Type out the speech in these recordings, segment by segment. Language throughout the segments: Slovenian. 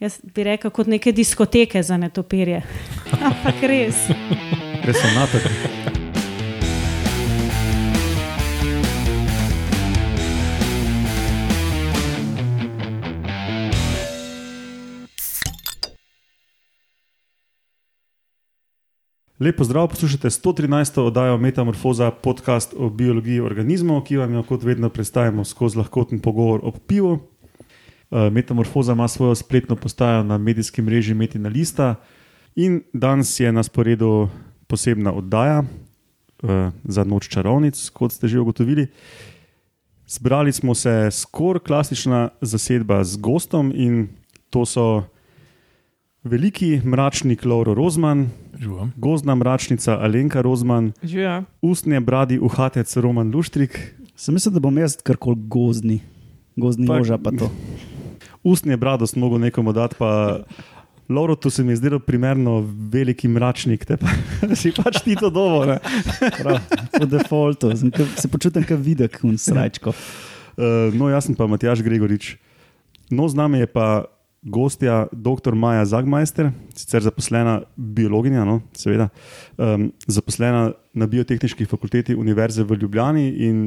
Jaz bi rekel, kot neke diskoteke za netopirje. Ampak res. Res sem natek. Lepo zdrav, poslušate 113. oddajo Metamorfoza, podcast o biologiji organizmov, ki vam jo kot vedno predstavljamo skozi lahkoten pogovor o pivu. Eh, Metamorfoza ima svojo spletno postajo na medijskem mreži Metina Lista in danes je na sporedu posebna oddaja uh, za noč čarovnic, kot ste že ugotovili. Zbrali smo se skoraj klasična zasedba z gostom in to so veliki mračnik Lauro Rozman, Živo. gozdna mračnica Alenka Rozman, Živa. ustne bradi uhatec Roman Luštrik, Sem mislil, da bom jaz karkoli gozdni, gozdni Pa- moža pa to. ustne brado smo mogli nekomu dati, pa Lauro, to se mi je zdelo primerno, veliki mračnik, te pa si pač ti to dovo. po defaultu, sem, se počutim kot videk, un srajčko. Uh, no, jaz sem pa Matjaš Gregorič. No, z nami je pa gostja dr. Maja Zagmajster, sicer zaposlena biologinja, no, seveda, um, zaposlena na biotehnički fakulteti Univerze v Ljubljani in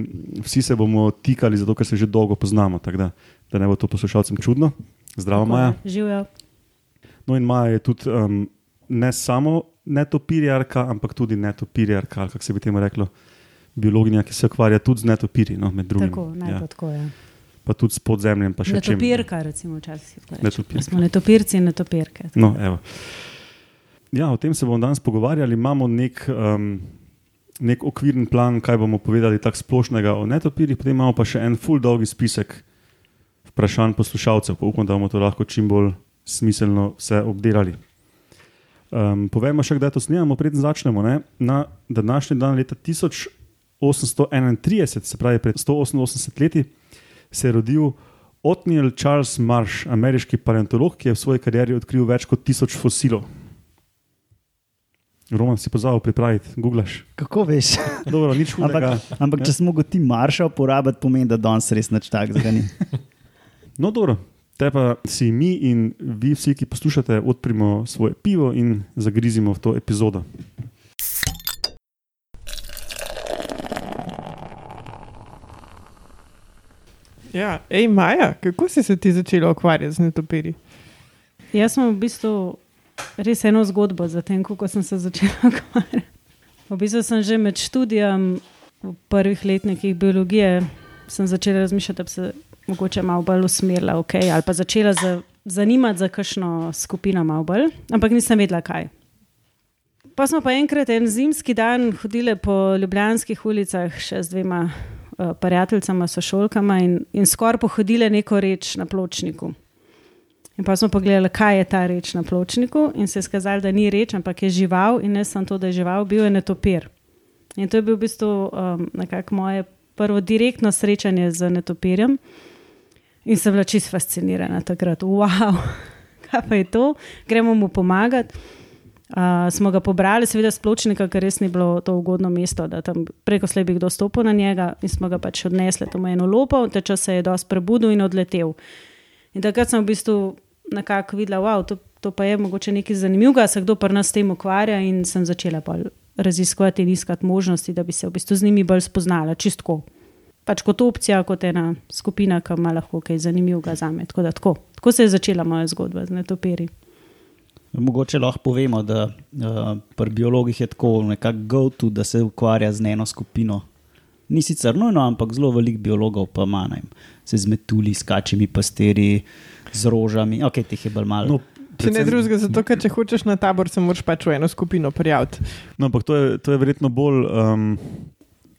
vsi se bomo tikali, zato ker se že dolgo poznamo, da, da ne bo to poslušalcem čudno. Zdravo, Maja. Živijo. No, in Maja je tudi um, ne samo netopirjarka, ampak tudi netopirjarka, kako se bi temu reklo, biologinja, ki se ukvarja tudi z netopirji, no, med drugim. Tako, naj ja. tako. Ja. Pa tudi s podzemljem, pa še čem. Netopirka, recimo, včasih. tako. Netopirka. Smo netopirci in netopirke. No, evo. ja, o tem se bomo danes pogovarjali. Imamo nek, um, nek okviren plan, kaj bomo povedali tako splošnega o netopirjih, potem imamo pa še en full dolgi spisek vprašanj poslušalcev, pa upam, da bomo to lahko čim bolj smiselno vse obdelali. Um, povemo še, kdaj to snemamo, preden začnemo. Ne? Na današnji dan, leta 1831, se pravi pred 188 leti, se je rodil Otniel Charles Marsh, ameriški paleontolog, ki je v svoji karieri odkril več kot tisoč fosilov. Roman si pozval pripraviti, googlaš. Kako veš? Dobro, nič hudega. Ampak, ampak če smo ga ti marša uporabiti, pomeni, da danes res nič takega ni. No, dobro. Te pa si mi in vi, vsi, ki poslušate, odprimo svoje pivo in zagrizimo v to epizodo. Ja, ej, Maja, kako si se ti začela ukvarjati z netopiri? Jaz sem v bistvu res eno zgodbo za tem, kako sem se začela ukvarjati. V bistvu sem že med študijem v prvih letnikih biologije sem začela razmišljati, da bi se mogoče malo bolj usmerila, okay, ali pa začela za, zanimati za kakšno skupino malo bolj, ampak nisem vedela kaj. Pa smo pa enkrat en zimski dan hodili po ljubljanskih ulicah še z dvema uh, prijateljicama, sošolkama in, in skoraj pohodili neko reč na pločniku. In pa smo pogledali, kaj je ta reč na pločniku, in se je skazalo, da ni reč, ampak je žival, in ne samo to, da je žival, bil je netopir. In to je bil v bistvu um, nekako moje prvo direktno srečanje z netopirjem. In sem bila čisto fascinirana takrat. Wow, kaj pa je to, gremo mu pomagati. Uh, smo ga pobrali, seveda, spločnika, ker res ni bilo to ugodno mesto, da tam preko slej bi kdo stopil na njega, in smo ga pač odnesli tam v eno lopo, te čas se je dosti prebudil in odletel. In takrat sem v bistvu nekako videla, da wow, to, to pa je mogoče nekaj zanimivega, se kdo pri nas s tem ukvarja, in sem začela bolj raziskovati in iskati možnosti, da bi se v bistvu z njimi bolj spoznala, čistko. Pač kot opcija, kot ena skupina, ki ima lahko kaj zanimivega za me. Tako, da tako. tako se je začela moja zgodba z netopiri. Mogoče lahko povemo, da uh, pri biologih je tako nekako go-to, da se ukvarja z eno skupino. Ni sicer nujno, ampak zelo veliko biologov pa ima, se z metuli, s kačimi pasteri, z rožami, ok, teh je bolj malo. No, Če ne drugega, zato ker če hočeš na tabor, se moraš pač v eno skupino prijaviti. No, ampak to je, to je verjetno bolj um,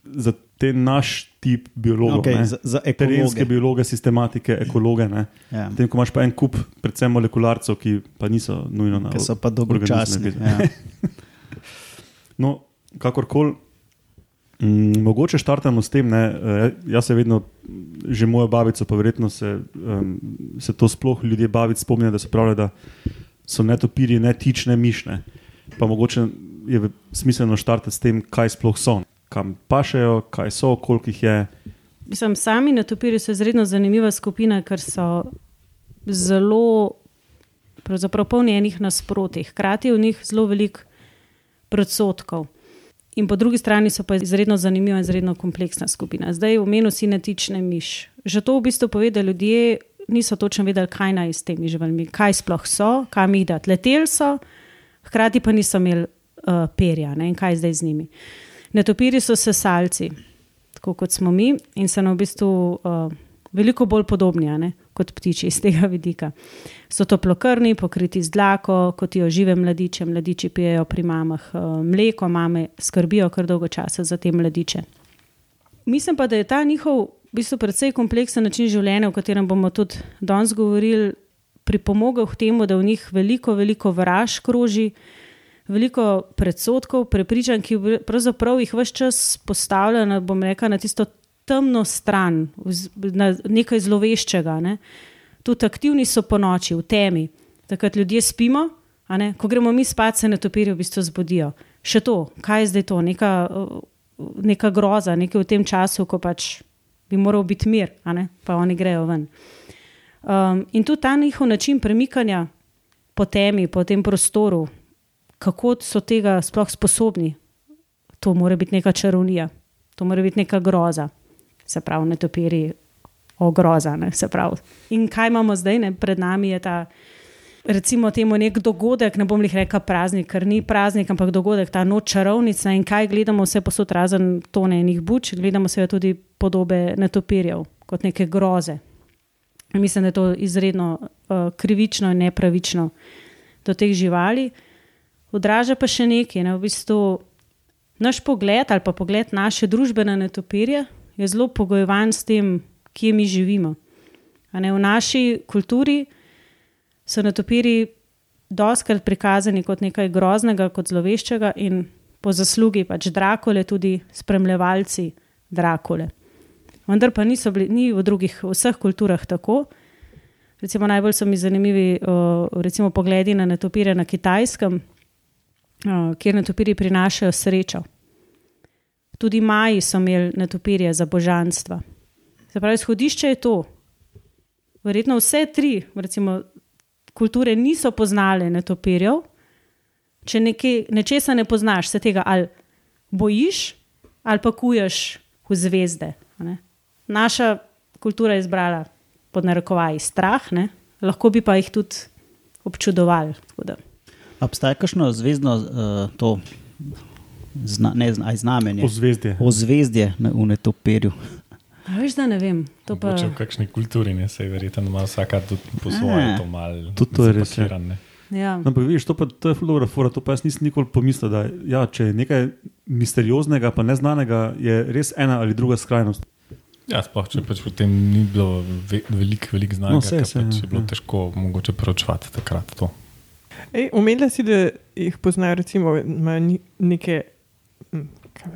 za te naš tip biologov. okay, ne. za, za Terenske ekologe. biologe, sistematike, ekologe. ne. Ja, Potem, ko imaš pa en kup, predvsem molekularcev, ki pa niso nujno na ki so pa dolgočasni. Ja. No, kakorkoli. Mm, mogoče štartamo s tem, ne, eh, jaz se vedno, že mojo babico, pa verjetno se, um, se to sploh ljudje bavic spomnijo, da so pravili, da so netopirji ne tič, ne mišne. Pa mogoče je smiselno štartati s tem, kaj sploh so, kam pašejo, kaj so, koliko jih je. Mislim, sami netopiri so izredno zanimiva skupina, ker so zelo pravzaprav polni enih nasprotij, hkrati v njih zelo veliko predsotkov. In po drugi strani so pa izredno zanimiva izredno kompleksna skupina. Zdaj v menu sinetične miš. Že to v bistvu pove, da ljudje niso točno vedeli, kaj naj s temi živalmi, kaj sploh so, kam jih dati. Leteli so, hkrati pa niso imeli uh, perja ne, in kaj zdaj z njimi. Netopiri so sesalci, tako kot smo mi, in so nam v bistvu uh, veliko bolj podobni ne, kot ptiči iz tega vidika. So toplokrvni, pokriti z dlako, kot jo žive mladiče, mladiči pijejo pri mamah uh, mleko, mame skrbijo kar dolgo časa za te mladiče. Mislim pa, da je ta njihov v bistvu precej kompleksen način življenja, o katerem bomo tudi danes govorili, pripomogel k temu, da v njih veliko, veliko vraž kroži, veliko predsotkov, prepričanj, ki pravzaprav jih vse čas postavlja na, rekla, na tisto temno stran, na nekaj zloveščega. Ne. Tudi aktivni so po noči, v temi, takrat ljudje spimo, ko gremo mi spat, se netopiri v bistvu zbudijo. Še to, kaj je zdaj to, neka, neka groza, nekaj v tem času, ko pač bi moral biti mir, pa oni grejo ven. Um, in tudi ta njihov način premikanja po temi, po tem prostoru, kako so tega sploh sposobni, to mora biti neka čarovnija, to mora biti neka groza, se pravi, ne topiri, ogroza. Ne, in kaj imamo zdaj, ne? pred nami je ta. Recimo, temu nek dogodek, ne bom jih rekel praznik, ker ni praznik, ampak dogodek, ta noč čarovnica in kaj gledamo, vse posod razen tone in jih buč, gledamo se tudi podobe netopirjev kot neke groze. In mislim, da je to izredno uh, krivično in nepravično do teh živali. Odraža pa še nekaj. Ne? V bistvu naš pogled ali pa pogled naše družbe na netopirje je zelo pogojevan s tem, kje mi živimo. V naši kulturi so netopiri doskrat prikazani kot nekaj groznega, kot zloveščega in po zaslugi pač Drakole, tudi spremljevalci Drakole vendar pa niso bili ni v drugih, v vseh kulturah tako. Recimo, najbolj so mi zanimivi recimo, pogledi na netopire na kitajskem, kjer netopiri prinašajo srečo. Tudi Maji so imeli netopirje za božanstva. Se pravi, izhodišče je to. Verjetno vse tri recimo, kulture niso poznale netopirjev. Če nekaj, nečesa ne poznaš, se tega ali bojiš, ali pa kuješ v zvezde. Ne? naša kultura izbrala pod narekovaji strah, ne? lahko bi pa jih tudi občudovali. Obstaja kakšno zvezdno uh, to, zna, ne zna, znamenje? Ozvezdje. Ozvezdje v netopirju. Veš, da ne vem. Pa... Če v kakšni kulturi ne se je verjetno, ima vsaka tudi po svoje to malo. Tudi to je res. Ja. No, ampak, vidiš, to, pa, to je fulano, to pa jaz nisem nikoli pomislil, da ja, če je nekaj misterioznega, pa neznanega, je res ena ali druga skrajnost. Ja, sploh če pač v tem ni bilo veliko velik znanja, no, se, se, pač je bilo ja. težko mogoče preučevati takrat to. Umela si, da jih poznajo, recimo, neke hm,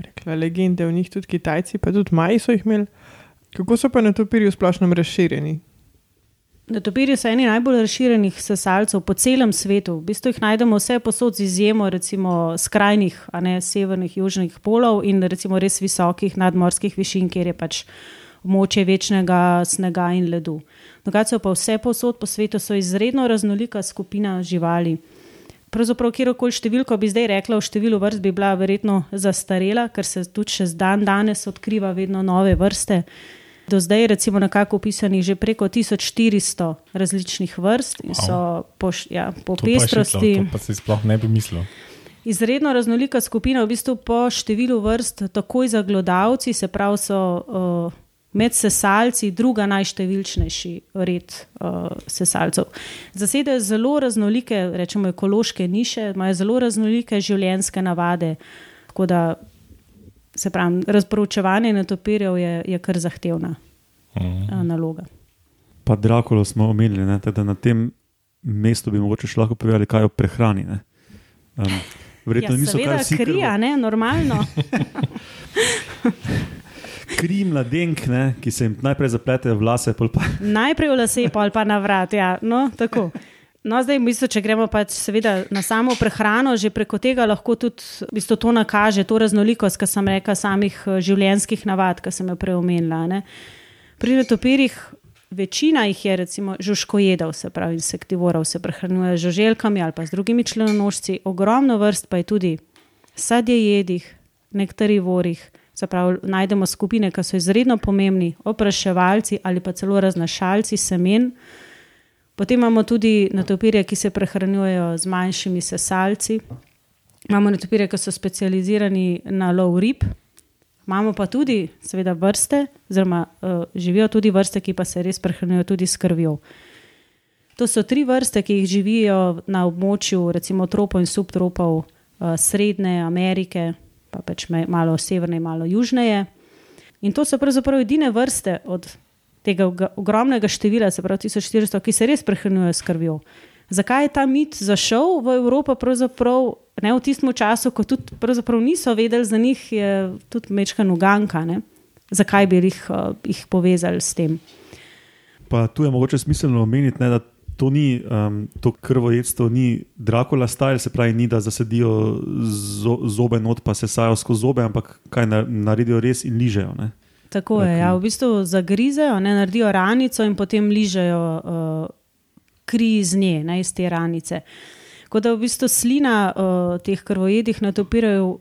rekla, legende o njih, tudi Kitajci, pa tudi Maji so jih imeli. Kako so pa na to piri v splošnem razširjeni? Netopiri so eni najbolj razširjenih sesalcev po celem svetu. V bistvu jih najdemo vse posod, z izjemo recimo skrajnih, a ne severnih, južnih polov in recimo res visokih nadmorskih višin, kjer je pač območje večnega snega in ledu. Dogajajo pa vse posod po svetu, so izredno raznolika skupina živali. Pravzaprav, kjerkoli številko bi zdaj rekla, v številu vrst bi bila verjetno zastarela, ker se tudi še dan danes odkriva vedno nove vrste. Do zdaj je nekako opisanih že preko 1400 različnih vrst in so po, ja, po to pestrosti. Pa, to pa si sploh ne bi mislil. Izredno raznolika skupina, v bistvu po številu vrst, takoj za glodavci, se pravi, so uh, med sesalci druga najštevilčnejši red uh, sesalcev. Zasedajo zelo raznolike, rečemo, ekološke niše, imajo zelo raznolike življenjske navade. Tako da se pravi, razporočevanje netopirjev je, je kar zahtevna mm. naloga. Pa Drakolo smo omenili, da na tem mestu bi mogoče še lahko povedali, kaj o prehrani. Um, verjetno ja, niso kar vsi. Krija, ne, normalno. Kri mladenk, ne, ki se jim najprej zapletejo v lase. Pa... najprej v lase, pa na vrat. Ja. No, No, zdaj, v bistvu, če gremo pač na samo prehrano, že preko tega lahko tudi v bistvu, to nakaže, to raznolikost, ki sem rekla, samih eh, življenjskih navad, ki sem jo preomenila. Pri netopirjih večina jih je recimo žužkojedov, se pravi insektivorov, se prehranjuje z žuželkami ali pa z drugimi členonožci, ogromno vrst pa je tudi sadjejedih, nektarivorih. Se pravi, najdemo skupine, ki so izredno pomembni, opraševalci ali pa celo raznašalci semen. Potem imamo tudi netopirje, ki se prehranjujejo z manjšimi sesalci. Imamo netopirje, ki so specializirani na lov rib. Imamo pa tudi, seveda, vrste, oziroma uh, živijo tudi vrste, ki pa se res prehranjujejo tudi s krvjo. To so tri vrste, ki jih živijo na območju, recimo tropov in subtropov uh, Srednje Amerike, pa pač malo severneje, malo južneje. In to so pravzaprav edine vrste od tega ogromnega števila, se pravi 1400, ki se res prehranjujejo s krvjo. Zakaj je ta mit zašel v Evropo, pravzaprav ne v tistem času, ko tudi niso vedeli za njih, je tudi mečka noganka, ne? zakaj bi jih, jih povezali s tem. Pa tu je mogoče smiselno omeniti, ne, da to ni um, to krvojedstvo, ni Dracula style, se pravi, ni da zasedijo zo, zobe not, pa se sajo skozi zobe, ampak kaj naredijo res in ližejo. Ne? Tako je, ja, v bistvu zagrizejo, ne, naredijo ranico in potem ližejo uh, kri iz nje, ne, iz te ranice. Tako da v bistvu slina uh, teh krvojedih natopirajo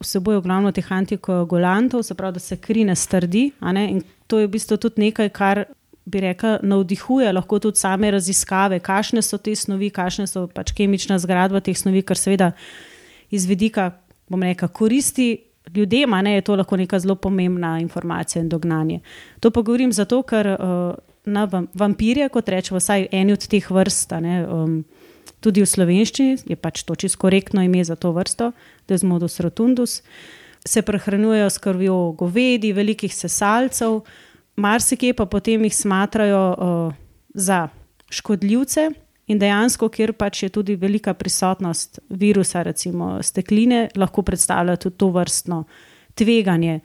vsebojo glavno teh antikoagulantov, se pravi, da se kri ne strdi. Ne, in to je v bistvu tudi nekaj, kar bi rekel, navdihuje lahko tudi same raziskave, kakšne so te snovi, kakšne so pač kemična zgradba teh snovi, kar seveda iz vidika, bom rekel, koristi. Ljudem je to lahko neka zelo pomembna informacija in dognanje. To pa govorim zato, ker uh, na vampirje, kot rečemo, vsaj eni od teh vrst, ne, um, tudi v slovenščini je pač to čisto korektno ime za to vrsto, Desmodus rotundus, se prehranjujejo s krvjo govedi, velikih sesalcev, marsikje pa potem jih smatrajo uh, za škodljivce. In dejansko, kjer pač je tudi velika prisotnost virusa, recimo stekline, lahko predstavlja tudi to vrstno tveganje.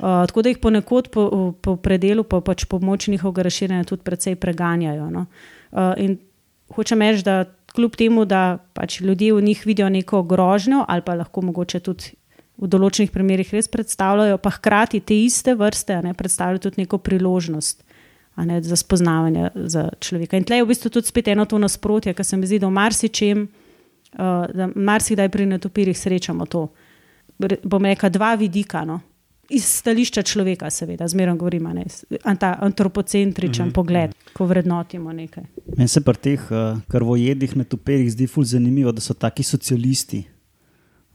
Uh, tako da jih ponekod po, po predelu, po pač pomoči njihovega razširjanja, tudi precej preganjajo. No? Uh, in hočem reči, da kljub temu, da pač ljudje v njih vidijo neko grožnjo, ali pa lahko mogoče tudi v določenih primerjih res predstavljajo, pa hkrati te iste vrste ne, predstavljajo tudi neko priložnost ne, za spoznavanje za človeka. In tle je v bistvu tudi spet eno to nasprotje, ker se mi zdi, da v marsičem, uh, da marsikdaj pri netopirjih srečamo to. Bom rekel, dva vidika. No. Iz stališča človeka, seveda, zmeraj govorimo, ta antropocentričen mm -hmm. pogled, ko vrednotimo nekaj. Meni se pri teh uh, krvojedih na topirjih zdi fulj zanimivo, da so taki socialisti.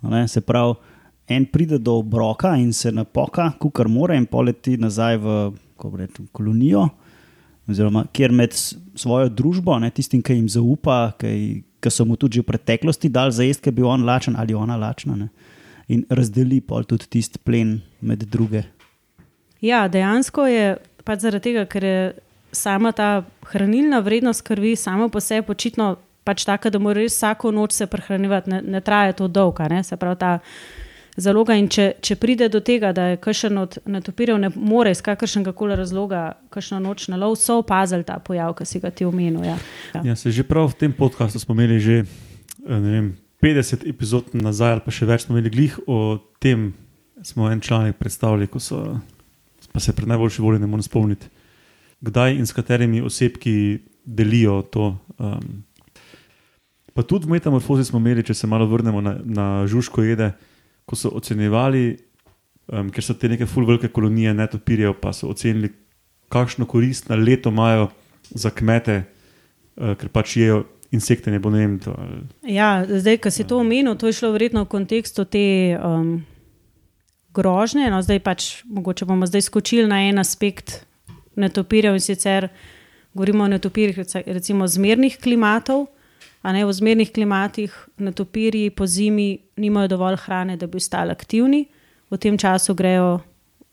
Ne, se pravi, en pride do obroka in se napoka, kar mora, in poleti nazaj v rečem, kolonijo, oziroma kjer med svojo družbo, ne, tistim, ki jim zaupa, ki so mu tudi v preteklosti dali za jesti, ki je bil on lačen ali ona lačna. Ne, in razdeli pol tudi tisti plen med druge. Ja, dejansko je pač zaradi tega, ker je sama ta hranilna vrednost krvi, samo po sebi očitno pač taka, da mora res vsako noč se prehranjevati, ne, ne traja to dolgo. Se pravi, ta zaloga. In če, če pride do tega, da je kakšen od netopirjev ne more iz kakršnega koli razloga, kakšno noč na lov, so opazili ta pojav, ki si ga ti omenil. Ja. Ja. Ja, se že prav v tem podkastu smo imeli že eh, vem, 50 epizod nazaj, ali pa še več smo imeli glih o tem. Smo en članek predstavili, ko so, pa se pred najboljši voljo ne morem spomniti, kdaj in s katerimi osebki delijo to. Um, pa tudi v metamorfozi smo imeli, če se malo vrnemo na, na žužko jede, uh, ko so ocenjevali, um, ker so te neke fulvelike kolonije netopirjev, pa so ocenili, kakšno korist na leto imajo za kmete, uh, ker pač jejo insekte. Ne ne vem, to, ali, ja, zdaj, ki si to omenil, to je šlo verjetno v kontekstu te. Um, Grožnje, no, zdaj pač, mogoče bomo zdaj skočili na en aspekt netopirjev in sicer govorimo o netopirjih, recimo zmernih klimatov, a ne v zmernih klimatih, netopirji po zimi nimajo dovolj hrane, da bi ostali aktivni. V tem času grejo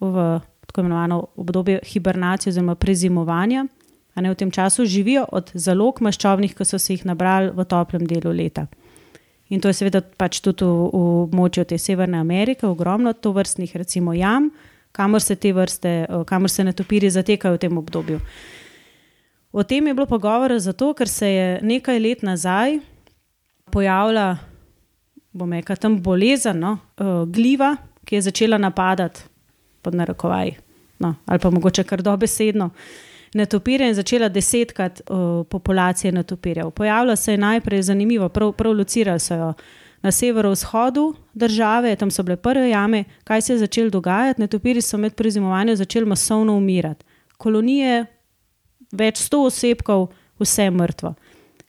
v tako imenovano obdobje hibernacije oziroma prezimovanja. A ne v tem času živijo od zalog maščobnih, ki so se jih nabrali v toplem delu leta. In to je seveda pač tudi v, v območju te Severne Amerike, ogromno to vrstnih, recimo jam, kamor se te vrste, kamor se netopiri zatekajo v tem obdobju. O tem je bilo pogovora zato, ker se je nekaj let nazaj pojavila, bom rekel, tam bolezen, no, uh, gliva, ki je začela napadati pod narekovaj, no, ali pa mogoče kar dobesedno. netopirje in začela desetkrat uh, populacije netopirjev. Pojavila se je najprej zanimivo, prav, prav locirali so jo na severovzhodu države, tam so bile prve jame. Kaj se je začelo dogajati? Netopiri so med prezimovanjem začeli masovno umirati. Kolonije, več sto osebkov, vse mrtvo.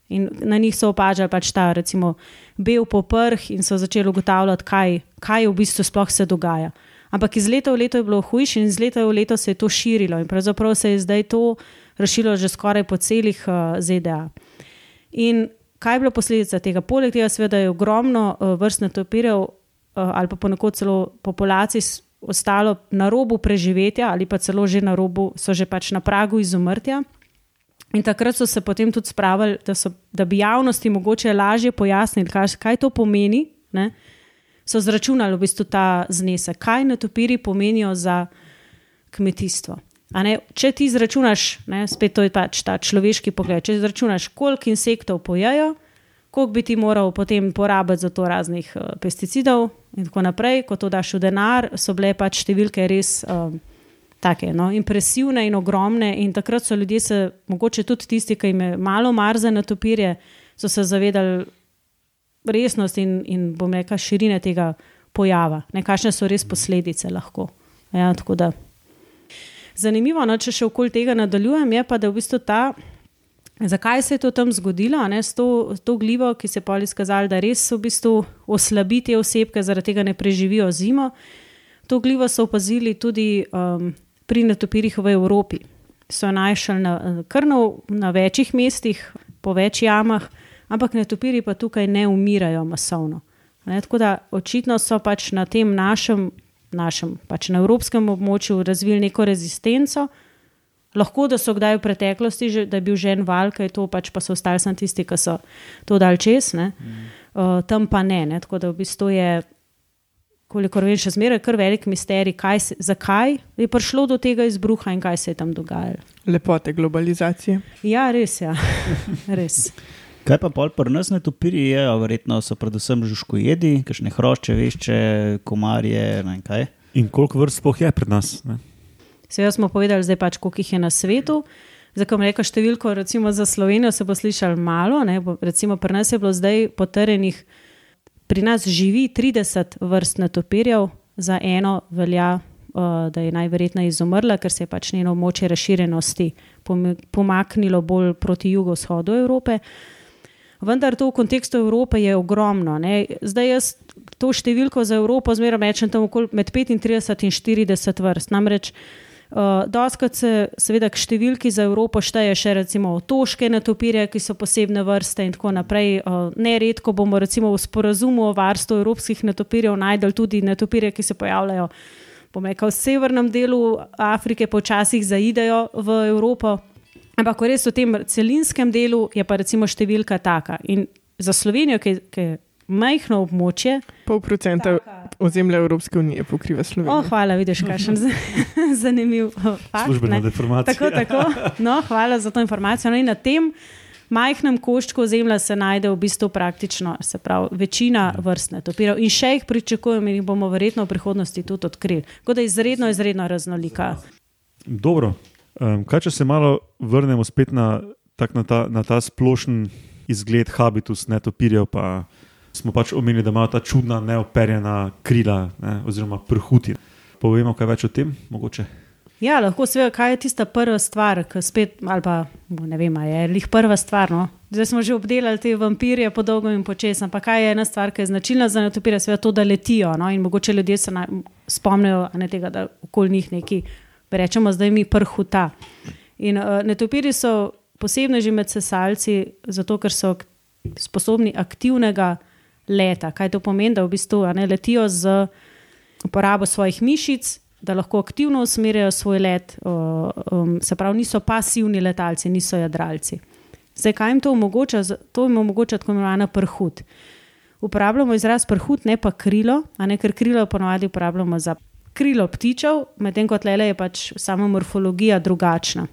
In na njih so opažali pač ta, recimo, bel poprh in so začeli ugotavljati, kaj, kaj v bistvu sploh se dogaja. Ampak iz leta v leto je bilo hujše in iz leta v leto se je to širilo in pravzaprav se je zdaj to razširilo že skoraj po celih uh, ZDA. In kaj je bila posledica tega? Poleg tega, seveda, je ogromno uh, vrst netopirjev uh, ali pa ponekod celo populacij ostalo na robu preživetja ali pa celo že na robu, so že pač na pragu izumrtja. In takrat so se potem tudi spravili, da, so, da bi javnosti mogoče lažje pojasnili, kaj, kaj to pomeni. Ne? So zračunali v bistvu ta znesek, kaj netopiri pomenijo za kmetijstvo. Če ti izračunaš, ne, spet to je pač ta človeški pogled, če izračunaš, koliko insektov pojejo, koliko bi ti moral potem porabiti za to raznih uh, pesticidov, in tako naprej, ko to daš v denar, so bile pač številke res. Um, Take, no, impresivne in ogromne, in takrat so ljudje, se, mogoče tudi tisti, ki jim je malo mar za natopirje, so se zavedali resnosti in, in bom rekel, širine tega pojava, ne kakšne so res posledice lahko. Ja, da. Zanimivo, no, če še okoli tega nadaljujem, je pa, da v bistvu ta Zakaj se je to tam zgodilo, ne, s to, to glivo, ki se je pol izkazalo, da res v bistvu oslabi te osebke, zaradi tega ne preživijo zimo? To glivo so opazili tudi um, pri netopirjih v Evropi. So našli na, na, na večjih mestih, po več jamah, ampak netopirji pa tukaj ne umirajo masovno. Ne, tako da očitno so pač na tem našem, našem pač na evropskem območju razvili neko rezistenco. Lahko, da so kdaj v preteklosti, že, da je bil že en val, kaj to pač pa so ostali samo tisti, ki so to dal čez, mm. uh, tam pa ne, ne. Tako da v bistvu je, kolikor vem, še zmeraj kar velik misterij, se, zakaj je prišlo do tega izbruha in kaj se je tam dogajalo. Lepote globalizacije. Ja, res je. Ja. res. Kaj pa pol pri nas, ne topiri, je, verjetno so predvsem žužko jedi, kakšne hrošče, vešče, komarje. In koliko vrst spoh je pred nas? Ne? Seveda smo povedali, zdaj pač, koliko jih je na svetu. Za kam reka številko, recimo za Slovenijo se bo slišal malo, ne? recimo pri nas je bilo zdaj potrjenih, pri nas živi 30 vrst netopirjev, za eno velja, uh, da je najverjetneje izumrla, ker se je pač njeno območje razširjenosti pomaknilo bolj proti jugovzhodu Evrope. Vendar to v kontekstu Evrope je ogromno. Ne? Zdaj jaz to številko za Evropo zmeraj rečem tam med 35 in 40 vrst. Namreč Uh, Doskrat se, seveda, k številki za Evropo šteje še recimo otoške netopirje, ki so posebne vrste in tako naprej. Uh, neredko bomo recimo v sporazumu o varstvu evropskih netopirjev najdel tudi netopirje, ki se pojavljajo rekel, v severnem delu Afrike, počasih zaidejo v Evropo. Ampak res v tem celinskem delu je pa recimo številka taka. In za Slovenijo, ki, ki majhno območje. Pol procenta ozemlja Evropske unije pokriva Slovenijo. Oh, hvala, vidiš, kakšen zanimiv fakt. Službena deformacija. Tako, tako. No, hvala za to informacijo. No, na tem majhnem koščku ozemlja se najde v bistvu praktično pravi, večina ja. vrst netopirov in še jih pričakujemo in jih bomo verjetno v prihodnosti tudi odkrili. Tako da je izredno, izredno raznolika. Dobro. Um, kaj če se malo vrnemo spet na, na, ta, na ta splošen izgled habitus netopirjev? Smo pač omenili, da imajo ta čudna, neoperjena krila, ne, oziroma prhuti. Povemo kaj več o tem, mogoče. Ja, lahko se ve, kaj je tista prva stvar, ki spet, ali pa ne vem, je jih prva stvar. No? Zdaj smo že obdelali te vampirje po dolgem in počes, ampak kaj je ena stvar, ki je značilna za netopire, seveda to, da letijo. No? In mogoče ljudje se spomnijo ne tega, da okoli njih neki, rečemo, zdaj mi prhuta. In uh, netopiri so posebno že med sesalci, zato ker so sposobni aktivnega leta. Kaj to pomeni, da v bistvu ne, letijo z uporabo svojih mišic, da lahko aktivno usmerjajo svoj let, um, se pravi, niso pasivni letalci, niso jadralci. Zdaj, kaj jim to omogoča? To jim omogoča tako imenovana prhut. Uporabljamo izraz prhut, ne pa krilo, ne ker krilo ponovadi uporabljamo za krilo ptičev, medtem ko tle je pač sama morfologija drugačna.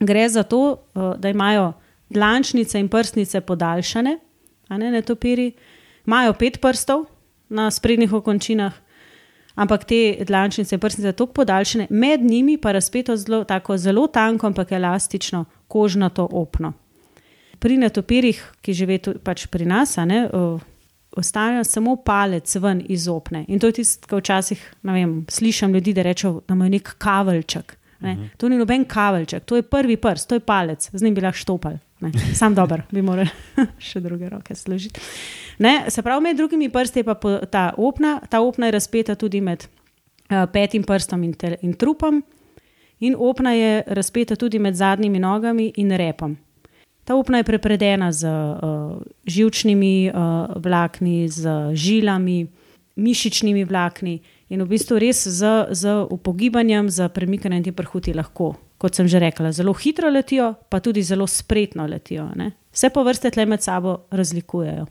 Gre za to, da imajo dlančnice in prstnice podaljšane, a ne netopiri, imajo pet prstov na sprednjih okončinah, ampak te dlančnice in prsnice tako podaljšane, med njimi pa razpeto zelo, tako zelo tanko, ampak elastično kožnato opno. Pri netopirjih, ki živijo pač pri nas, ne, ostaja samo palec ven iz opne. In to je tisto, kar včasih vem, slišim ljudi, da rečejo, da imajo nek kavelček. Ne. Uh -huh. To ni noben kavelček, to je prvi prst, to je palec, z njim bi lahko štopal. Ne. Sam dober, bi moral še druge roke služiti. Se pravi, med drugimi prsti je pa ta opna, ta opna je razpeta tudi med uh, petim prstom in, tel, in trupom, in opna je razpeta tudi med zadnjimi nogami in repom. Ta opna je prepredena z uh, žilčnimi uh, vlakni, z žilami, mišičnimi vlakni in v bistvu res z, z upogibanjem, z premikanjem te prhuti lahko, kot sem že rekla, zelo hitro letijo, pa tudi zelo spretno letijo. Ne? Vse po vrste tle med sabo razlikujejo.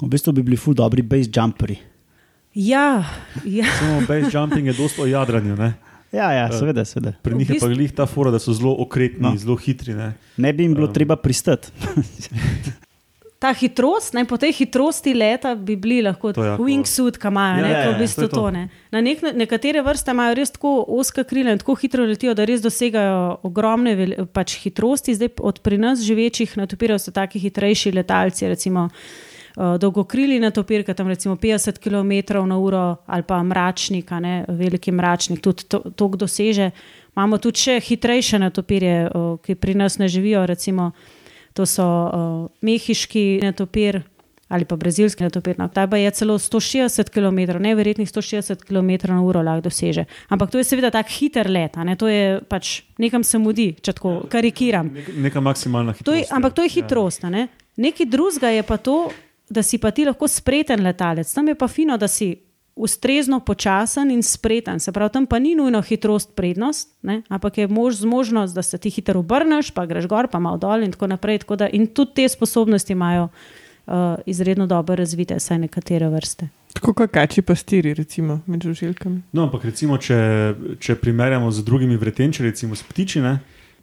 V bistvu bi bili ful dobri base jumperi. Ja, ja. samo base jumping je dosto o jadranju. Ne? Ja, ja seveda, seveda. Pri njih je pa glih ta fora, da so zelo okretni, no. zelo hitri. Ne, ne bi jim bilo um. treba pristati. Ta hitrost, ne, po tej hitrosti leta bi bili lahko wingsuit, ki imajo ja, ja, v bistvu to. to ne. Na nek, nekatere vrste imajo res tako oska krila in tako hitro letijo, da res dosegajo ogromne pač, hitrosti. Zdaj od pri nas živečih natopirajo so taki hitrejši letalci. Recimo, uh, dolgokrili netopirka, tam recimo 50 km na uro ali pa mračnik, ne, veliki mračnik, tudi to, to doseže. Imamo tudi še hitrejše netopirje, uh, ki pri nas ne živijo, recimo to so uh, mehiški netopir. Ali pa brazilski netopir, no, ta pa je celo 160 km, neverjetnih 160 km na uro lahko doseže. Ampak to je seveda tako hiter let, ne? to je pač nekam se mudi, če tako karikiram. Neka, neka maksimalna hitrost. To je, ampak to je ja. hitrost. Ja. Ne? Nekaj drugega je pa to, da si pa ti lahko spreten letalec. Tam je pa fino, da si ustrezno počasen in spreten. Se pravi, tam pa ni nujno hitrost prednost, ne? ampak je mož zmožnost, da se ti hitro obrneš, pa greš gor, pa malo dol in tako naprej. Tako da, in tudi te sposobnosti imajo uh, izredno dobro razvite, saj nekatere vrste. Tako kot kači pastiri, recimo, med žuželkami. No, ampak recimo, če, če primerjamo z drugimi vretenči, recimo s ptičine,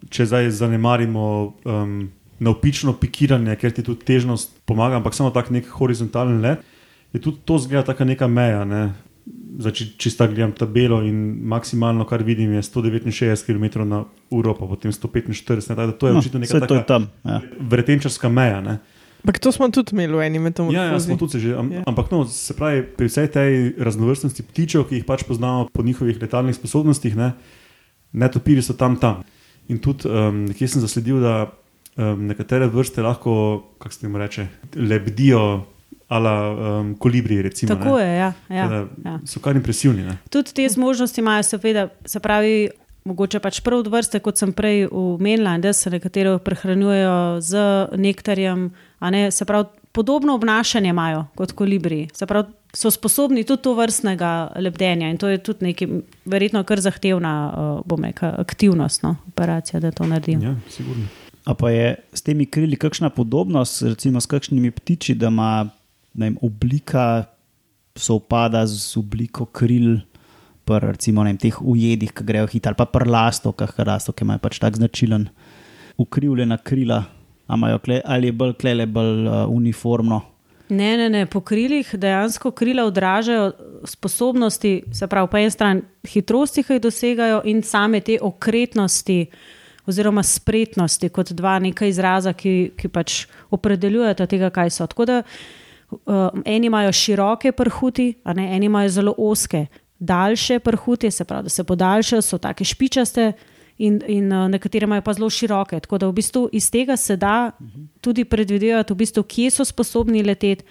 če zdaj zanemarimo. Um, na opično pikiranje, ker ti tudi težnost pomaga, ampak samo tak nek horizontalen let, je tudi to zgleda tako neka meja. Ne? Zdaj, če čisto gledam tabelo in maksimalno, kar vidim, je 169 km na uro, pa potem 145. Ne, to je no, očitno neka taka ja. vretenčarska meja. Ne? Ampak to smo tudi imeli v enem metu. Ja, ja, smo tudi že. Am, ja. Ampak no, se pravi, pri vsej tej raznovrstnosti ptičev, ki jih pač poznamo po njihovih letalnih sposobnostih, ne, ne topiri so tam tam. In tudi um, nekje sem zasledil, da um, nekatere vrste lahko, kako se jim reče, lebdijo. Ali um, kolibri, recimo. Tako ne? je, ja. ja, Teda, ja. So kar impresivni. Ne? Tudi te zmožnosti imajo, seveda, se pravi, mogoče pač prav od vrste, kot sem prej omenila, da se nekatere prehranjujejo z nektarjem. Ne? Se pravi, podobno obnašanje imajo kot kolibri. Se pravi, so sposobni tudi to vrstnega lebdenja in to je tudi nekaj, verjetno, kar zahtevna, bom rekel, aktivnost, no? operacija, da to naredijo. Ja, sigurno. A pa je s temi krili kakšna podobnost, recimo s kakšnimi ptiči, da ima vem, oblika sovpada z obliko kril, pa recimo vem, teh ujedih, ki grejo hitro, ali pa prlasto, ki imajo pač tak značilen ukrivljena krila, kle, ali je bolj klele, bolj uh, uniformno. Ne, ne, ne, po krilih dejansko krila odražajo sposobnosti, se pravi, po eni strani hitrosti, ki jih dosegajo, in same te okretnosti, uh, oziroma spretnosti, kot dva neka izraza, ki, ki pač opredeljujeta tega, kaj so. Tako da um, eni imajo široke prhuti, ne, eni imajo zelo oske, daljše prhuti, se pravi, da se podaljšajo, so take špičaste. In, in uh, nekatere imajo pa zelo široke. Tako da v bistvu iz tega se da tudi predvidevati, v bistvu, kje so sposobni leteti,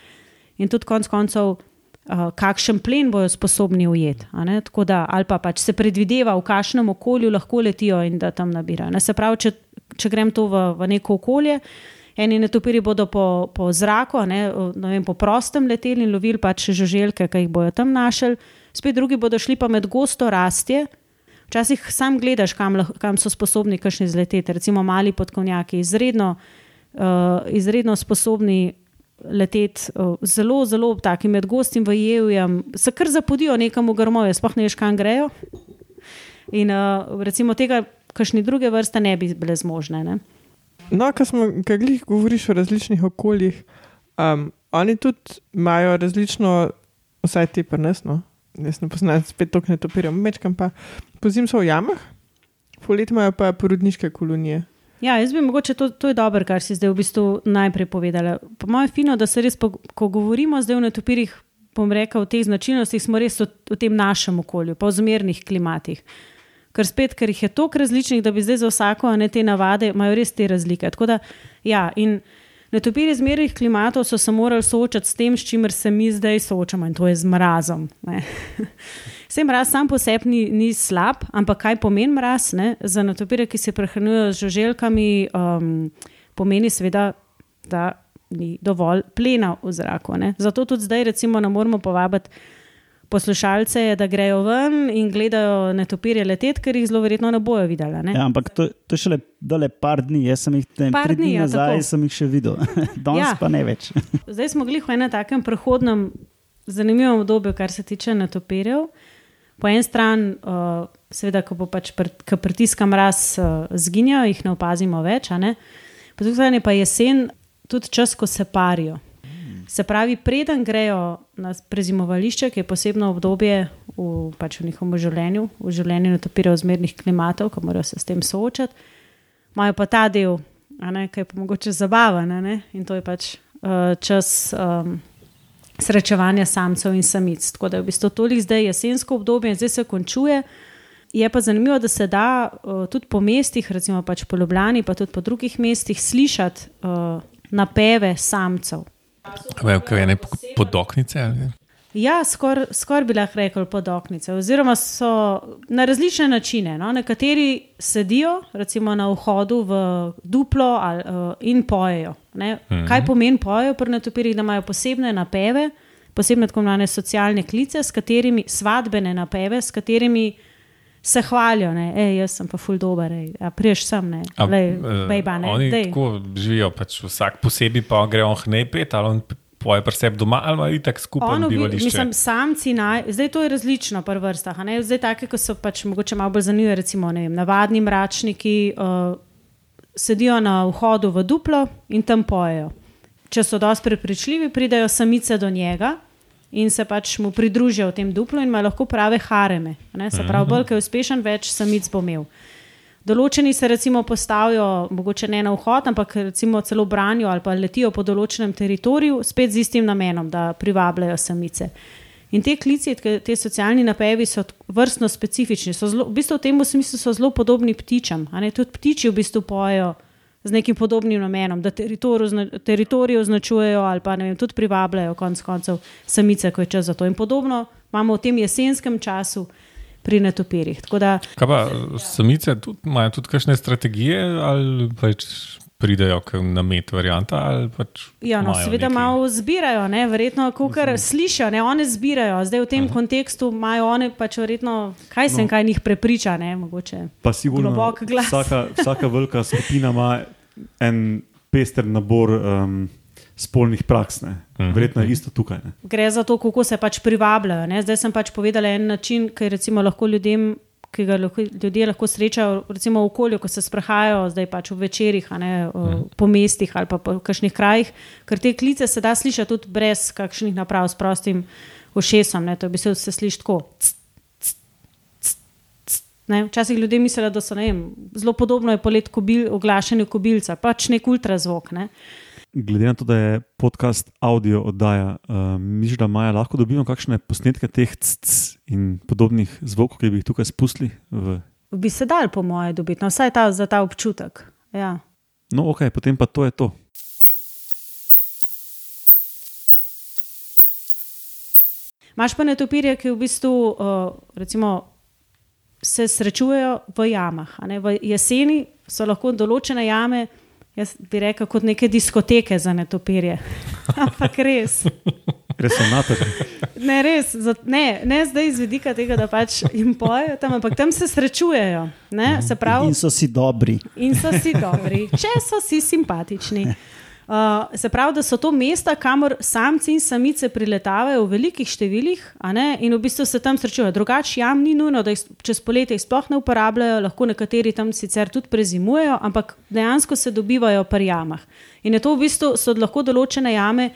in tudi konec koncev, uh, kakšen plen bojo sposobni ujeti. Ali pa pač se predvideva, v kakšnem okolju lahko letijo in da tam nabirajo. Ne? Se pravi, če, če grem to v, v neko okolje, eni netopiri bodo po, po zraku, ne, ne vem, po prostem leteli in lovili pač žuželke, ki jih bojo tam našli, spet drugi bodo šli pa med gosto rastje. Včasih sam gledaš, kam, kam so sposobni kakšni zleteti, recimo mali podkovnjaki, izredno, uh, izredno sposobni leteti zelo, zelo taki med gostim v Jevju, se kar zapodijo nekam v grmoje, sploh ne veš, kam grejo. In uh, recimo tega, kakšni druge vrste ne bi bile zmožne. Ne? No, kaj glih govoriš o različnih okoljih, um, oni tudi imajo različno, vsaj ti prnesno, jaz ne poznam spet toliko netopirjev, mečkam pa. Pozim so v jamah, polet imajo pa porodniške kolonije. Ja, jaz bi mogoče to, to je dobro, kar si zdaj v bistvu najprej povedala. Po mojem, fino, da se res, po, ko govorimo zdaj o netopirjih, bom rekel, o teh značilnostih, smo res v, v tem našem okolju, pa v zmernih klimatih. Ker spet, ker jih je toliko različnih, da bi zdaj za vsako ne te navade, imajo res te razlike. Tako da, ja, in netopirji zmernih klimatov so se morali soočati s tem, s čimer se mi zdaj soočamo, in to je z mrazom. Vse mraz sam po sebi ni, ni slab, ampak kaj pomeni mraz ne? za netopirje, ki se prehranjujejo z žuželkami, um, pomeni seveda, da ni dovolj plena v zraku. Ne? Zato tudi zdaj, recimo, ne moramo povabiti poslušalce, da grejo ven in gledajo netopirje leteti, ker jih zelo verjetno ne bojo videli. Ne? Ja, ampak to, to je šele dole par dni, jaz sem jih tam tri dni, ja, nazaj, sem jih še videl, danes Ja. pa ne več. Zdaj smo bili v enem takem prehodnem, zanimivem obdobju, kar se tiče netopirjev. Po eni strani, uh, seveda, ko pač pr, ko pritiska mraz, uh, zginjajo, jih ne opazimo več, a ne? po drugi strani pa jesen, tudi čas, ko se parijo. Se pravi, preden grejo na prezimovališče, ki je posebno obdobje v, pač v njihovem življenju, v življenju netopirjev zmernih klimatov, ko morajo se s tem soočati, imajo pa ta del, ki je pa mogoče zabaven, ne, in to je pač uh, čas um, srečevanja samcev in samic. Tako da je v bistvu toliko zdaj jesensko obdobje in zdaj se končuje. Je pa zanimivo, da se da uh, tudi po mestih, recimo pač po Ljubljani, pa tudi po drugih mestih, slišati uh, napeve samcev. Kaj, kaj je ne podoknice? Ali? Ja, skoraj skor bi lahko rekel podoknice, oziroma so na različne načine. No? Nekateri sedijo, recimo na vhodu v duplo ali, uh, in pojejo. Ne? Mhm. Kaj pomeni pojejo pri netopirjih, da imajo posebne napeve, posebne tako imenovane socialne klice, s katerimi, svadbene napeve, s katerimi se hvalijo. Ej, jaz sem pa ful dober, ej, a priješ sem, ne, A, Lej, eh, bejba, ne, Oni dej. tako živijo, pač vsak posebej pa gre on hnej pet, ali on poje pri sebi doma, ali itak skupaj Ono, bi- bivališče. mislim, samci, naj, zdaj to je različno pri vrstah. ne. Zdaj, take, ki so pač mogoče malo bolj zanimive, recimo ne vem, navadni mračniki uh, sedijo na vhodu v duplo in tam pojejo. Če so dosti prepričljivi, pridejo samice do njega in se pač mu pridružijo v tem duplu in ima lahko prave hareme. Ne? Se pravi, bolj, ko je uspešen, več samic bo imel. Določeni se recimo postavijo, mogoče ne na vhod, ampak recimo celo branijo ali pa letijo po določenem teritoriju, spet z istim namenom, da privabljajo samice. In te klici, te- socialni napevi so vrstno specifični. So Zelo, v bistvu v tem smislu so zelo podobni ptičem. Tudi ptiči v bistvu pojejo z nekim podobnim namenom, da teritorij ozna- teritorij označujejo ali pa vem, tudi privabljajo konec koncev samice, ko je čas za to. In podobno imamo v tem jesenskem času pri netopirjih. Da Kaj pa samice tudi, imajo tudi kakšne strategije, ali pač pridejo k namet varianta, ali pač. Ja, no, seveda neki- malo zbirajo, ne, verjetno, kar slišijo, ne, one zbirajo. Zdaj v tem -huh. kontekstu imajo one pač verjetno, kaj se jim, kaj njih prepriča, ne, mogoče. Pa sigurno, Globok glas. vsaka, vsaka velika skupina ima en pester nabor um, spolnih praks. ne. Mhm. Verjetno je isto tukaj. Ne. Gre za to, kako se pač privabljajo. Ne. Zdaj sem pač povedala en način, ki recimo lahko ljudem. Ki ga lahko, ljudje lahko srečajo, recimo v okolju, ko se sprehajajo, zdaj pač v večerjih, ne, uh, po mestih ali pa po kakšnih krajih, ker te klice se da slišati tudi brez kakšnih naprav, s prostim ušesom. Ne, to bi se vse sliši tako. Ne, včasih ljudje mislijo, da so vem, zelo podobno je polet kobil, oglašanju kobilca, pač nek ultrazvok. Ne. Glede na to, da je podcast audio oddaja, um, misliš, da Maja lahko dobimo kakšne posnetke teh c in podobnih zvokov, ki bi jih tukaj spustili? V... Bi se dal, po moje, dobiti, no, vsaj ta, za ta občutek. Ja. No, ok, potem pa to je to. Imáš pa netopirje, ki v bistvu uh, recimo, se srečujejo v jamah. V jeseni so lahko določene jame, jaz bi rekel, kot neke diskoteke za netopirje. Ampak res. Resonator. Ne, res, ne, ne zdaj iz vidika tega, da pač jim pojejo tam, ampak tam se srečujejo. Ne? Se pravi, In so si dobri. in so si dobri, če so si simpatični. Uh, se pravi, da so to mesta, kamor samci in samice priletavajo v velikih številih, in v bistvu se tam srečujejo. Drugače, jam ni nujno, da jih čez poletje sploh ne uporabljajo, lahko nekateri tam sicer tudi prezimujejo, ampak dejansko se dobivajo pri jamah. In je to v bistvu so lahko določene jame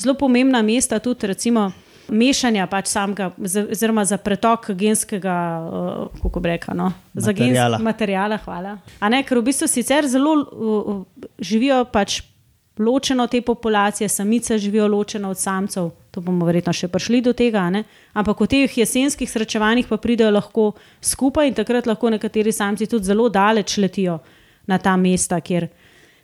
zelo pomembna mesta, tudi recimo mešanja pač samega, oziroma za pretok genskega, uh, kako bi rekel, no? za Materiala. genskega materijala. Hvala. A ne, ker v bistvu sicer zelo uh, živijo pač ločeno te populacije, samice živijo ločeno od samcev. To bomo verjetno še prišli do tega, a ne? ampak v teh jesenskih srečevanjih pa pridejo lahko skupaj in takrat lahko nekateri samci tudi zelo daleč letijo na ta mesta, kjer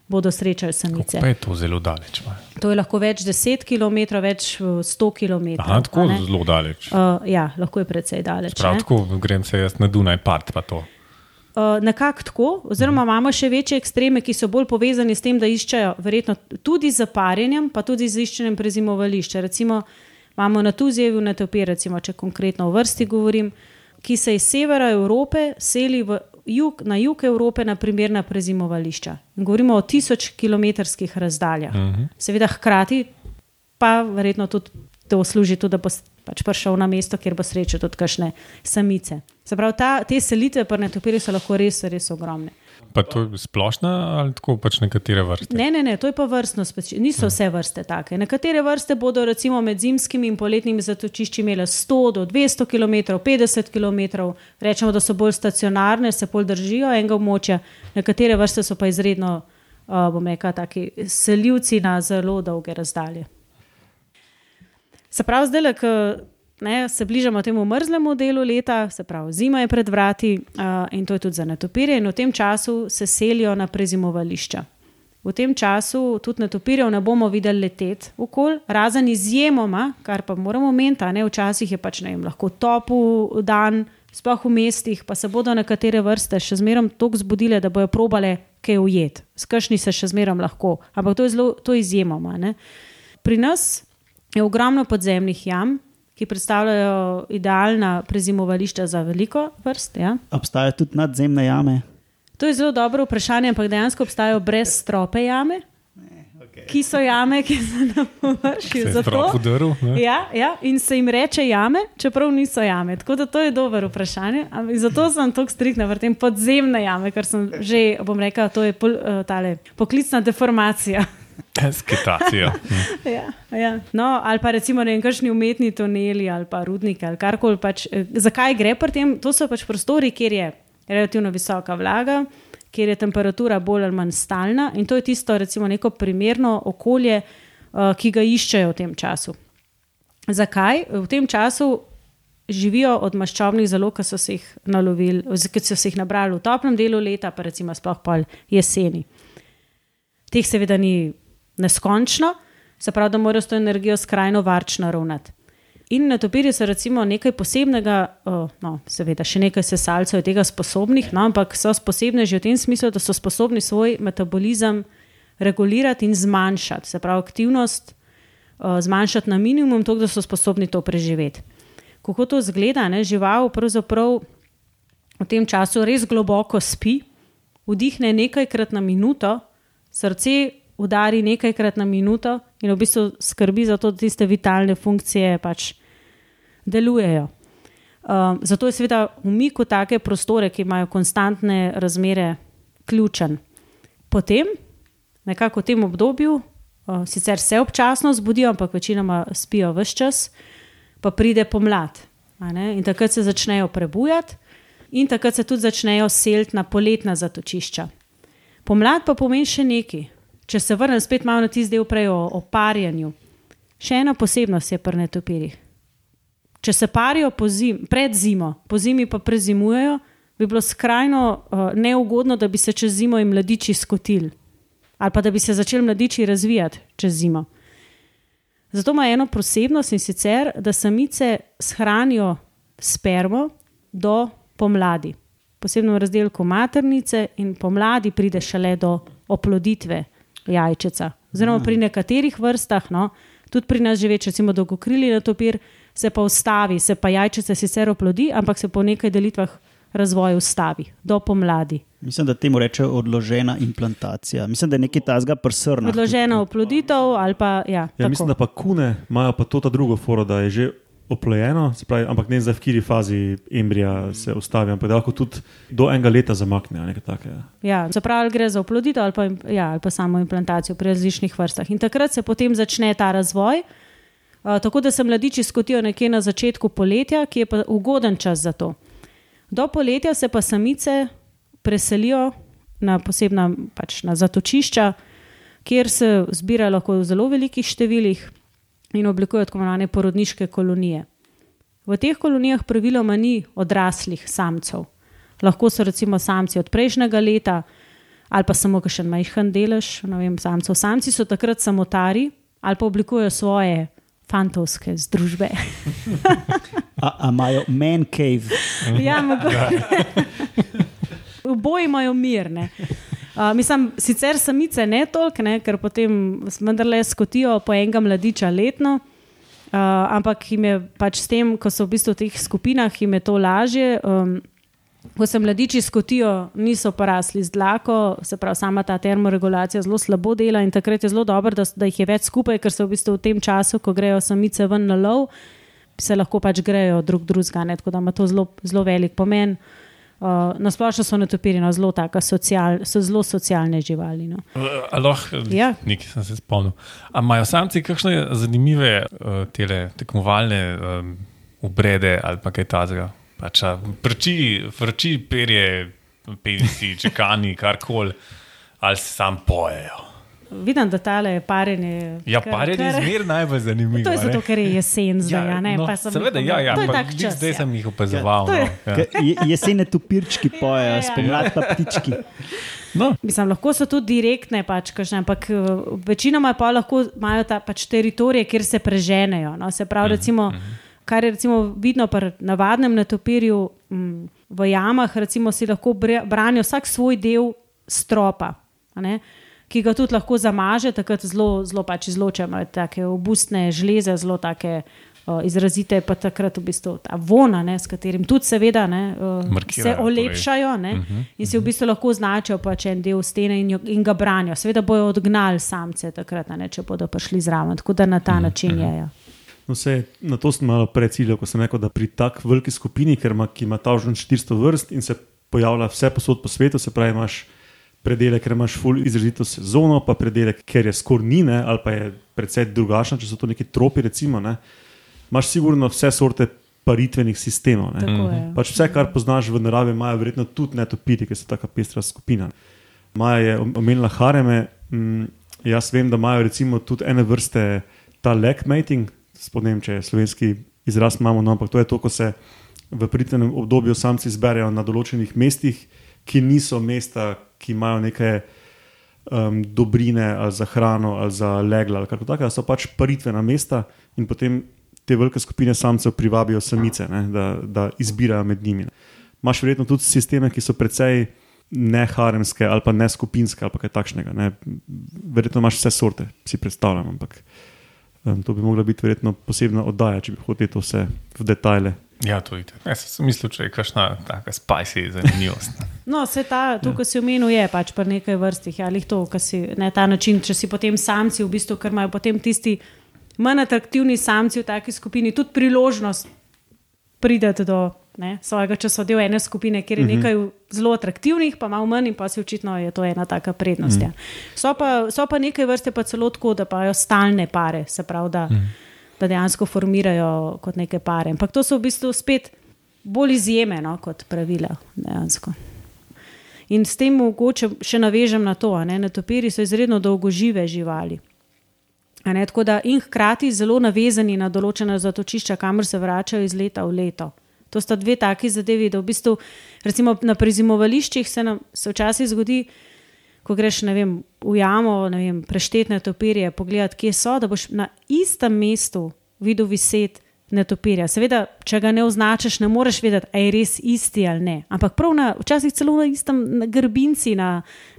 bodo srečali samice. Pa je to zelo daleč. ma. To je lahko več 10 km, več 100 km. Aha, tako zelo daleč. Uh, ja, lahko je precej daleč. Prav tako grem se jaz na Dunaj part pa to. Uh, Nekako tako, oziroma imamo še večje ekstreme, ki so bolj povezani s tem, da iščejo, verjetno tudi z zaparjenjem, pa tudi z iščenjem prezimovališča. Recimo imamo na Tuzijevi netopir, recimo, če konkretno o vrsti govorim, ki se iz severa Evrope seli v jug, na jug Evrope na primerna prezimovališča. In govorimo o tisoč kilometrskih razdaljah. Uh -huh. Seveda hkrati pa verjetno tudi to služi, tudi, da pač prišel na mesto, kjer bo srečal tudi kakšne samice. Se pravi, ta, te selitve pri netopirju so lahko res, res ogromne. Pa to je splošna ali tako pač nekatere vrste? Ne, ne, ne, to je pa vrstno, speci- niso vse vrste take. Nekatere vrste bodo recimo med zimskimi in poletnimi zatočišči imele 100 do 200 km, 50 km, rečemo, da so bolj stacionarne, se bolj držijo enega območja, nekatere vrste so pa izredno, uh, bom rekel, taki selivci na zelo dolge razdalje. Se pravi, zdaj, ko ne, se bližamo temu mrzlemu delu leta, se pravi, zima je pred vrati uh, in to je tudi za netopirje, in v tem času se selijo na prezimovališča. V tem času tudi netopirjev ne bomo videli leteti okoli, razen izjemoma, kar pa moramo omeniti, ne včasih je pač ne vem, lahko topel dan, sploh v mestih, pa se bodo nekatere vrste še zmerom tako zbudile, da bojo probale kaj ujeti. Skršni se še zmerom lahko, ampak to je zelo to je izjemoma. Ne? Pri nas je ogromno podzemnih jam, ki predstavljajo idealna prezimovališča za veliko vrst. Ja? Obstajajo tudi nadzemne jame. To je zelo dobro vprašanje, ampak dejansko obstajajo brez strope jame, ki so jame, ki so na površju. Zato- udaril, ne? Ja, ja, in se jim reče jame, čeprav niso jame. Tako da to je dobro vprašanje. Zato sem tako striktna v tem podzemne jame, ker sem že, bom rekla, to je pol, uh, tale, poklicna deformacija. Skitacijo. Ja, ja. No, ali pa recimo ne vem, kakšni umetni tuneli ali pa rudniki ali karkoli. Pač, eh, zakaj gre pri tem? To so pač prostori, kjer je relativno visoka vlaga, kjer je temperatura bolj ali manj stalna in to je tisto, recimo, neko primerno okolje, uh, ki ga iščejo v tem času. Zakaj? V tem času živijo od maščobnih zalog, ki so se jih nalovili, ki so se jih nabrali v toplem delu leta, pa recimo sploh pol jeseni. Teh seveda ni neskončno, se pravi, da morajo s to energijo skrajno varčno ravnati. In netopirji so recimo nekaj posebnega, uh, no, seveda še nekaj sesalcev je tega sposobnih, no, ampak so posebne že v tem smislu, da so sposobni svoj metabolizem regulirati in zmanjšati, se pravi, aktivnost uh, zmanjšati na minimum, tako da so sposobni to preživeti. Kako to zgleda, ne? žival pravzaprav v tem času res globoko spi, vdihne nekajkrat na minuto, srce udari nekajkrat na minuto in v bistvu skrbi za to, da tiste vitalne funkcije pač delujejo. Um, zato je seveda umik v take prostore, ki imajo konstantne razmere, ključen. Potem, nekako v tem obdobju, uh, sicer se občasno zbudijo, ampak večinoma spijo vse čas, pa pride pomlad. In takrat se začnejo prebujati, in takrat se tudi začnejo seliti na poletna zatočišča. Pomlad pa pomeni še nekaj. Če se vrnem spet malo na tisti del prej o, o parjenju. Še ena posebnost je pri netopirjih. Če se parijo zim, pred zimo, po zimi pa prezimujejo, bi bilo skrajno uh, neugodno, da bi se čez zimo jim mladiči skotili ali pa da bi se začeli mladiči razvijati čez zimo. Zato ima eno posebnost in sicer, da samice shranijo spermo do pomladi, posebno v razdelku maternice, in pomladi pride šele do oploditve jajčeca. Oziroma pri nekaterih vrstah, no, tudi pri nas živeč, recimo dolgokrili netopir, se pa ustavi, se pa jajčice sicer oplodi, ampak se po nekaj delitvah razvoja ustavi do pomladi. Mislim, da temu reče odložena implantacija. Mislim, da je nekaj tazga prsrna. Odložena oploditev ali pa ja. Ja, tako. mislim, da pa kune imajo pa to ta drugo foro, da je že oplojeno, pravi, ampak ne zdaj v kateri fazi embrija se ustavi, ampak lahko tudi do enega leta zamakne. Nekaj takega. Ja, se pravi, gre za oploditev ali pa, ja, ali pa samo implantacijo pri različnih vrstah. In takrat se potem začne ta razvoj. Uh, tako da se mladiči skotijo nekje na začetku poletja, ki je pa ugoden čas za to. Do poletja se pa samice preselijo na posebna pač na zatočišča, kjer se zbirajo lahko v zelo velikih številih in oblikujejo tako imenovane porodniške kolonije. V teh kolonijah praviloma ni odraslih samcev. Lahko so recimo samci od prejšnjega leta ali pa samo še majhen delež vem, samcev. Samci so takrat samotari ali pa oblikujejo svoje fantovske združbe. A imajo man cave? ja, Oboji imajo mirne. Uh, mislim, sicer samice ne toliko, ker potem vendarle skotijo po enega mladiča letno, uh, ampak jim je pač s tem, ko so v bistvu v teh skupinah, jim je to lažje. Um, ko se mladiči skotijo, niso pa rasli z dlako, se pravi, sama ta termoregulacija zelo slabo dela in takrat je zelo dobro, da, da jih je več skupaj, ker se v bistvu v tem času, ko grejo samice ven na lov, se lahko pač grejo drug drugega, tako da ima to zelo, zelo velik pomen. Uh, na splošno so netopiri no, zelo, social, so zelo socialne živali. No. Uh, Aloh, ja. nekaj sem se spomnil. Ali imajo samci kakšne zanimive uh, tekmovalne um, obrede ali pa kaj takega? Pač, vrči, vrči perje, penisi, čekani, karkoli, ali se sam pojejo. Vidim, da tale parjenje. Ja, parjenje je zmer najbolj zanimivo. To je zato, ker je jesen zdaj. Ja, no, seveda, ja, ja, čas, zdaj ja. sem jih opazoval. Ja, no, ja. Jesene tu pirčki pojejo, ja, ja. spomladi pa ptički. No. Mislim, lahko so tudi direktne, pač, kažne, ampak eh, večinoma pa lahko imajo ta pač, teritorije, kjer se preženejo. No, se pravi, mm -hmm. recimo. Mm -hmm kar je recimo vidno pri navadnem netopirju m, v jamah, recimo si lahko branijo vsak svoj del stropa, ki ga tudi lahko zamaže, takrat zelo, zelo pač izločamo, tako obustne žleze, zelo take. Izrazite pa takrat v bistvu ta vona, ne, s katerim tudi, seveda, ne, se torej. olepšajo ne, uh mhm, -huh, in si v mhm. bistvu lahko označijo pač en del stene in, jo, in ga branijo. Seveda bojo odgnali samce, takrat, ne, če bodo prišli zraven. Tako da na ta uh mhm, -huh, način je. Ja. No, vse, na to sem malo preciljal, ko sem rekel, da pri tako veliki skupini, ima, ki ima ta užen 400 vrst in se pojavlja vse posod po svetu, se pravi, imaš predele, ker imaš full izrazito sezono, pa predele, ker je skornine ali pa je precej drugačna, če so to neki tropi, recimo, ne, imaš sigurno vse sorte paritvenih sistemov. Pač vse, kar poznaš v naravi, imajo verjetno tudi netopiti, ker so tako pestra skupina. Maja je omenila hareme, mm, jaz vem, da imajo recimo tudi ene vrste ta leg mating, spodnem, če je slovenski izraz, imamo, no, ampak to je to, ko se v pridnem obdobju samci zberejo na določenih mestih, ki niso mesta, ki imajo neke um, dobrine ali za hrano ali za legla ali kako takega, so pač paritvena mesta in potem te velike skupine samcev privabijo samice, ne, da, da izbirajo med njimi. Imáš verjetno tudi sisteme, ki so precej neharemske ali pa ne skupinske ali kaj takšnega. Ne. Verjetno imaš vse sorte, si predstavljam. Ampak, Um, to bi mogla biti verjetno posebna oddaja, če bi hotel to vse v detajle. Ja, to je. Jaz sem mislil, če je kakšna taka spicy zanimivost. No, vse ta, to, ja. kar si omenil, je pač pa nekaj vrstih. Ali to, kar si na ta način, če si potem samci, v bistvu, ker imajo potem tisti manj atraktivni samci v taki skupini tudi priložnost prideti do ne, svojega časa del ene skupine, kjer je uh mhm. -huh. nekaj zelo atraktivnih, pa malo manj, in pa si očitno je to ena taka prednost. Uh -huh. ja. so, pa, so pa nekaj vrste pa celo tako, da pa jo stalne pare, se pravi, da, uh mhm. -huh. Da dejansko formirajo kot neke pare. Ampak to so v bistvu spet bolj izjeme no, kot pravila. Dejansko. In s tem mogoče še navežem na to, da netopiri so izredno dolgožive živali. Ne, da, in hkrati zelo navezani na določene zatočišča, kamor se vračajo iz leta v leto. To sta dve taki zadevi, da v bistvu recimo, na prezimovališčih se nam se včasih zgodi, ko greš vem, v jamo, vem, preštetne topirje, pogledati, kje so, da boš na istem mestu videl viset netopirja. Seveda, če ga ne označiš, ne moreš vedeti, ali je res isti ali ne. Ampak prav na, včasih celo na istem na grbinci na,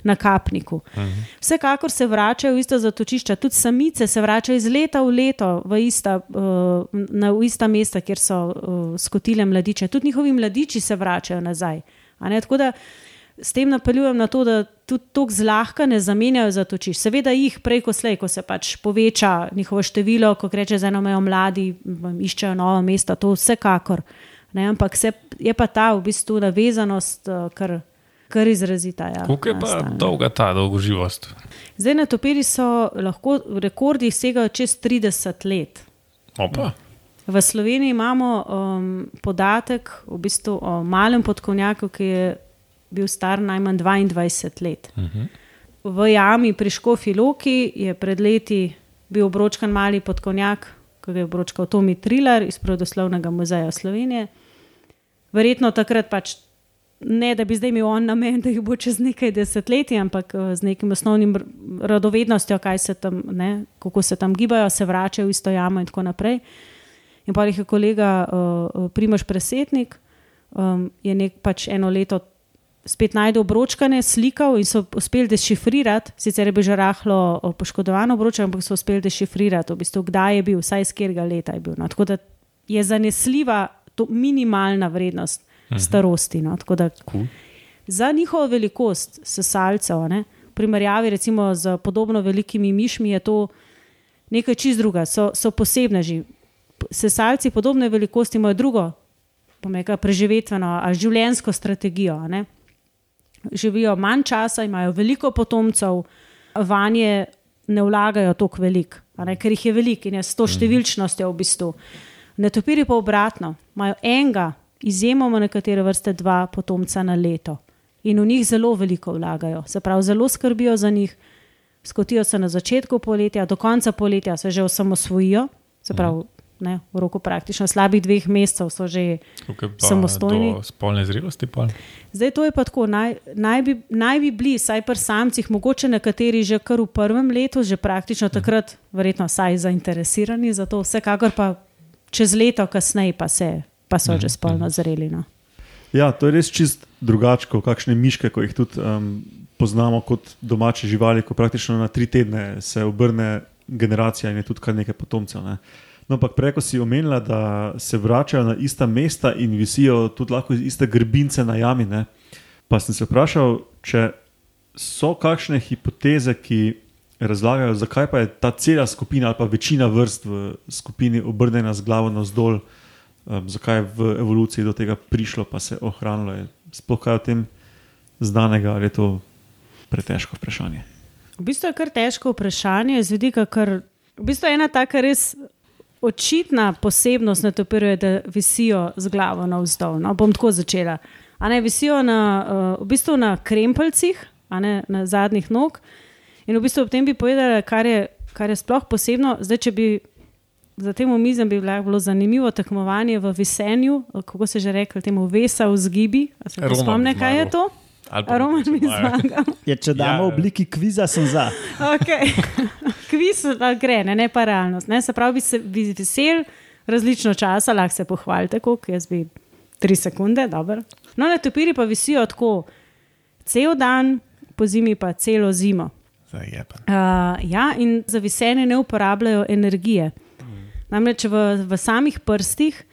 na kapniku. Uh mhm. -huh. Vsekakor se vračajo v ista zatočišča, tudi samice se vračajo iz leta v leto v ista, uh, na v ista mesta, kjer so uh, skotile mladiče. Tudi njihovi mladiči se vračajo nazaj. Tako da s tem napeljujem na to, da tudi tako zlahka ne zamenjajo za točiš. Seveda jih prej, ko slej, ko se pač poveča njihovo število, ko reče, da eno mladi iščejo nova mesta, to vsekakor. Ne, ampak se, je pa ta v bistvu navezanost, eh, kar, kar izrazita. Ja, Kako je pa stane. dolga ta dolgoživost? Zdaj na topiri so lahko rekordi segajo čez 30 let. Opa. V Sloveniji imamo um, podatek v bistvu o malem podkovnjaku, ki je bil star najmanj 22 let. Uh -huh. V jami pri Škofi Loki je pred leti bil obročkan mali podkovnjak, ki ga je obročkal Tomi Trilar iz Prodoslovnega muzeja Slovenije. Verjetno takrat pač ne, da bi zdaj imel on namen, da jih bo čez nekaj desetletij, ampak eh, z nekim osnovnim radovednostjo, se tam, ne, kako se tam gibajo, se vračajo v isto jamo in tako naprej. In pa jih je kolega uh, Primoš Presetnik, um, je nek pač eno leto spet najdel obročkane, slikal in so uspeli dešifrirati, sicer je bil že rahlo poškodovan obroček, ampak so uspeli dešifrirati, v bistvu, kdaj je bil, vsaj iz katerega leta je bil. No. Tako da je zanesljiva to minimalna vrednost mhm. starosti. No. Da, cool. Za njihovo velikost sesalcev, v primerjavi recimo z podobno velikimi mišmi, je to nekaj čist druga, so, so posebneži. Sesalci podobne velikosti imajo drugo. Preživetveno ali življenjsko strategijo. Ne? Živijo manj časa, imajo veliko potomcev, vanje ne vlagajo tako veliko, ker jih je veliko in je s to mhm. številčnostjo v bistvu. Netopiri pa obratno, imajo enega, izjemoma nekatere vrste, dva potomca na leto in v njih zelo veliko vlagajo, se pravi, zelo skrbijo za njih. Skotijo se na začetku poletja, do konca poletja se že osamosvojijo, se pravi, ne, v roku praktično slabih dveh mesecev so že samostojni. Spolne zrelosti pa. Zdaj to je pa tako, naj, naj, bi, naj bi bili, saj pri samcih, mogoče nekateri že kar v prvem letu, že praktično takrat, verjetno, saj zainteresirani za to, vsekakor pa čez leto kasneje pa, se, pa so že spolno zreli. No. Ja, to je res čist drugače, kot kakšne miške, ko jih tudi um, poznamo kot domače živali, ko praktično na tri tedne se obrne generacija in je tudi kar nekaj potomcev. Ne. No, ampak preko si omenila, da se vračajo na ista mesta in visijo tudi lahko iz iste grbince na jami. Ne? Pa sem se vprašal, če so kakšne hipoteze, ki razlagajo, zakaj pa je ta cela skupina ali pa večina vrst v skupini obrnjena z glavo navzdol, um, zakaj je v evoluciji do tega prišlo, pa se je ohranilo. Sploh kaj o tem znanega, ali je to pretežko vprašanje? V bistvu je kar težko vprašanje, z vidika, ker v bistvu je ena taka res očitna posebnost na topirju je, da visijo z glavo navzdol. No, bom tako začela. A ne visijo na, uh, v bistvu na krempelcih, ne, na zadnjih nog. In v bistvu ob tem bi povedala, kar je, kar je sploh posebno. Zdaj, če bi za tem omizem bi bilo zanimivo tekmovanje v visenju, kako se že reče, temu vesa v zgibi. Se spomne, kaj je to? Roman mi zmaga. Ja, če damo v ja. obliki kviza, sem za. Okay. Kviz gre, ne, ne pa realnost. Ne? Se pravi, bi se bi vesel različno časa, lahko se pohvalite, koliko jaz bi tri sekunde. Dober. No, na topiri pa visijo tako cel dan, po zimi pa celo zimo. Uh, ja, in za visenje ne uporabljajo energije. Mm. Namreč v, v samih prstih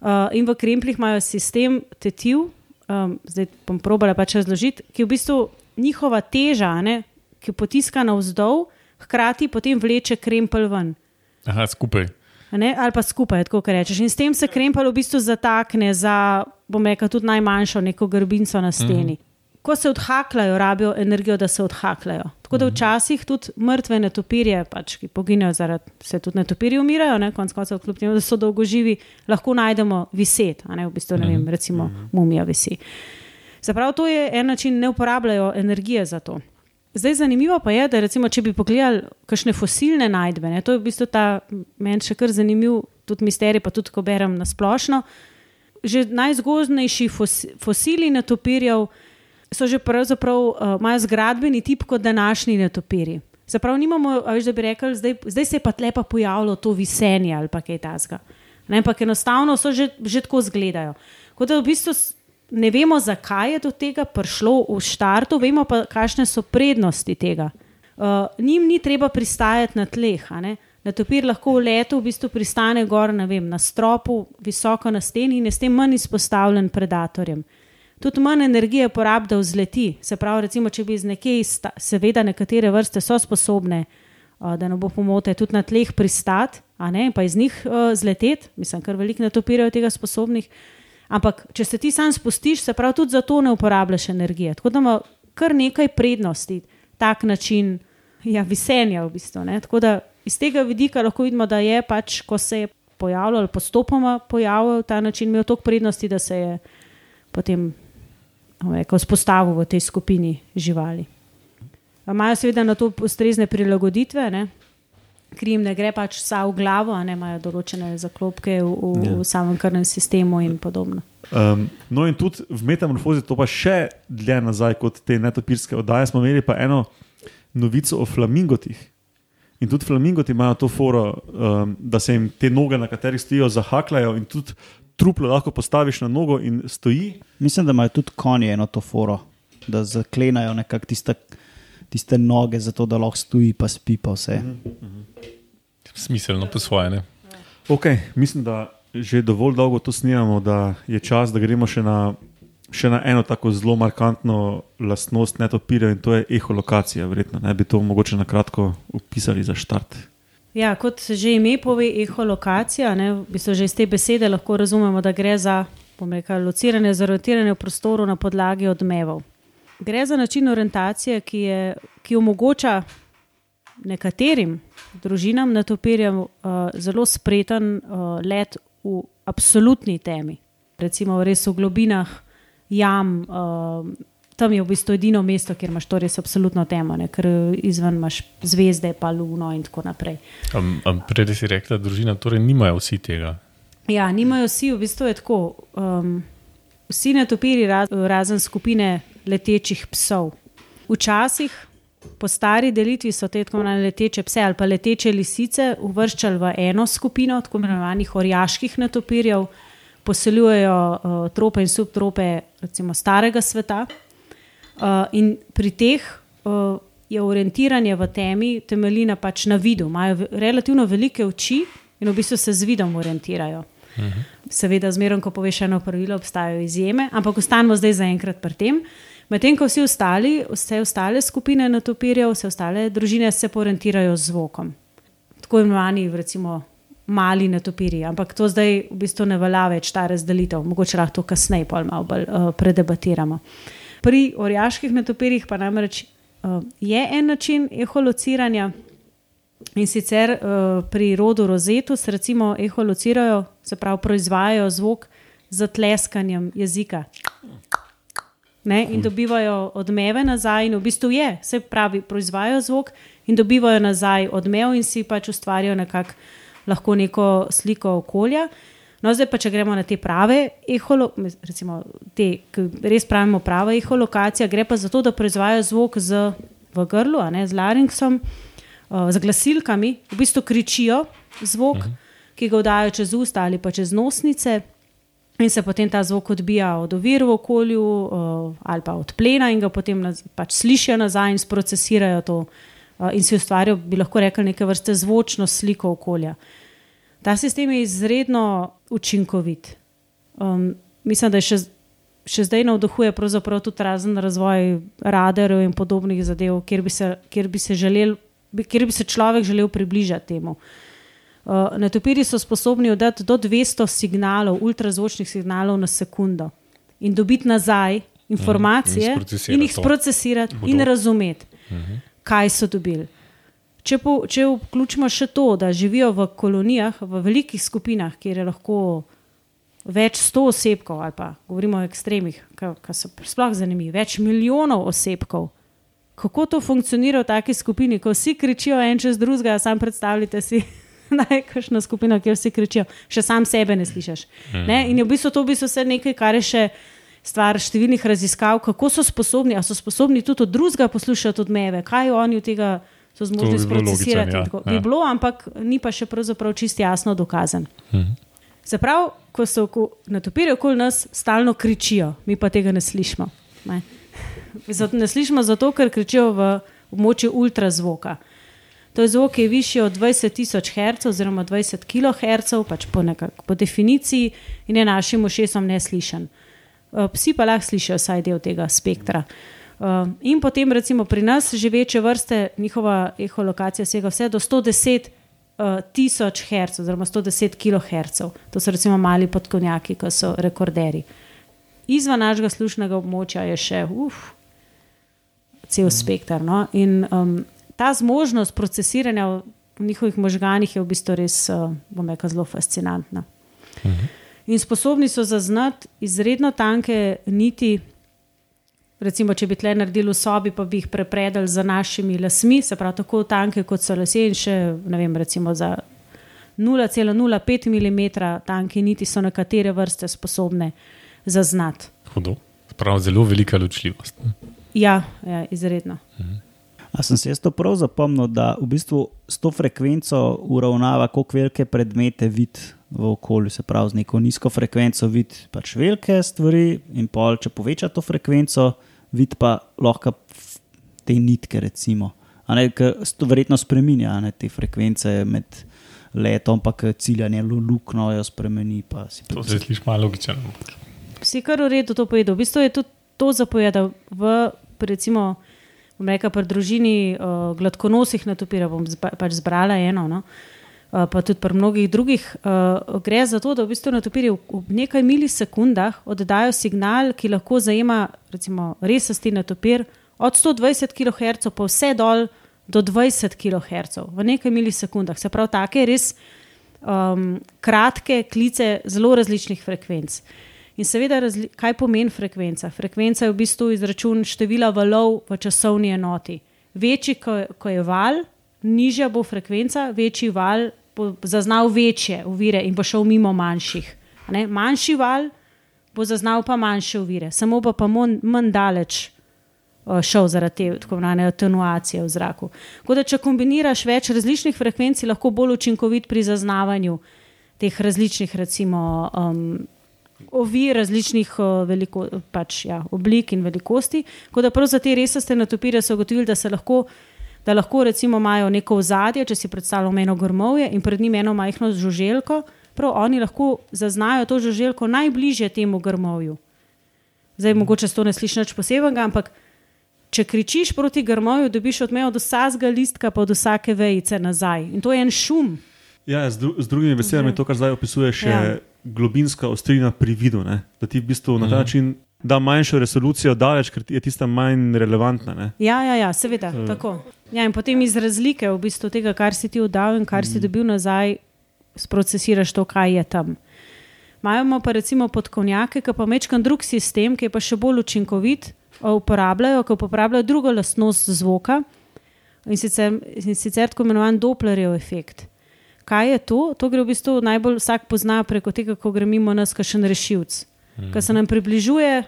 uh, in v kremplih imajo sistem tetiv, um, zdaj bom probala pač razložiti, ki je v bistvu njihova teža, ne, ki potiska navzdol, hkrati potem vleče krempel ven. Aha, skupaj. Ne, ali pa skupaj, tako rečeš. In s tem se krempel v bistvu zatakne za, bom rekel, tudi najmanjšo neko grbinco na steni. Mm -hmm ko se odhakljajo, rabijo energijo, da se odhakljajo. Tako da mhm. včasih tudi mrtve netopirje, pač, ki poginejo, zaradi se tudi netopirji umirajo, ne, konc koncev, kljub temu, da so dolgo živi, lahko najdemo viset, a ne v bistvu, ne vem, mhm. recimo mhm. mumija visi. Zaprav to je en način, ne uporabljajo energije za to. Zdaj, zanimivo pa je, da recimo, če bi pogledali kakšne fosilne najdbe, ne, to je v bistvu ta meni še kar zanimiv, tudi misterij, pa tudi ko berem na splošno. Že najzgodnejši fosili netopirjev so že pravzaprav uh, imajo zgradbeni tip kot današnji netopiri. Zaprav nimamo, veš, da bi rekli, zdaj, zdaj se je pa lepa pojavilo to visenje ali pa kaj tasga. Ampak enostavno so že, že tako izgledajo. Kot da v bistvu ne vemo, zakaj je do tega prišlo v štartu, vemo pa, kakšne so prednosti tega. Uh, njim ni treba pristajati na tleh. Netopir lahko v letu v bistvu pristane gor vem, na stropu, visoko na steni in je s tem manj izpostavljen predatorjem tudi manj energije porabi, da vzleti. Se pravi, recimo, če bi iz nekje, seveda, nekatere vrste so sposobne, da ne bo pomote, tudi na tleh pristati, ne, pa iz njih uh, zleteti, mislim, kar veliko netopirajo tega sposobnih. Ampak, če se ti sam spustiš, se pravi, tudi za to ne uporabljaš energije. Tako da ima kar nekaj prednosti, tak način ja, visenja v bistvu. Ne. Tako da iz tega vidika lahko vidimo, da je pač, ko se je pojavljal postopoma pojavil ta način, imel toliko prednosti, da se je potem rekel, spostavil v tej skupini živali. Imajo seveda na to ustrezne prilagoditve, ne? krim ne gre pač vsa v glavo, ne imajo določene zaklopke v, v, ja. v samem krvnem sistemu in podobno. Um, no, in tudi v metamorfozi, to pa še dlje nazaj kot te netopirske oddaje, smo imeli pa eno novico o flamingotih. In tudi flamingoti imajo to foro, um, da se jim te noge, na katerih stojijo, zahakljajo in tudi truplo lahko postaviš na nogo in stoji. Mislim, da imajo tudi konje eno to foro, da zaklenajo nekako tiste, tiste noge, zato da lahko stoji, pa spi pa vse. Uh -huh, uh -huh. Smiselno posvojene. Okay, mislim, da že dovolj dolgo to snimamo, da je čas, da gremo še na še na eno tako zelo markantno lastnost netopirja in to je eholokacija. Verjetno ne bi to mogoče na kratko opisali za štart. Ja, kot že ime pove, eholokacija, ne, v bistvu že iz te besede lahko razumemo, da gre za rekel, lociranje, zarotiranje v prostoru na podlagi odmevov. Gre za način orientacije, ki, je, ki omogoča nekaterim družinam netopirjem uh, zelo spreten uh, let v absolutni temi, recimo res v globinah jam. Uh, tam je v bistvu edino mesto, kjer imaš to res absolutno temo, ne? ker izven imaš zvezde, pa luno in tako naprej. Prej si rekla, da družina, torej nimajo vsi tega. Ja, nimajo vsi, v bistvu je tako. Um, vsi netopiri, raz, razen skupine letečih psov. Včasih, po stari delitvi, so te tako imenovane leteče pse ali pa leteče lisice uvrščali v eno skupino, tako imenovanih orjaških netopirjev poseljujejo uh, trope in subtrope, recimo starega sveta. Uh, in pri teh uh, je orientiranje v temi temelji na, pač na vidu. Imajo relativno velike oči in v bistvu se z vidom orientirajo. Uh mhm. -huh. Seveda, zmerno, ko poveš eno pravilo, obstajajo izjeme, ampak ostanemo zdaj zaenkrat pri tem. Medtem ko vsi ostali, vse ostale skupine natopirjev, vse ostale družine se orientirajo z zvokom. Tako imenovani, recimo, mali netopiri, ampak to zdaj v bistvu ne velja več ta razdelitev, mogoče lahko kasneje malo bolj uh, predebatiramo. Pri orjaških netopirjih pa namreč uh, je en način eholociranja in sicer uh, pri rodu rozetus, recimo eholocirajo, se pravi proizvajajo zvok z tleskanjem jezika. Ne, in dobivajo odmeve nazaj, in v bistvu je, se pravi, proizvajajo zvok in dobivajo nazaj odmev, in si pač ustvarjajo nekako lahko neko sliko okolja. No, zdaj pa, če gremo na te prave, eholo, recimo, te, ki res pravimo prava eholokacija, gre pa za to, da proizvajajo zvok z, v grlu, ne, z laringsom, uh, z glasilkami, v bistvu kričijo zvok, uh mhm. -huh. ki ga vdajo čez usta ali pa čez nosnice. In se potem ta zvok odbija od ovir v okolju uh, ali pa od plena, in ga potem naz, pač slišijo nazaj in procesirajo to, uh, in si ustvarijo, bi lahko rekli, neke vrste zvočno sliko okolja. Uh, Ta sistem je izredno učinkovit. Um, mislim, da še, še zdaj navduhuje tudi razen razvoj radarjev in podobnih zadev, kjer bi se, kjer bi se, želel, kjer bi se človek želel približati temu. Uh, netopiri so sposobni oddati do 200 signalov, ultrazvočnih signalov na sekundo in dobiti nazaj informacije mm, in, in jih sprocesirati in razumeti, mm -hmm. kaj so dobili. Če, po, če vključimo še to, da živijo v kolonijah, v velikih skupinah, kjer je lahko več sto osebkov, ali pa govorimo o ekstremih, ki so sploh zanimivi, več milijonov osebkov, kako to funkcionira v taki skupini, ko vsi kričijo en čez drugega, sam predstavljate si. Najkajšna skupina, kjer vsi kričijo, še sam sebe ne slišiš. Ne? In v bistvu to v bistvu nekaj, kar je še stvar številnih raziskav, kako so sposobni, ali so sposobni tudi od drugega poslušati odmeve, kaj oni od tega so zmožni sprocesirati. Ja, ja. Bi bilo, ampak ni pa še pravzaprav čisto jasno dokazan. Mhm. Se pravi, ko so natopiri okoli nas, stalno kričijo, mi pa tega ne slišimo. Ne, ne slišimo zato, ker kričijo v območju ultrazvoka. To je zvok, ki je višji od 20.000 Hz oziroma 20 kHz, pač po, nekak, po definiciji, in je našim ušesom neslišen. Psi pa lahko slišijo vsaj del tega spektra. Uh, Uh, in potem, recimo, pri nas živeče vrste, njihova eholokacija sega vse do 110 uh, tisoč Hz, oziroma 110 kHz. To so recimo mali podkonjaki, ki so rekorderi. Izven našega slušnega območja je še uf, cel spektr. No? In um, ta zmožnost procesiranja v njihovih možganjih je v bistvu res, uh, bom rekel, zelo fascinantna. In sposobni so zaznati izredno tanke niti. Recimo, če bi tle naredili v sobi, pa bi jih prepredali za našimi lasmi, se pravi, tako tanke kot so lasje, in še ne vem, recimo za 0,05 mm tanke niti so nekatere vrste sposobne zaznati. Hudo. Prav zelo velika ločljivost. Ja, ja izredno. A sem se jaz to prav zapomnil, da v bistvu s to frekvenco uravnava, koliko velike predmete vidi v okolju, se pravi, z neko nizko frekvenco vidi pač velike stvari, in pol, če poveča to frekvenco, vidi pa lahko te nitke, recimo. A Ne, to verjetno spremenja ne, te frekvence med letom, pa k ciljanje lu- luknjo jo spremeni. pa si To se sliši malo logično. Vsi kar v redu to povedal. V bistvu je tudi to zapovedal v, recimo, bom rekel, pri družini uh, gladkonosih netopira, bom zba, pač zbrala eno. No? Uh, pa tudi pri mnogih drugih, uh, gre za to, da v bistvu netopiri v, nekaj milisekundah oddajo signal, ki lahko zajema, recimo, resasti netopir od 120 kHz pa vse dol do 20 kHz v nekaj milisekundah. Se pravi, take res um, kratke klice zelo različnih frekvenc. In seveda, kaj pomeni frekvenca? Frekvenca je v bistvu izračun števila valov v časovni enoti. Večji, ko, ko je val, nižja bo frekvenca, večji val bo zaznal večje ovire in bo šel mimo manjših. Ne? Manjši val bo zaznal pa manjše ovire, samo bo pa mon- manj daleč uh, šel zaradi te tako imenovane atenuacije v zraku. Tako da, če kombiniraš več različnih frekvenc, lahko bolj učinkovit pri zaznavanju teh različnih, recimo, um, ovir, različnih uh, veliko, pač, ja, oblik in velikosti. Tako da prav za te resaste natopire so ugotovili, da se lahko. Da lahko recimo imajo neko ozadje, če si predstavljamo eno grmovje in pred njim eno majhno žuželko, prav oni lahko zaznajo to žuželko najbližje temu grmovju. Zdaj, mogoče to ne sliši nič posebnega, ampak če kričiš proti grmovju, dobiš odmev od vsakega listka, pa od vsake vejice nazaj. In to je en šum. Ja, z, dru z drugimi besedami, to, kar zdaj opisuje, še Ja. ja. globinska ostrina pri vidu. Ne? Da ti v bistvu na ta način da manjšo resolucijo daleč, ker je tista manj relevantna. Ne? Ja, ja, ja seveda. Uh. Tako. Ja, in potem iz razlike v bistvu tega, kar si ti oddal in kar si dobil nazaj, sprocesiraš to, kaj je tam. Imamo pa recimo podkovnjake, ki pa mečkan drug sistem, ki je pa še bolj učinkovit, uporabljajo, ki uporabljajo drugo lastnost zvoka in sicer, in sicer tako imenovan Dopplerjev efekt. Kaj je to? To gre v bistvu najbolj vsak pozna preko tega, ko gre mimo nas, kakšen rešilc. Mm. Ko se nam približuje,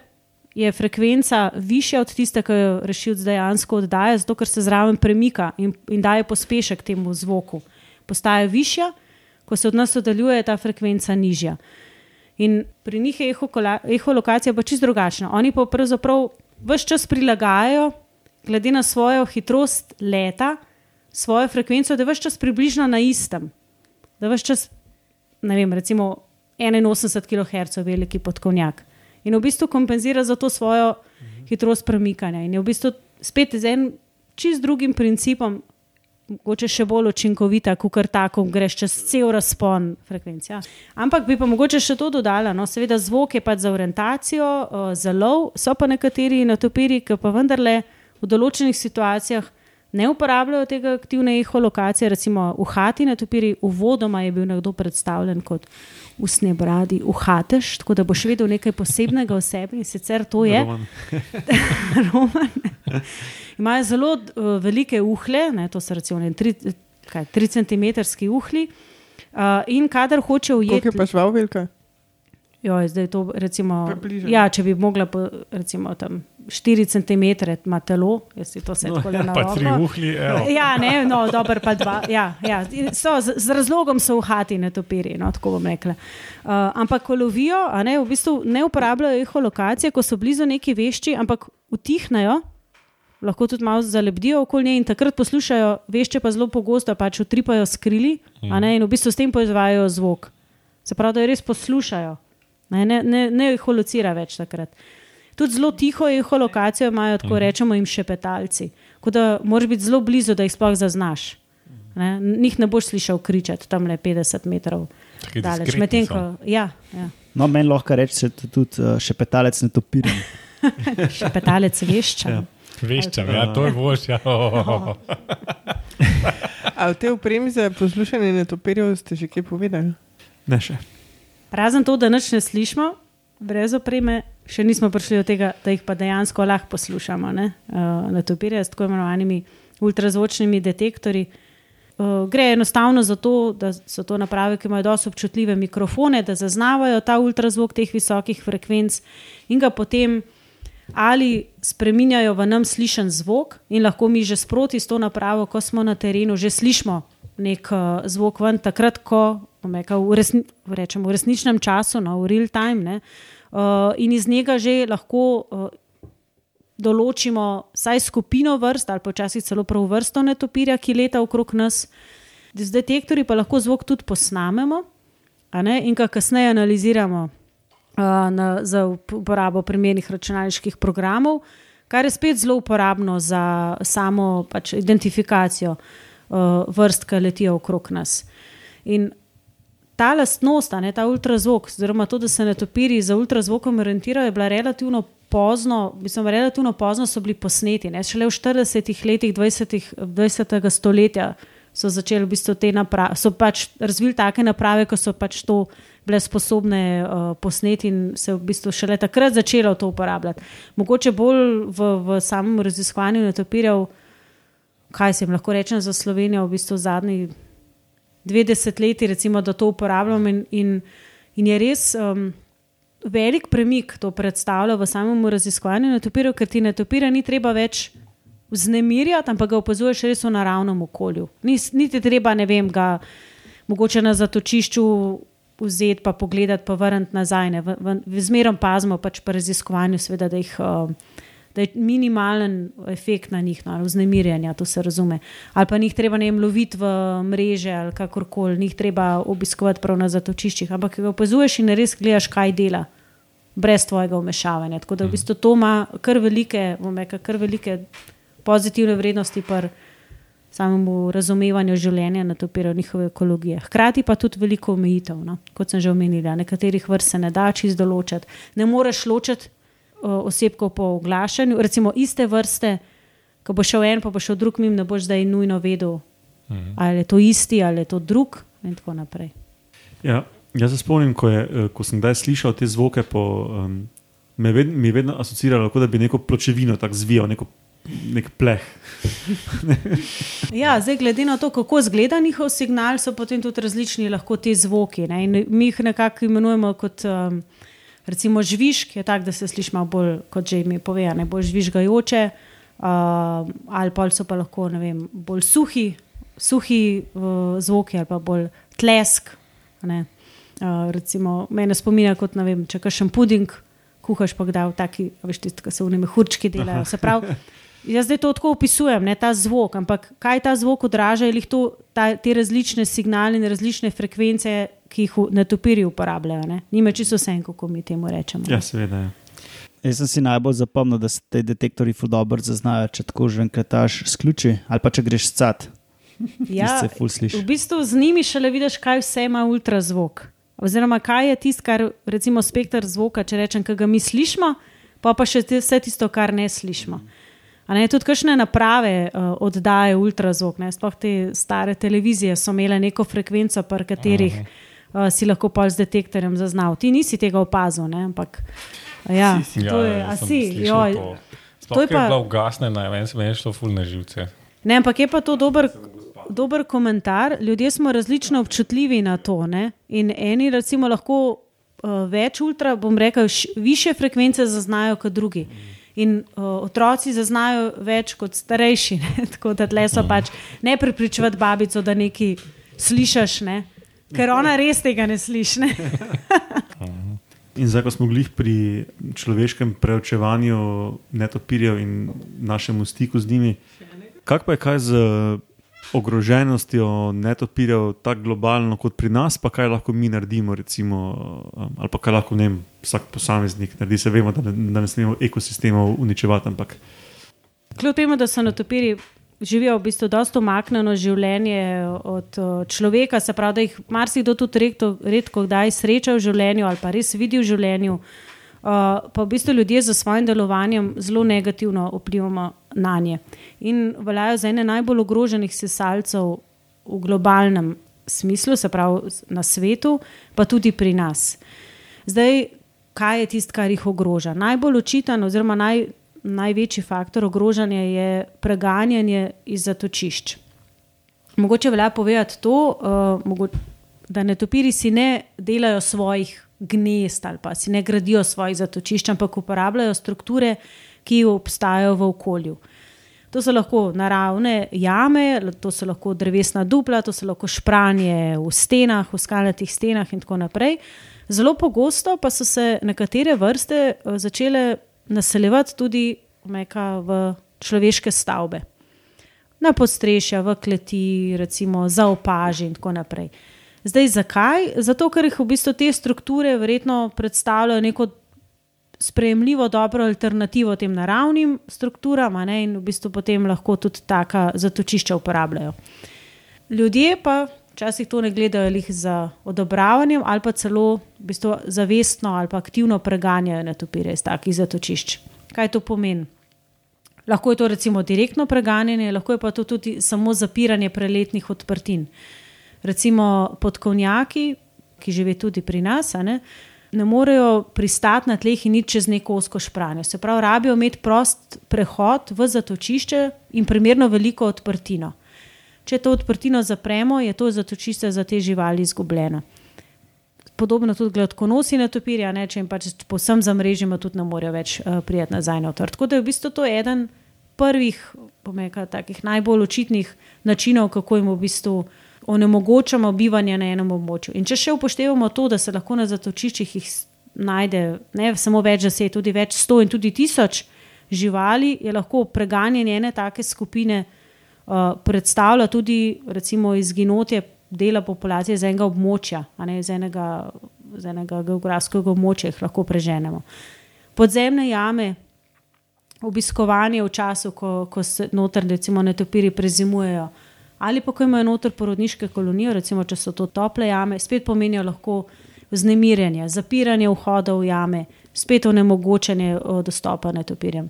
je frekvenca višja od tiste, ki jo rešilc dejansko oddaja, zato ker se zraven premika in, in daje pospešek temu zvoku. Postaja višja, ko se od nas oddaljuje, je ta frekvenca nižja. In pri njih je eholokacija pa čist drugačna. Oni pa pravzaprav vse čas prilagajajo, glede na svojo hitrost leta, svojo frekvenco, da je vse čas približno na istem. Da je vse čas, ne vem, recimo 81 kHz veliki podkovnjak. In v bistvu kompenzira za to svojo hitrost premikanja. In je v bistvu spet z enim čist drugim principom, mogoče še bolj učinkovita, kot kar tako greš čez cel razpon frekvenc. Ja. Ampak bi pa mogoče še to dodala. No? Seveda zvok je pač za orientacijo, uh, za lov, so pa nekateri natopiri, ki pa vendarle v določenih situacijah ne uporabljajo tega aktivne eholokacije. Recimo v hati natopiri, uvodoma je bil nekdo predstavljen kot usne bradi, uhatež, tako da boš vedel nekaj posebnega o sebi in sicer to je. Roman. Roman. Imajo zelo uh, velike uhle, ne, to so recimo 3 cm uhli. Uh, in kadar hoče Koliko ujeti, je pa žival velika? jo, zdaj to recimo, Približno. ja, če bi mogla, recimo tam 4 cm ima telo, jaz si to vse tako le na Pa tri uhli, evo. Ja, ne, no, dobro, pa dva. Ja, ja. So, z, z razlogom so uhati netopiri, no, tako bom rekla. Uh, ampak ko lovijo, ne, v bistvu ne uporabljajo eholokacije, ko so blizu neki vešči, ampak utihnejo, lahko tudi malo zalebdijo okoli nje in takrat poslušajo, vešče pa zelo pogosto pač utripajo skrili a ne, in v bistvu s tem proizvajajo zvok. Se pravi, da jo res poslušajo, ne, ne, ne, ne eholocira več takrat. Tudi zelo tiho eholokacijo imajo, tako rečemo, jim šepetalci. Tako da moraš biti zelo blizu, da jih sploh zaznaš. Ne? Njih ne boš slišal kričati tam le 50 metrov Taki daleč. Medtem ko, ja, ja. No, meni lahko reče tudi uh, šepetalec ne topiram. šepetalec vešča. Ja. Veščam, ja, to je boš. Ja. A v tej opremi za poslušanje netopirjev ste že kaj povedali? Ne še. Razen to, da nič ne slišimo, brez opreme, še nismo prišli do tega, da jih pa dejansko lahko poslušamo. Uh, na topirje s tako imenovanimi ultrazvočnimi detektorji. Uh, gre enostavno za to, da so to naprave, ki imajo dosto občutljive mikrofone, da zaznavajo ta ultrazvok teh visokih frekvenc in ga potem ali spremenjajo v nam slišen zvok, in lahko mi že sproti s to napravo, ko smo na terenu, že slišimo nek uh, zvok ven, takrat, ko meka, v, resni, rečem, v resničnem času, no, v real time, ne, uh, in iz njega že lahko. Uh, Določimo vsaj skupino vrst, ali pa včasih celo prav vrsto netopirja, ki leta okrog nas. Z detektorji pa lahko zvok tudi posnamemo in ga kasneje analiziramo na, za uporabo primernih računalniških programov, kar je spet zelo uporabno za samo pač, identifikacijo uh, vrst, ki letijo okrog nas. In ta lastnost, ne, ta ultrazvok, oziroma to, da se netopiri za ultrazvokom orientirajo, je bila relativno. Pozno, mislim, relativno pozno so bili posneti, ne? šele v 40-ih letih 20. 20. stoletja so začeli v bistvu te naprave, so pač razvili take naprave, ko so pač to bile sposobne uh, posneti in se v bistvu šele takrat začelo to uporabljati. Mogoče bolj v, v samem raziskovanju netopirjev, kaj se jim lahko reče za Slovenijo, v bistvu zadnji dve desetletji, recimo, da to uporabljam in, in, in je res. Um, Velik premik to predstavlja v samem raziskovanju netopirjev, ker ti netopirja ni treba več vznemirjati, ampak ga opazuješ res v naravnem okolju. Ni, niti treba, ne vem, ga mogoče na zatočišču vzeti, pa pogledati, pa vrniti nazaj. V, v, v zmerom pazimo pač pri raziskovanju, seveda, da, jih, uh, da je minimalen efekt na njih, no, vznemirjanja, to se razume. Ali pa njih treba ne loviti v mreže ali kakorkoli, njih treba obiskovati prav na zatočiščih, ampak ga opazuješ in res gledaš, kaj dela. Brez tvojega vmešavanja. Tako da v bistvu to ima kar velike, omeka, kar velike pozitivne vrednosti. Par, samemu razumevanju življenja na to piro njihove ekologije. Hkrati pa tudi veliko omejitev, no? kot sem že omenila, nekaterih vrst se ne da čist določiti. Ne moreš ločiti osebkov po oglašanju, recimo iste vrste, ko bo šel en, pa bo šel drug, mi ne boš zdaj nujno vedel, mhm. ali je to isti ali je to drug in tako naprej. Ja, jaz se spomnim, ko, je, eh, ko sem kdaj slišal te zvoke, po, um, me ved, mi je vedno asociiralo, da bi neko pločevino tako zvijal, neko nek pleh. ja, zdaj, glede na to, kako izgleda njihov signal, so potem tudi različni lahko ti zvoki. Ne? Mi jih nekako imenujemo kot um, recimo žvižg, je tak, da se sliši malo bolj, kot že mi pove, ne bolj žvižgajoče, uh, ali pa so pa lahko vem, bolj suhi, suhi uh, zvoki ali pa bolj tlesk. Uh, recimo, mene spominja kot, vem, če kažem puding. Kuhaš pa da v taki, veš, tisti, ki se v njih hurčki delajo. Se pravi, Jaz zdaj to tako opisujem, ne, ta zvok, ampak kaj ta zvok odraža, ali to, ta, te različne signale in različne frekvence, ki jih netopiri uporabljajo. Nima čisto vse, kako mi temu rečemo. Ja, seveda. Ja. Jaz sem si najbolj zapomnil, da se ti detektori dobro zaznajo, če tako že enkrat sključi ali pa če greš scat. Ja, v bistvu z njimi šele vidiš, kaj vse ima ultrazvok. Oziroma, kaj je tisto, kar recimo spektr zvoka, če rečem, kaj ga mi slišimo, pa pa še vse tisto, kar ne slišimo. Mm. Ne, tudi kakšne naprave uh, oddajajo ultrazvok. Ne, sploh te stare televizije so imele neko frekvenco, pri katerih uh, si lahko pol z detektorjem zaznal. Ti nisi tega opazil, ne, ampak ja, si, si. to je, ja, si, joj, to. to je pa bilo ugasne, na meni je šlo fulne živce. Ne, ampak je pa to dober. Dober komentar. Ljudje smo različno občutljivi na to. Ne? In eni, recimo, lahko uh, več ultra, bom rekel, više frekvence zaznajo kot drugi. Mm. In uh, otroci zaznajo več kot starejši. Ne? Tako da le so pač ne pripričevati babico, da nekaj slišiš, ne? ker ona res tega ne sliši. Ne? in zdaj, ko smo bili pri človeškem preučevanju netopirjev in našemu stiku z njimi, kako pa je kaj z ogroženostjo netopirjev tako globalno kot pri nas, pa kaj lahko mi naredimo, recimo, um, ali pa kaj lahko vem, vsak posameznik naredi. Se vemo, da ne, da ne smemo ekosistemov uničevati. Ampak... Kljub temu, da so netopiri. Živijo v bistvu dosta omaknjeno življenje od človeka, se pravi, da jih marsikdo tudi redko, redko kdaj sreča v življenju ali pa res vidi v življenju. Uh, uh, pa v bistvu ljudje z svojim delovanjem zelo negativno vplivamo na nje. In veljajo za ene najbolj ogroženih sesalcev v globalnem smislu, se pravi na svetu, pa tudi pri nas. Zdaj, kaj je tisto, kar jih ogroža? Najbolj očiten, oziroma naj, največji faktor ogrožanja je preganjanje iz zatočišč. Mogoče velja povedati to, uh, da netopiri si ne delajo svojih gnezd ali pa si ne gradijo svojih zatočišč, ampak uporabljajo strukture, ki obstajajo v okolju. To so lahko naravne jame, to so lahko drevesna dupla, to so lahko špranje v stenah, v skalnatih stenah in tako naprej. Zelo pogosto pa so se nekatere vrste eh, začele naseljevati tudi meka, v človeške stavbe, na podstrešja, v kleti, recimo za opaži in tako naprej. Zdaj, zakaj? Zato, ker jih v bistvu te strukture verjetno predstavljajo neko sprejemljivo, dobro alternativo tem naravnim strukturam, ne, in v bistvu potem lahko tudi taka zatočišča uporabljajo. Ljudje pa včasih to ne gledajo za odobravanjem, ali pa celo v bistvu zavestno ali pa aktivno preganjajo netopire iz takih zatočišč. Kaj to pomeni? Lahko je to recimo direktno preganjanje, lahko je pa to tudi samo zapiranje preletnih odprtin. Recimo podkovnjaki, ki živijo tudi pri nas, ne, ne morejo pristati na tleh in iti čez neko osko špranje. Se pravi, rabijo imeti prost prehod v zatočišče in primerno veliko odprtino. Če to odprtino zapremo, je to zatočišče za te živali izgubljeno. Podobno tudi gladkonosi na topirja, ne, če jim pač posem zamrežimo, tudi ne morejo več uh, prijeti nazaj na odprt. Tako da je v bistvu to eden prvih, pomeka, takih najbolj očitnih načinov, kako jim v bistvu onemogočamo bivanje na enem območju. In če še upoštevamo to, da se lahko na zatočiščih najde ne samo več deset, tudi več sto in tudi tisoč živali, je lahko preganjanje ene take skupine uh, predstavlja tudi recimo izginotje dela populacije z enega območja, ne z enega, z enega geografskega območja, jih lahko preženemo. Podzemne jame. Obiskovanje v času, ko, ko se noter, recimo, netopiri prezimujejo, uh, ali pa ko imajo noter porodniške kolonije, recimo če so to tople jame, spet pomenijo lahko vznemirjanje, zapiranje vhoda v jame, spet onemogočanje dostopa netopirjem.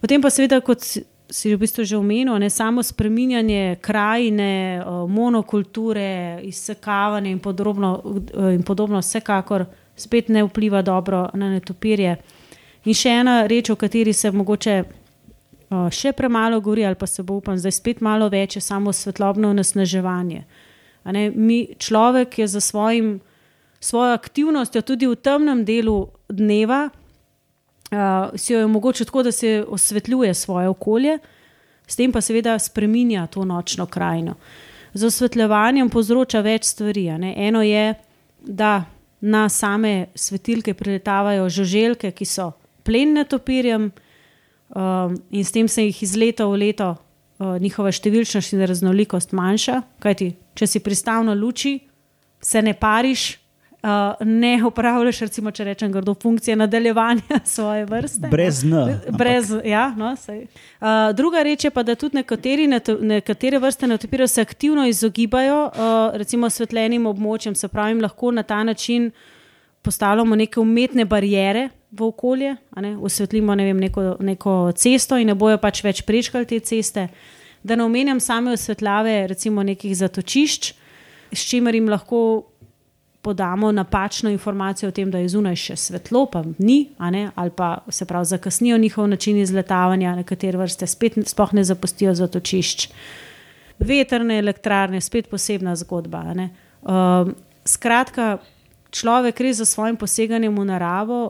Potem pa seveda, kot si v bistvu že omenil, ne samo spreminjanje krajine, monokulture, izsekavanje in, podrobno, in podobno, vsekakor spet ne vpliva dobro na netopirje. In še ena reč, o kateri se mogoče še premalo gori, ali pa se bo, upam, zdaj spet malo več, je samo svetlobno nasnaževanje. Mi, človek je za svojim, svojo aktivnostjo tudi v temnem delu dneva, uh, si jo je mogoče tako, da se osvetljuje svoje okolje, s tem pa seveda spreminja to nočno krajino. Z osvetljevanjem povzroča več stvari. Eno je, da na same svetilke priletavajo žuželke, ki so plenne topirjem, um, in s tem se jih iz leta v leto uh, njihova številčnost in raznolikost manjša. Kajti, če si pristavno luči, se ne pariš. Uh, ne upravljaš, recimo, če rečem, grdo funkcije nadaljevanja svoje vrste. Brez dna. Ja, no, uh, druga reč je pa, da tudi nekateri, nekatere vrste netopirjev se aktivno izogibajo, uh, recimo, svetljenim območjem, se pravi, lahko na ta način postavljamo neke umetne barijere, v okolje, osvetlimo ne vem, neko, neko cesto in ne bojo pač več prečkali te ceste. Da ne omenjam same osvetljave, recimo nekih zatočišč, s čimer jim lahko podamo napačno informacijo o tem, da je zunaj še svetlo, pa ni, ali pa se pravi, zakasnijo njihov način izletavanja, nekatere vrste spet sploh ne zapustijo zatočišč. Veterne elektrarne, spet posebna zgodba. Uh, skratka, človek res za svojim poseganjem v naravo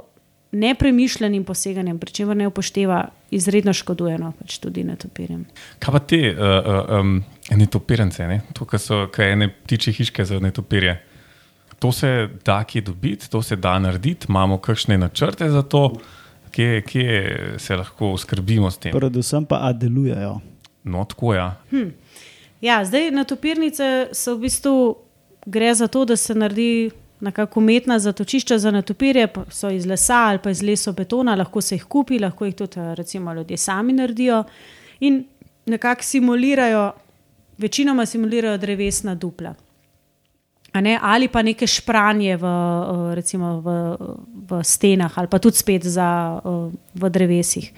nepremišljenim poseganjem, pri čemer ne upošteva, izredno škoduje no, pač tudi netopirjem. Kaj pa te uh, uh, um, netopirence, ne? to, kar so kaj ene ptiče hiške za netopirje? To se da kje dobiti, to se da narediti, imamo kakšne načrte za to, kje, kje se lahko skrbimo s tem. Predvsem pa, da delujejo. No, tako ja. Hm. Ja, zdaj na topirnice so v bistvu gre za to, da se naredi nekako umetna zatočišča za natopirje, so iz lesa ali pa iz lesobetona, lahko se jih kupi, lahko jih tudi recimo, ljudje sami naredijo in nekako simulirajo, večinoma simulirajo drevesna dupla. Ne, ali pa neke špranje v, recimo, v, v stenah, ali pa tudi spet za, v drevesih.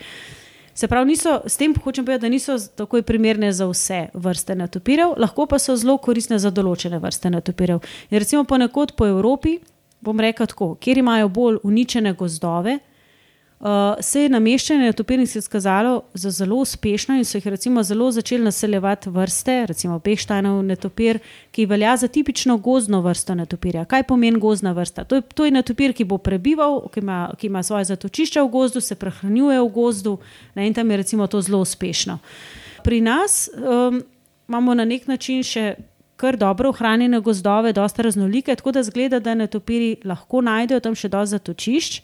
Se pravi, niso, s tem hočem povedati, da niso tako primerne za vse vrste netopirjev, lahko pa so zelo koristne za določene vrste netopirjev. In recimo ponekod po Evropi, bom rekel tako, kjer imajo bolj uničene gozdove, uh, se je nameščanje netopirnic izkazalo za zelo uspešno in so jih recimo zelo začeli naseljevati vrste, recimo Beštajnov netopir, ki velja za tipično gozdno vrsto netopirja. Kaj pomeni gozdna vrsta? To je, to je netopir, ki bo prebival, ki ima, ki ima svoje zatočišče v gozdu, se prehranjuje v gozdu ne, in tam je recimo to zelo uspešno. Pri nas um, imamo na nek način še kar dobro ohranjene gozdove, dosta raznolike, tako da zgleda, da netopiri lahko najdejo tam še dosti zatočišč.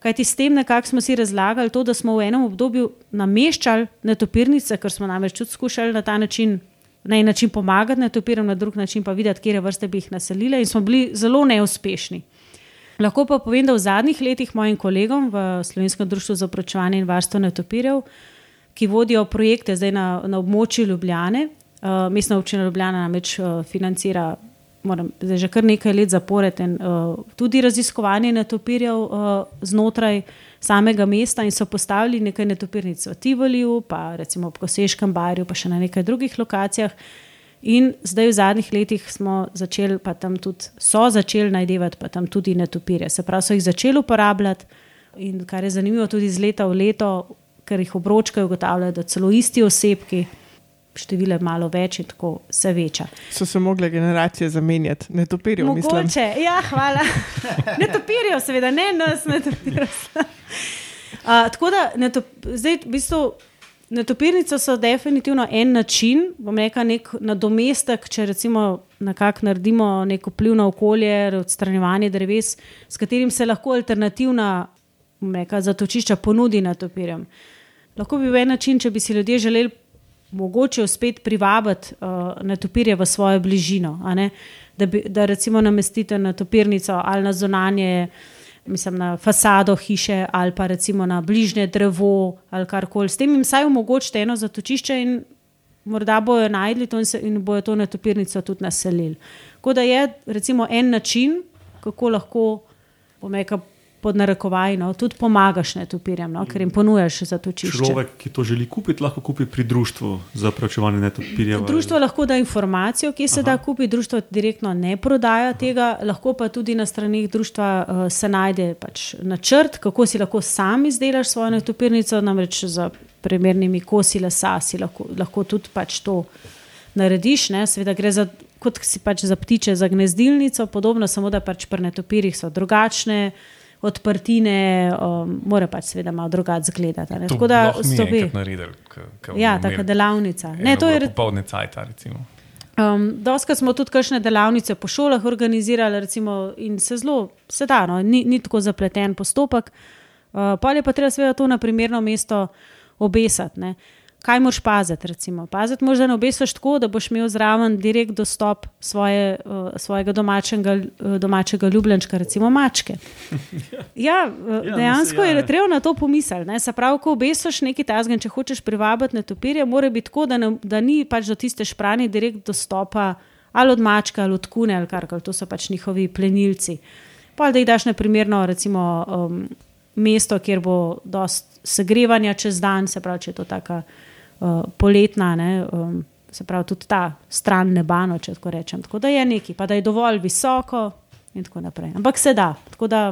Kajti s tem nekako smo si razlagali to, da smo v enem obdobju nameščali netopirnice, ker smo namreč tudi skušali na ta način, na en način pomagati netopirom, na drug način pa videti, kje vrste bi jih naselile in smo bili zelo neuspešni. Lahko pa povem, da v zadnjih letih mojim kolegom v Slovenskem društvu za opročevanje in varstvo netopirjev, ki vodijo projekte zdaj na, na območju Ljubljane, uh, mestna občina Ljubljana namreč uh, financira moram, zdaj že kar nekaj let zapored in uh, tudi raziskovanje netopirjev uh, znotraj samega mesta in so postavili nekaj netopirnic v Tivoliju, pa recimo ob Koseškem barju, pa še na nekaj drugih lokacijah. In zdaj v zadnjih letih smo začeli, pa tam tudi so začeli najdevati, pa tam tudi netopirje. Se pravi, so jih začeli uporabljati in kar je zanimivo tudi iz leta v leto, ker jih obročkajo, ugotavljajo, da celo isti osebki število malo več in tako se veča. So se mogle generacije zamenjati, ne topirijo, mislim. Mogoče, ja, hvala. ne topirijo, seveda, ne nas, ne topirijo. Uh, tako da, netop, zdaj, v bistvu, netopirnice so definitivno en način, bom rekel, nek nadomestek, če recimo nekako naredimo neko vpliv na okolje, odstranjevanje dreves, s katerim se lahko alternativna rekel, zatočišča ponudi netopirjem. Lahko bi bil en način, če bi si ljudje želeli mogoče spet privabiti uh, netopirje v svojo bližino. Da, bi, da recimo namestite na topirnico ali na zonanje, mislim, na fasado hiše ali pa recimo na bližnje drevo ali karkoli. S tem jim vsaj omogočite eno zatočišče in morda bojo najdli to in, se, in bojo to netopirnico tudi naselili. Tako da je recimo en način, kako lahko, bom rekel, pod narekovaj, no, tudi pomagaš netopirjem, no, ker jim ponujaš za to čiščenje. Človek, ki to želi kupiti, lahko kupi pri društvu za preučevanje netopirjev. Društvo ali... lahko da informacijo, ki se Aha. da kupiti, društvo direktno ne prodaja Aha. tega, lahko pa tudi na stranih društva uh, se najde pač načrt, kako si lahko sam izdelaš svojo netopirnico, namreč za primernimi kosi lesa si lahko, lahko tudi pač to narediš. Ne? Seveda gre za. Kot si pač za ptiče, za gnezdilnico, podobno, samo da pač pri netopirjih so drugačne, uh, odprtine, um, mora pač seveda malo drugače izgledati. Tako da bili naredili. Ja, taka delavnica. Ne, to je popolne cajt. Um, Doska smo tudi kakšne delavnice po šolah organizirali recimo, in se zelo, se da, no, ni, ni tako zapleten postopek. Uh, pa je pa treba seveda to na primerno mesto obesati. Uh, kaj moraš paziti. Recimo. Paziti moraš, da ne obesiš tako, da boš imel zraven direkt dostop svoje, uh, svojega domačega, uh, domačega ljubljenčka, recimo mačke. Ja, uh, ja, dejansko je treba na to pomisliti. Se pravi, ko obesiš nekaj tazga, če hočeš privabiti na topirje, mora biti tako, da, ne, da ni pač do tiste špranje direkt dostopa ali od mačka ali od kune ali kar koli, to so pač njihovi plenilci. Pa da jih daš na primerno, recimo. Um, Mesto, kjer bo dosti segrevanja čez dan, se pravi, če je to tako uh, poletna, ne, um, se pravi, tudi ta stran neba, no, če tako rečem. Tako da je neki, pa da je dovolj visoko in tako naprej. Ampak se da. Tako da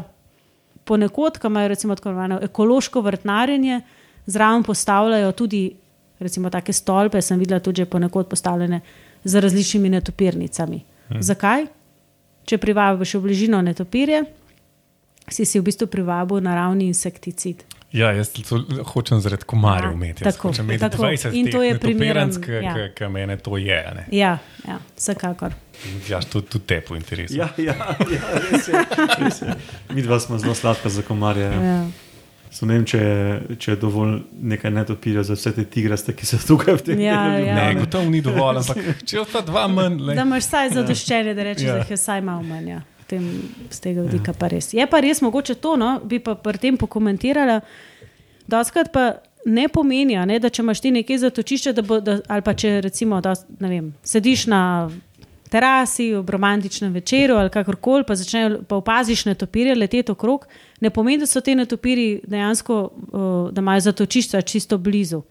ponekod, ki imajo recimo tako imenovano ekološko vrtnarjenje, zraven postavljajo tudi recimo take stolpe, sem videla tudi ponekod postavljene z različnimi netopirnicami. Hmm. Zakaj? Če privabiš v bližino netopirje, si si v bistvu privabil naravni insekticid. Ja, jaz hočem zaradi komarjev imeti. Ja, tako, tako. In to je primeren, ki ja. meni to je. Ne? Ja, ja, vsekakor. Ja, tudi, tudi te po interesu. Ja, ja, ja res je. Res je. Mi dva smo zelo sladka za komarje. Ja. Ne vem, če, če je dovolj nekaj netopirja za vse te tigraste, ki so tukaj v tem ja, ja. Ne, gotovo ni dovolj, ampak če je ta dva manj. Le. Da imaš vsaj zadoščenje, da rečeš, ja. da jih je vsaj malo manj. Ja tem, z tega vidika ja. pa res. Je pa res mogoče to, no, bi pa pri tem pokomentirala. Doskrat pa ne pomeni, ne, da če imaš ti nekaj zatočišča, da bo, da, ali pa če recimo, da, vem, sediš na terasi, ob romantičnem večeru ali kakorkoli, pa, začnejo, pa opaziš netopirje leteti okrog, ne pomeni, da so te netopiri dejansko, da imajo zatočišča čisto blizu.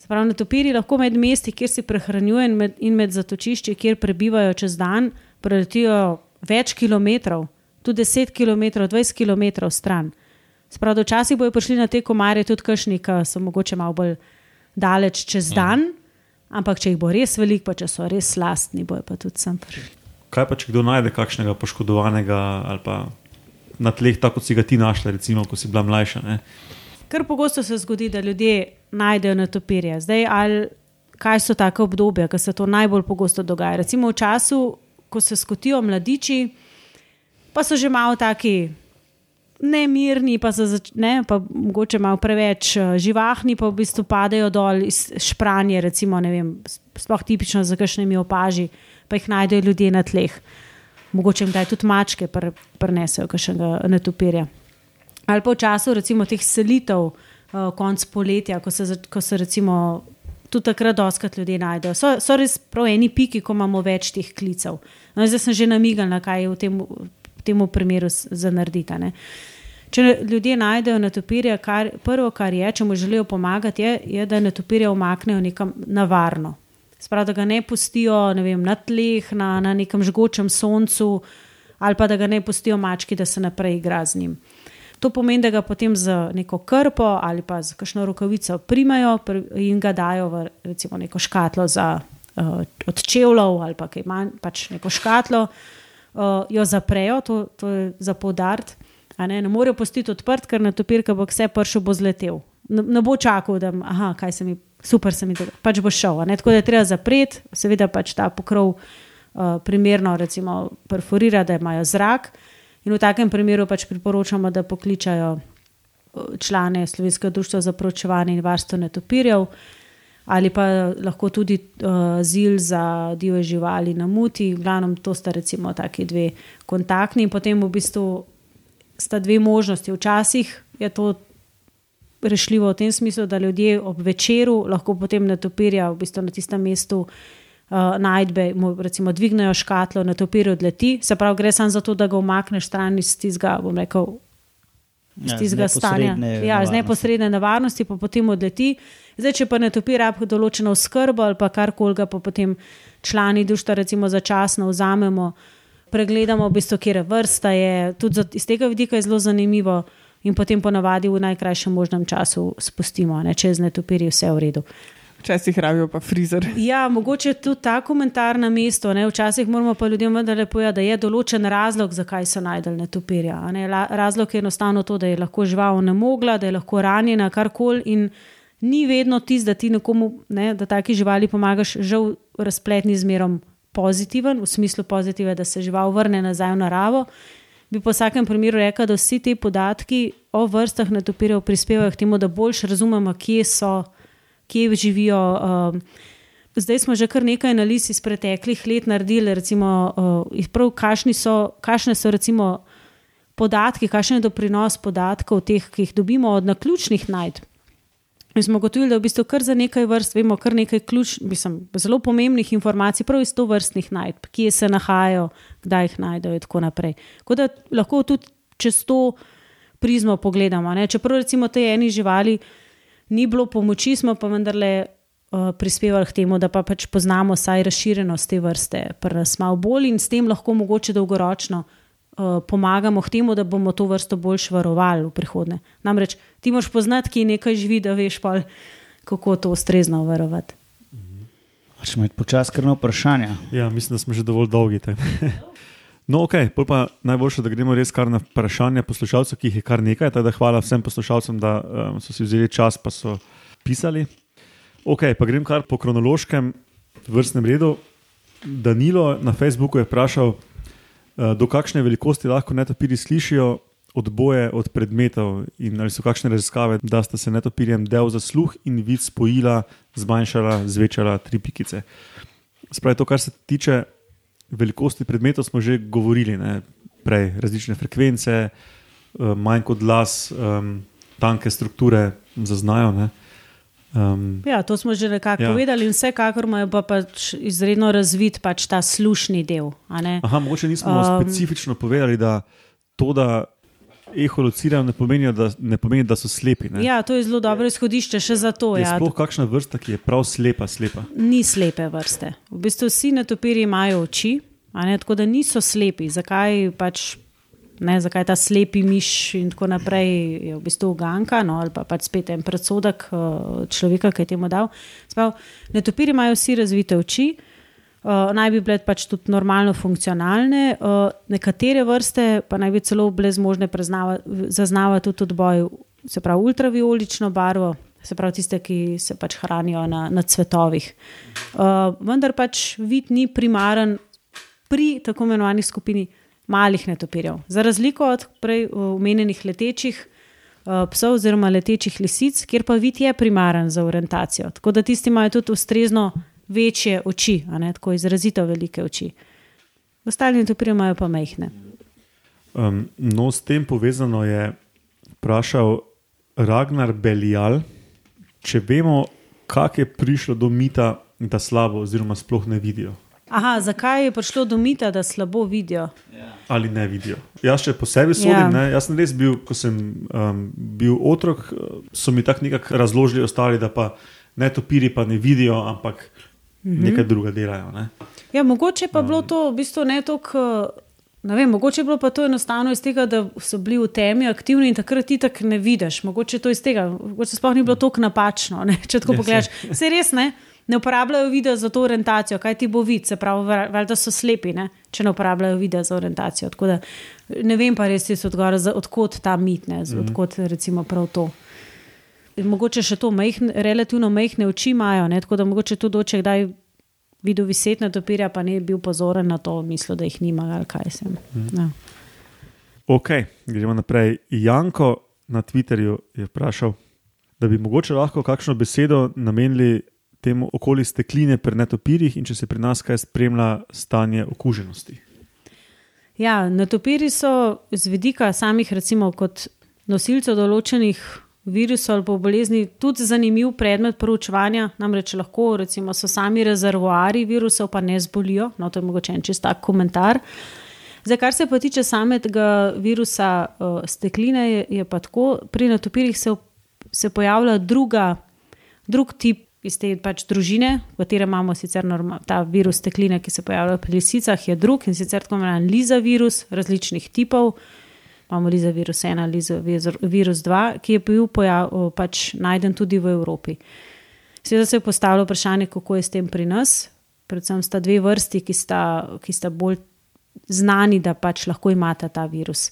Spravno, netopiri lahko med mesti, kjer se prehranjujejo in med, in med zatočišči, kjer prebivajo čez dan, preletijo več kilometrov, tudi 10 km, 20 km stran. Spravno, včasih bojo prišli na te komarje tudi kašni, ki so mogoče malo bolj daleč čez dan. Mm. Ampak, če jih bo res veliko, pa če so res slastni, bojo pa tudi sem. Kaj pa, če kdo najde kakšnega poškodovanega ali pa na tleh, tako kot si ga ti našla, recimo, ko si bila mlajša? Ne? Ker pogosto se zgodi, da ljudje najdejo netopirje. Zdaj, ali kaj so take obdobja, ko se to najbolj pogosto dogaja? Recimo v času, ko se skotijo mladiči, pa so že malo taki ne mirni, pa so ne, pa mogoče malo preveč uh, živahni, pa v bistvu padajo dol iz špranje, recimo, vem, sploh tipično za kakšnimi opaži, pa jih najdejo ljudje na tleh. Mogoče jim da tudi mačke pr, prenesejo, kakšnega netopirja. Ali pa v času recimo teh selitev, uh, konc poletja, ko se, ko se recimo. Tudi takrat doskrat ljudi najdejo. So, so res prav eni piki, ko imamo več teh klicev. No, zdaj sem že namigal, kaj je v tem, v tem primeru za narediti. Če ljudje najdejo netopirje, kar, prvo, kar je, če mu želijo pomagati, je, je da netopirje omaknejo nekam na varno. Sprav, da ga ne pustijo ne vem, na tleh, na, na nekem žgočem soncu, ali pa da ga ne pustijo mački, da se naprej igra z njim. To pomeni, da ga potem z neko krpo ali pa z kakšno rokavico primajo in ga dajo v recimo, neko škatlo za, uh, od čevljev ali pa kaj manj, pač neko škatlo, uh, jo zaprejo, to, to je za podariti. Ne, ne morejo postiti odprt, ker na topirka bo vse pršo bo zletel. Ne, ne bo čakal, da aha, se mi, super se mi da, pač bo šel. Tako da je treba zapreti, seveda pač ta pokrov uh, primerno recimo, perforira, da imajo zrak. In v takem primeru pač priporočamo, da pokličajo člane Slovenskega društva za pročevanje in varstvo netopirjev. Ali pa lahko tudi uh, zil za divje živali na muti, v glavnem to sta recimo taki dve kontaktni, in potem v bistvu sta dve možnosti. Včasih je to rešljivo v tem smislu, da ljudje ob večeru lahko potem na topirja, v bistvu na tistem mestu uh, najdbe, mu recimo dvignejo škatlo, na topirju odleti. Se pravi, gre samo za to, da ga umakneš stran iz tistega, bom rekel. Z ja, stanja, ja, z neposredne nevarnosti, pa potem odleti. Zdaj, če pa ne topi rab določeno skrbo ali pa karkoli ga pa potem člani društva, recimo začasno vzamemo, pregledamo, v bistvu, kje je vrsta. Je. Tudi iz tega vidika je zelo zanimivo, in potem ponavadi v najkrajšem možnem času spustimo, ne, če z netopiri vse v redu. Včasih rabijo pa frizer. Ja, mogoče je tudi ta komentar na mestu. Ne. Včasih moramo pa ljudem vendarle povedati, da je določen razlog, zakaj so najdel. Ne. Razlog je enostavno to, da je lahko žival ne mogla, da je lahko ranjena, karkoli. In ni vedno tisto, da ti nekomu, ne, da taki živali pomagaš, žal razpletni zmerom pozitiven, v smislu pozitive, da se žival vrne nazaj v naravo, bi po vsakem primeru rekel, da vsi ti podatki o vrstah netopirjev prispevajo k temu, da boljš razumemo, kje so, kje živijo. Um, zdaj smo že kar nekaj analiz iz preteklih let naredili, recimo, uh, prav, kakšni so, kakšne so recimo podatki, kakšen je doprinos podatkov, teh, ki jih dobimo od naključnih najdb. Mi smo gotovili, da v bistvu kar za nekaj vrst vemo, kar nekaj ključ, mislim, zelo pomembnih informacij, prav iz to vrstnih najdb, kje se nahajajo, kdaj jih najdejo in tako naprej. Tako da lahko tudi čez to prizmo pogledamo. Ne? Čeprav recimo te eni živali ni bilo pomoči, smo pa vendarle uh, prispevali k temu, da pa pač poznamo vsaj razširjenost te vrste, malo bolj in s tem lahko mogoče dolgoročno. Eh, pomagamo k temu, da bomo to vrsto bolj varovali v prihodnje. Namreč ti moš poznati, ki nekaj živi, da veš, pa, kako to ustrezno varovati. Če imaš počasi krno vprašanje. Ja, mislim, da smo že dovolj dolgi. No, ok, pa najboljše, da gremo res kar na vprašanje poslušalcev, ki jih je kar nekaj. Teda hvala vsem poslušalcem, da um, so si vzeli čas, pa so pisali. Ok, pa grem kar po kronološkem vrstnem redu. Danilo na Facebooku je vprašal, Eh, do kakšne velikosti lahko netopiri slišijo odboje od predmetov, in ali so kakšne raziskave, da sta se netopirjem del za sluh in vid spojila, zmanjšala, zvečala tri pikice. Spravi to, kar se tiče velikosti predmetov, smo že govorili, ne? prej različne frekvence, eh, manj kot glas, um, tanke strukture zaznajo. Ne? Um, Ja, to smo že nekako Ja. povedali, in vsekakor imajo pa pač izredno razvit pač ta slušni del. aha, mogoče nismo Um, specifično povedali, da to, da eholocirajo, ne pomeni, da, ne pomeni, da so slepi. Ne? Ja, to je zelo dobro izhodišče, še za to. Je Ja. sploh kakšna vrsta, ki je prav slepa, slepa. Ni slepe vrste. V bistvu vsi netopiri imajo oči, ne, tako da niso slepi. Zakaj pač. Ne, zakaj ta slepi miš in tako naprej je v bistvu uganka, no, ali pa pač spet en predsodek uh, človeka, ki je temu dal. Sprav, netopiri imajo vsi razvite oči, uh, naj bi bile pač tudi normalno funkcionalne, uh, nekatere vrste pa naj bi celo bile zmožne zaznavati tudi odboj, se pravi ultraviolično barvo, se pravi tiste, ki se pač hranijo na, na cvetovih. Uh, vendar pač vid ni primaren pri tako imenovani skupini malih netopirjev. Za razliko od prej omenjenih letečih uh, psov oziroma letečih lisic, kjer pa vid je primaren za orientacijo. Tako da tisti imajo tudi ustrezno večje oči, ne tako izrazito velike oči. Ostali netopirji imajo pa majhne. Um, no, s tem povezano je vprašal Ragnar Belial, če vemo, kako je prišlo do mita, da slabo, oziroma sploh ne vidijo. Aha, zakaj je prišlo do mita, da slabo vidijo? Ali ne vidijo. Jaz, če po sebi sodim, Ja. ja. jaz sem res bil, ko sem um, bil otrok, so mi tako nekako razložili ostali, da pa ne topiri pa ne vidijo, ampak Mhm. nekaj druga delajo. Ne? Ja, mogoče pa je bilo to v bistvu ne toliko. Ne vem, mogoče je bilo pa to enostavno iz tega, da so bili v temi aktivni in takrat ti tako ne vidiš. Mogoče to iz tega, mogoče sploh ni bilo tako napačno. Ne? Če tako Ja, pogledaš, se res ne. Ne uporabljajo videa za to orientacijo, kaj ti bo vid, se pravi, valjda so slepi, ne? če ne uporabljajo videa za orientacijo. Tako Da, ne vem pa res, odgovor, odkot ta mit, ne? Mhm. odkot recimo prav to. Mogoče še to majhne, relativno majhne oči imajo, ne? tako da mogoče tudi oče kdaj videl viset na topirja, pa ne bil pozoren na to, mislil, da jih nima ali kaj sem. Ja. Ok, gremo naprej. Janko na Twitterju je vprašal, da bi mogoče lahko kakšno besedo namenili temu okoli stekline pri netopirjih in če se pri nas kaj spremlja stanje okuženosti. Ja, netopiri so z vidika samih, recimo, kot nosilcev določenih virusov ali pa bolezni, tudi zanimiv predmet proučevanja. Namreč lahko recimo, so sami rezervoari virusov, pa ne zbolijo. No, to je mogoče en čist tak komentar. Zdaj, kar se pa tiče samega virusa uh, stekline, je, je pa tako, pri netopirjih se, se pojavlja druga, drug tip iz te pač družine, v kateri imamo sicer norma, ta virus stekline, ki se pojavlja pri lisicah, je drug in sicer tako imenovan Liza virus različnih tipov. Imamo Liza virus 1, Liza virus 2, ki je bil pojav, pač najden tudi v Evropi. Seveda se je postavilo vprašanje, kako je s tem pri nas. Predvsem sta dve vrsti, ki sta, ki sta bolj znani, da pač lahko imata ta virus.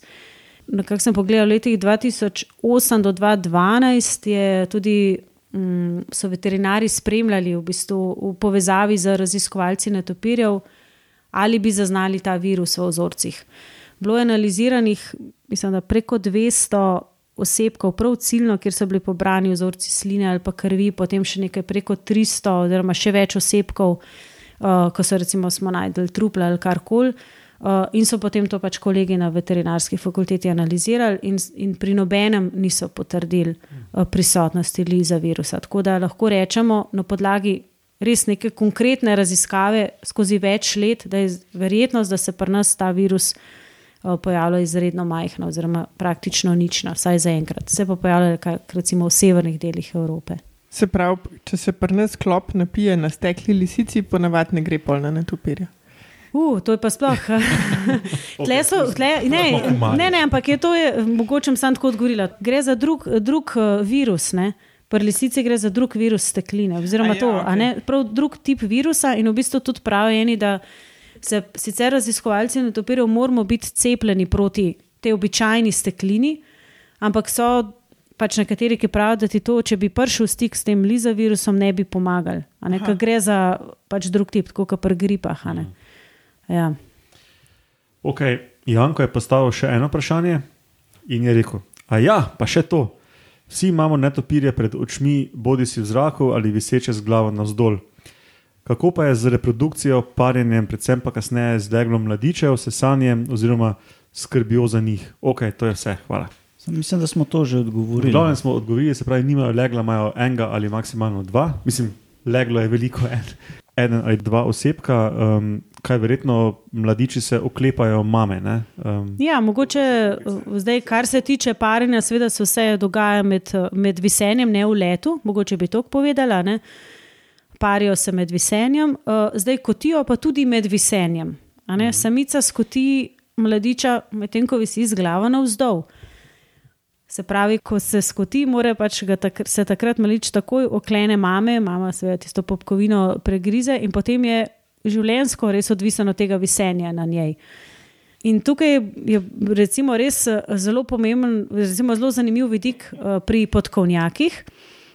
Kar sem pogledal, v letih 2008 do 2012 je tudi um, so veterinari spremljali v, bistvu, v povezavi z raziskovalci netopirjev, ali bi zaznali ta virus v ozorcih. Bilo je analiziranih, mislim, da preko 200 osebkov, prav ciljno, kjer so bili pobrani vzorci sline ali pa krvi, potem še nekaj preko 300, oziroma še več osebkov, uh, ko so recimo smo najdel trupla ali karkoli. Uh, in so potem to pač kolegi na veterinarski fakulteti analizirali, in, in pri nobenem niso potrdili uh, prisotnosti liza virusa. Tako da lahko rečemo na podlagi res neke konkretne raziskave skozi več let, da je verjetnost, da se pri nas ta virus uh, pojavlja izredno majhna, oziroma praktično nična, vsaj zaenkrat. Se pa pojavlja recimo v severnih delih Evrope. Se pravi, če se pri nas klop napije na stekli lisici, ponavadi ne gre pol na netopirja. Uh, to je pa sploh. tle so, tle, ne, ne, ne, ampak je to, je, mogoče sem tako odgovorila. Gre za drug, drug uh, virus. Ne? Pri lisici gre za drug virus stekline, oziroma A ja, to, a ne, prav drug tip virusa. In v bistvu tudi pravijo eni, da se sicer raziskovalci netopirjev moramo biti cepljeni proti tej običajni steklini, ampak so pač nekateri, ki pravijo, da ti to, če bi prišel v stik s tem liza virusom, ne bi pomagali. A ne, ker gre za pač drug tip, tako kot pri gripah. a ne. Ja. Ok, Janko je postavil še eno vprašanje in je rekel: A ja, pa še to. Vsi imamo netopirje pred očmi, bodi si v zraku ali viseče z glavo navzdol. Kako pa je z reprodukcijo, parjenjem, predvsem pa kasneje z deglom mladičev, sesanjem oziroma skrbjo za njih? Ok, to je vse, hvala. Sem, mislim, da smo to že odgovorili. glavnem smo odgovorili, se pravi, nimajo legla, imajo enega ali maksimalno dva. Mislim, leglo je veliko, en, eden ali dva osebka, um, kaj verjetno mladiči se oklepajo mame. ne, Um, Ja, mogoče zdaj, kar se tiče parjenja, seveda se vse dogaja med, med visenjem, ne v letu, mogoče bi to povedala. Ne? Parijo se med visenjem, uh, zdaj kotijo pa tudi med visenjem. ne. Samica skoti mladiča, medtem ko visi z glavo navzdol. Se pravi, ko se skoti, mora pač tak, se takrat malič takoj oklene mame, mama seveda tisto popkovino pregrize in potem je življenjsko res odvisen od tega visenja na njej. In tukaj je recimo res eh, zelo pomemben, recimo zelo zanimiv vidik eh, pri podkovnjakih.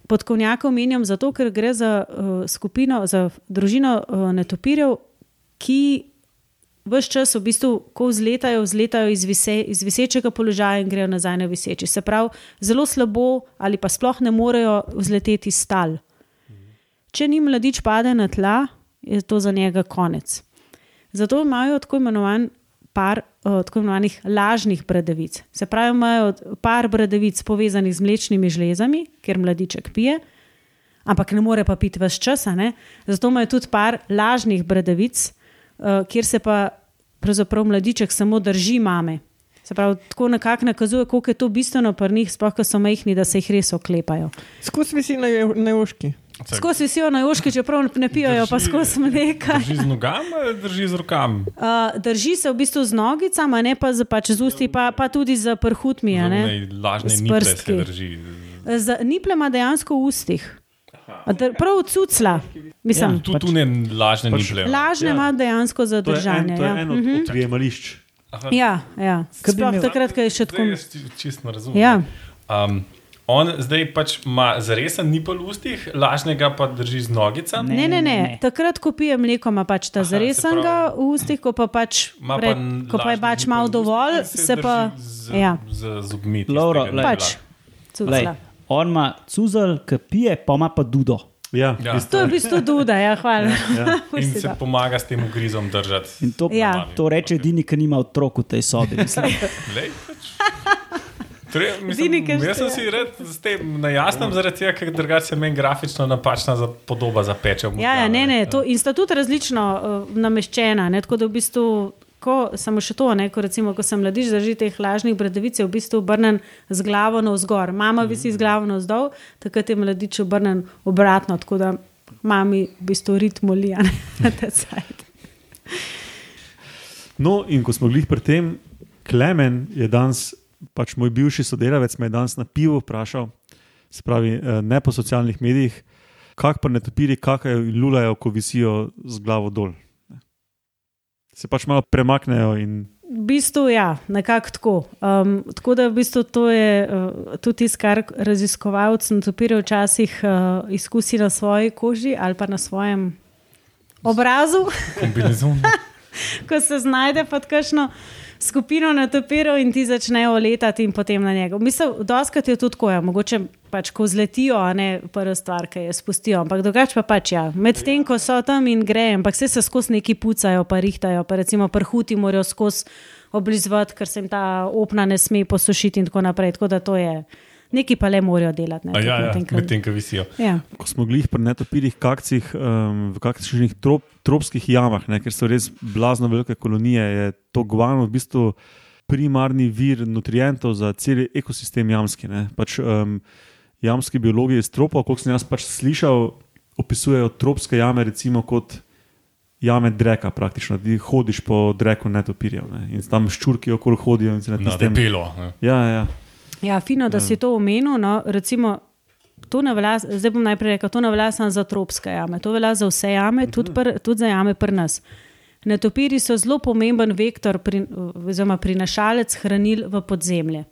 Podkovnjaka omenjam zato, ker gre za uh, skupino, za družino uh, netopirjev, ki vse čas v bistvu, ko vzletajo, vzletajo iz, vise, iz visečega položaja in grejo nazaj na viseči. Se pravi, zelo slabo ali pa sploh ne morejo vzleteti stal. Če ni mladič pade na tla, je to za njega konec. Zato imajo tako imenovan par tako imenovanih lažnih bradavic. Se pravi, imajo par bradavic povezanih z mlečnimi žlezami, ker mladiček pije, ampak ne more pa piti več časa. Ne? Zato imajo tudi par lažnih bradavic, uh, kjer se pa pravzaprav mladiček samo drži mame. Se pravi, tako nekako nakazuje, koliko je to bistveno pri njih, sploh ko so majhni, da se jih res oklepajo. Skozi visi na, na joški. Skozi visijo na joški, čeprav ne pijajo, pa Drži- skozi mleka. Drži z nogami, ali drži z rokami. Uh, drži se v bistvu z nogicami, ne pa z, pač z usti, pa, pa tudi z prhutmi. a ne. Lažne S niple se prstki. drži. Z niple ima dejansko v ustih. Dr- Prav od cucla. Mislim, Tu, tu ne lažne Pač niple. lažne Ja. ima dejansko za to je en, držanje. to je Ja, en od Mhm. prijemališč. ja, ja. Bi Sploh takrat, ko je še tako. Jaz čisto razumem. Ja. Um, on zdaj pač ima zaresen nipel v ustih, lažnega pa drži z nogicami. Ne, ne, ne. ne. Takrat, ko pije mleko, ima pač ta Aha, se zaresenega pravi- v ustih, ko pa pač, Ima pre, pa ko pa je pač malo dovolj, in se pa. Z, Ja. z lej. nipla. Pač, Lej, on ima cuzel, ki pije, pa ima pa dudo. Ja, Ja. To je v bistvu duda, ja, hvala. Ja. In se pomaga s tem ugrizom držati. In to, Ja. to reče edini, ki nima otrok v tej sobi. Lej, pač. Mislim, jaz sem si red s tem na jasnem, zaradi tega, ker drugače se meni grafično napačna za podoba zapeče. Ja, ja, ne, ne, to, in sta tudi različno uh, nameščena. Ne, tako da v bistvu, ko, samo še to, ne, ko, recimo, ko sem mladič drži teh lažnih bradavic, je v bistvu obrnen z glavo navzgor. Mama visi z glavo navzdol, takrat je mladič obrnen obratno, tako da mami v bistvu ritmo lija na ta sajt. No, in ko smo bili pri tem, Klemen je danes, pač moj bivši sodelavec, me je danes na pivo vprašal, se pravi, eh, ne po socialnih medijih, kako pa ne topiri, kakajo in lulajo, ko visijo z glavo dol. Se pač malo premaknejo in V bistvu, ja, nekako tako. Um, tako da v bistvu to je uh, tudi tisto, kar raziskovalci natopirajo včasih uh, izkusi na svoji koži ali pa na svojem obrazu. Kombinezon. ko se znajde pod kakšno skupino natopirov in ti začnejo letati in potem na njega. Mislim, doskrat je tudi tako, ja, mogoče pač ko zletijo, a ne prva stvar, ki je spustijo, ampak drugače pa pač ja. Medtem, ko so tam in grejo, ampak vse se skozi neki pucajo, pa rihtajajo, pa recimo prhuti morajo skozi oblizvati, ker se jim ta opna ne sme posušiti in tako naprej. Tako da to je. Neki pa le morajo delati. Ne, A Ja, ja, medtem, ko- visijo. ja. ko smo bili pri netopirih kakcih, um, v kakšnih trop, tropskih jamah, ne, ker so res blazno velike kolonije, je to guano v bistvu primarni vir nutrientov za cel ekosistem jamski. ne. Pač, um, jamski biologi iz tropa, kot sem jaz pač slišal, opisujejo tropske jame recimo kot jame dreka, praktično. Ti hodiš po dreku netopirjev ne, in tam ščurki okoli hodijo in se na Na tistem. debelo. ne. Ja, ja. Ja, fino, da si to omenil. No, recimo, to ne velja, zdaj bom najprej rekel, to ne velja samo za tropske jame, to velja za vse jame, tudi, pr, tudi za jame pri nas. Netopiri so zelo pomemben vektor, pri, oziroma prinašalec hranil v podzemlje.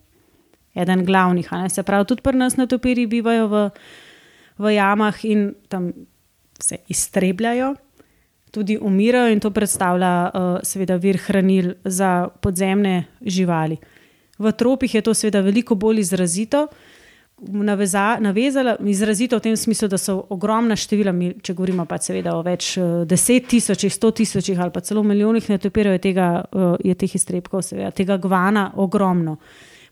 Eden glavnih. Se pravi, tudi pri nas netopiri bivajo v, v jamah in tam se iztrebljajo, tudi umirajo, in to predstavlja, uh, seveda, vir hranil za podzemne živali. V tropih je to seveda veliko bolj izrazito. Naveza, navezala, izrazito v tem smislu, da so ogromna števila, mi, če govorimo pa seveda o več eh, deset tisočih, sto tisočih ali pa celo milijonih netopirov, je, tega, eh, je teh iztrebkov, seveda, tega gvana ogromno.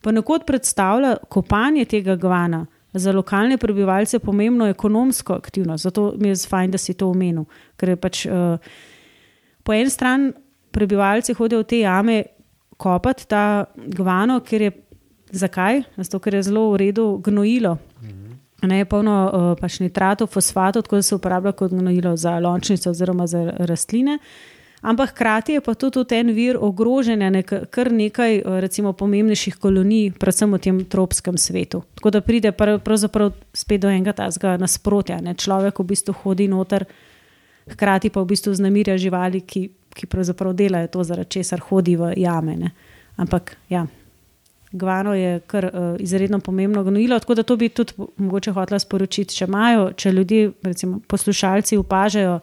Ponekod predstavlja kopanje tega gvana za lokalne prebivalce pomembno ekonomsko aktivnost. Zato mi je fajn, da si to omenil. Ker je pač uh, po eni strani prebivalci hodijo v te jame kopati ta gvano, ker je zakaj? Zato, ker je zelo v redu gnojilo. Ne je polno uh, pač nitratov, fosfatov, tako da se uporablja kot gnojilo za lončnice oziroma za rastline. Ampak hkrati je pa tudi en vir ogrožanja nek, kar nekaj recimo, pomembnejših kolonij, predvsem v tem tropskem svetu. Tako da pride pravzaprav spet do enega tazga nasprotja. Ne? Človek v bistvu hodi noter, hkrati pa v bistvu znamirja živali, ki, ki pravzaprav delajo to, zaradi česar hodi v jame. Ne? Ampak ja. Gvano je kar uh, izredno pomembno gnojilo, tako da to bi tudi mogoče hotela sporočiti, če imajo, če ljudje, recimo poslušalci, opažajo,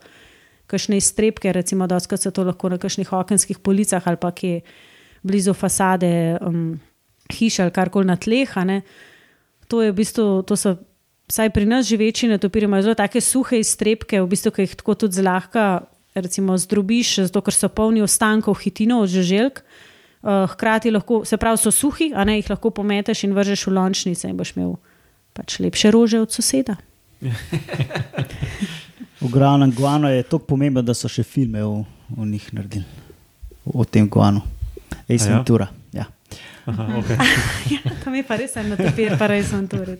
kakšne iztrebke, recimo, da so to lahko na kakšnih okenskih policah ali pa ki blizu fasade um, hiše ali karkoli na tleh. To je v bistvu, to so, vsaj pri nas živeči netopiri, imajo zelo take suhe iztrebke, v bistvu, ki jih tako tudi zlahka, recimo, zdrobiš, zato ker so polni ostankov hitinov, žuželk. Uh, hkrati lahko, se pravi, so suhi, a ne jih lahko pometeš in vržeš v lončnice, in boš imel pač lepše rože od soseda. V glavnem, guano je tako pomembno, da so še filme o, o njih naredili, o tem guano. Ej, Ventura. Ja. Aha, okay. ja, to mi pa res je na topir, pa res Ventura.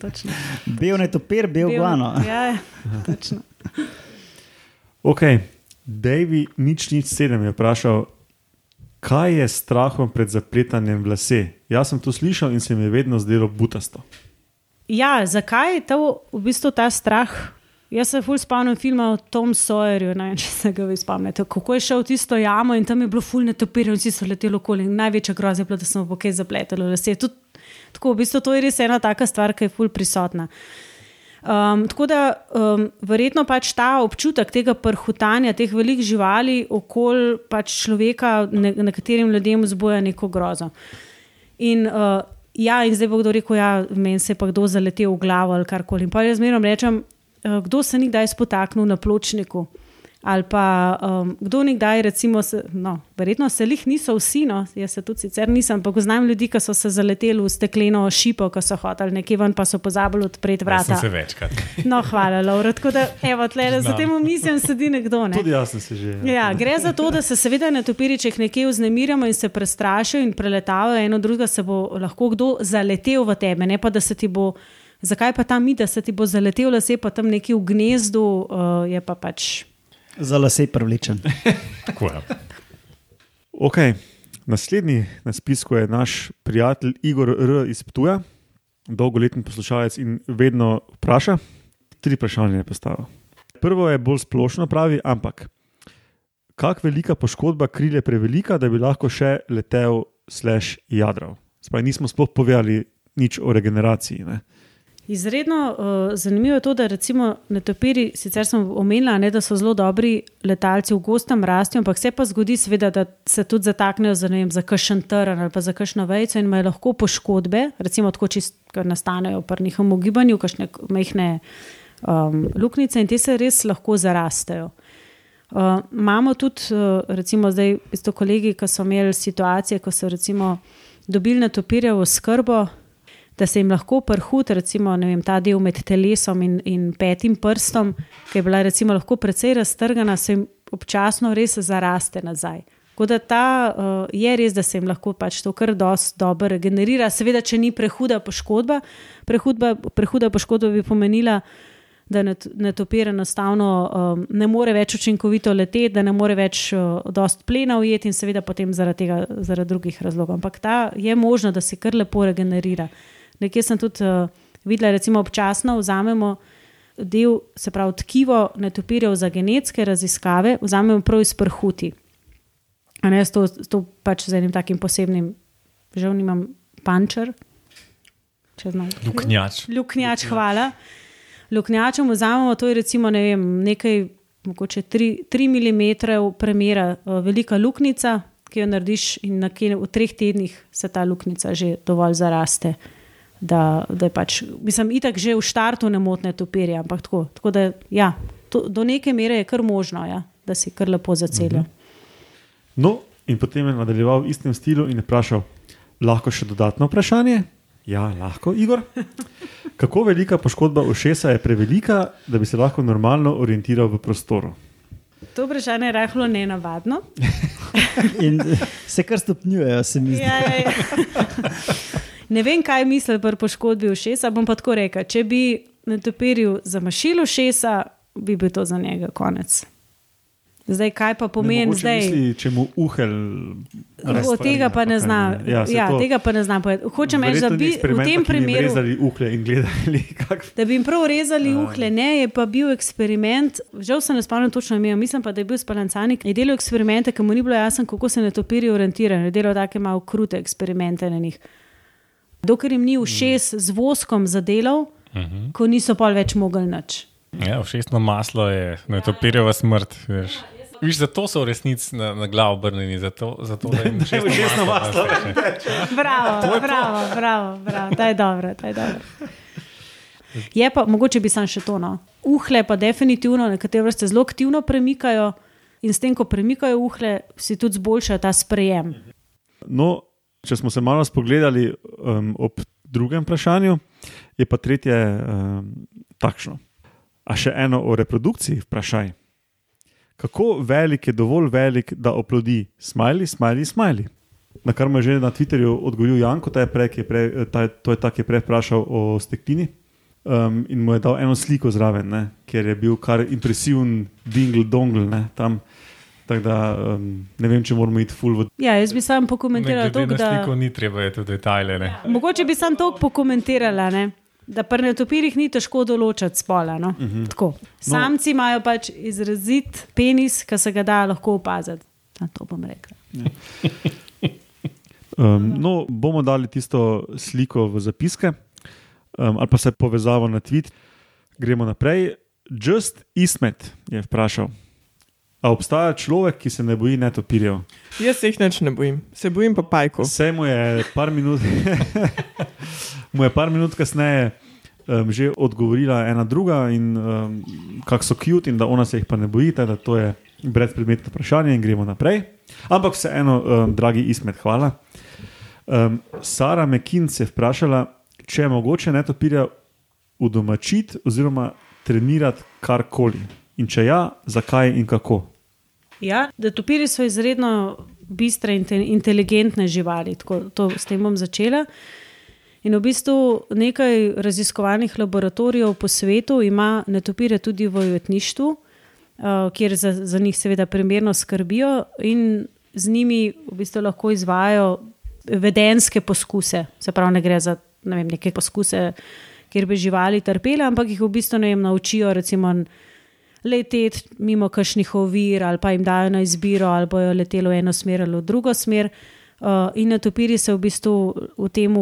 Bil je topir, bil je guano. Ja, ja, točno. Ok, Davi nič nič sedem je vprašal, kaj je strahom pred zapletanjem vlase. Jaz sem to slišal in se mi je vedno zdelo butasto. Ja, zakaj je to v bistvu ta strah? Jaz se fulj spomnim filma o Tom Sawyerju, ne če se ga vi spomnite. Kako je šel v tisto jamo in tam je bilo fulj netopirjeno, vsi so leteli okoli. Največja groza je bila, da smo v kaj zapletali. Tako, v bistvu to je res ena taka stvar, ki je fulj prisotna. Um, tako da um, verjetno pač ta občutek tega prhutanja, teh velikih živali okoli pač človeka, ne, nekaterim ljudem zboja neko grozo. In, uh, ja, in zdaj bo kdo rekel, da ja, meni se je pa kdo zaletel v glavo ali karkoli. In pa jaz zmerno rečem, Eh, kdo se ni kdaj spotaknil na pločniku. Ali pa um, kdo nikdaj, recimo, se, no, verjetno se jih niso vsi, no, jaz se tudi sicer nisem, pa poznam ljudi, ki so se zaleteli v stekleno šipo, ko so hoteli nekje ven, pa so pozabili odpreti vrata. Ja, se večkrat. No, hvala, Laura. Tako da, evo, tle, za tem mislim, sedi nekdo. Ne. Tudi jaz sem se že. Ja. Ja, gre za to, da se seveda na topiričeh nekje vznemirjamo in se prestrašijo in preletavajo, eno drugo se bo lahko kdo zaletel v tebe, ne pa da se ti bo zakaj pa ta mi, da se ti bo zaletel lase, pa tam neki v gnezdu, uh, je pa pač. Za lase privlečen. Tako je. Okay. Naslednji na spisku je naš prijatelj Igor R. iz Ptuja, dolgoletni poslušalec in vedno vpraša. Tri vprašanja je postavil. Prvo je bolj splošno, pravi, ampak kako velika poškodba krilje prevelika, da bi lahko še letel, slash jadral. Spaj nismo sploh povedali nič o regeneraciji. Ne? Izredno uh, zanimivo je to, da recimo netopiri, sicer sem omenila, ne, da so zelo dobri letalci v gostem rastu, ampak se pa zgodi, seveda, da se tudi zataknejo za, vem, za kakšen trn ali pa za kakšno vejco in imajo lahko poškodbe, recimo tako, če nastanejo pri njihovem gibanju, kakšne mehne um, luknjice in te se res lahko zarastejo. Uh, imamo tudi, uh, recimo, zdaj isto kolegi, ki so imeli situacije, ko so recimo dobili netopirje v skrbo da se jim lahko prhut, recimo vem, ta del med telesom in, in petim prstom, ki je bila recimo lahko precej raztrgana, se jim občasno res zaraste nazaj. Tako da ta uh, je res, da se jim lahko pač to kar dosti dobro regenerira. Seveda, če ni prehuda poškodba, prehudba, prehuda poškodba bi pomenila, da netopir enostavno um, ne more več učinkovito leteti, da ne more več uh, dosti plena ujeti in seveda potem zaradi tega, zaradi drugih razlogov. Ampak ta je možno, da se kar lepo regenerira. Nekje sem tudi uh, videla, da občasno vzamemo del, se pravi, tkivo netopirjev za genetske raziskave, vzamemo prav iz prhuti. A ne, to, to pač z enim takim posebnim, žal nimam pančer. Luknjač. Luknjač, hvala. Luknjačem vzamemo, to je recimo ne vem, nekaj, mogoče 3 mm premjera, uh, velika luknjica, ki jo narediš, in na kje v treh tednih se ta luknjica že dovolj zaraste da, da je pač, mislim, itak že v štartu ne motne topirje, ampak tako. tako da, ja, to, do neke mere je kar možno, ja, da si kar lepo zacelijo. Mhm. No, in potem je nadaljeval v istem stilu in vprašal, lahko še dodatno vprašanje? Ja, lahko, Igor. Kako velika poškodba ušesa je prevelika, da bi se lahko normalno orientiral v prostoru? To vprašanje je rahlo nenavadno. In se kar stopnjujejo, se mi zdi. Ja, ja, ja. Ne vem, kaj misli pri poškodbi ušesa. Bom pa tako rekel, če bi na topirju zamašil ušesa, bi bil to za njega konec. Zdaj, kaj pa pomeni zdaj? Misli, če mu uhel. Od tega pa ne zna. Ja, Ja, to- tega pa ne zna povedati. Hočem reči, da bi v tem ki bi jim primeru. Rezali uhle in gledali, kako. Da bi jim prav rezali uhle, ne, je pa bil eksperiment, žal se ne spomnim točno imena, mislim pa, da je bil Spalancani, je delal eksperimente, ki mu ni bilo jasno, kako se na topiri orientirajo, je delal take malo krute eksperimente na njih. Dokler jim ni všes z voskom zadelal, ko niso pa več mogli nič. Ja, všestno maslo je, ne topirjeva smrt. Veš. Viš, zato so v resnici na, na glavo obrnjeni, zato, zato da jim všestno všestno maslo maslo. Bravo, bravo, bravo, bravo, to je dobro, to je dobro. Je pa, mogoče bi sam še to. No. Uhle pa definitivno, nekatere vrste zelo aktivno premikajo in s tem, ko premikajo uhle, si tudi zboljšajo ta sprejem. No, če smo se malo spogledali um, ob drugem vprašanju, je pa tretje um, takšno. A še eno o reprodukciji vprašaj. Kako velik je dovolj velik, da oplodi smajli, smajli, smajli? Na kar mu je že na Twitterju odgovoril Janko, ta je prej, je prej, ta, je- to je ta, ki je prej vprašal o steklini. Um, in mu je dal eno sliko zraven, ne, ker je bil kar impresiven, dingle, dongle. Ne, tam. Tako da um, ne vem, če moramo iti full v Ja, jaz bi sam pokomentirala to, da. sliko ni treba je tudi detajle. Ne. Mogoče bi sam to pokomentirala, ne? da pri netopirjih ni težko določiti spola. No? Uh Mhm. -huh. Samci imajo pač izrazit penis, ki se ga da lahko opaziti. Na to bom rekla. Um, no, bomo dali tisto sliko v zapiske um, ali pa se povezavo na tweet. Gremo naprej. Just Ismet je vprašal. A obstaja človek, ki se ne boji netopirjev? Jaz se jih neč ne bojim, se bojim pa pajkov. Vse mu je par minut, mu je par minut kasneje um, že odgovorila ena druga, in um, kako so cute, in da ona se jih pa ne boji, da to je brezpredmetno vprašanje in gremo naprej. Ampak vseeno, um, dragi Ismet, hvala. Um, Sara Mekinc je vprašala, če je mogoče netopirja udomačiti oziroma trenirati karkoli. In če ja, zakaj in kako. Ja, da topiri so izredno bistre in te- inteligentne živali. Tako, to, s tem bom začela. In v bistvu nekaj raziskovalnih laboratorijev po svetu ima netopire tudi v ujetništvu, uh, kjer za, za njih seveda primerno skrbijo in z njimi v bistvu lahko izvajo vedenske poskuse. Se pravi, ne gre za ne vem, neke poskuse, kjer bi živali trpele, ampak jih v bistvu ne vem, naučijo recimo leteti mimo kakšnih ovir, ali pa jim dajo na izbiro, ali bojo letelo v eno smer ali v drugo smer. Uh, in netopiri se v bistvu v tem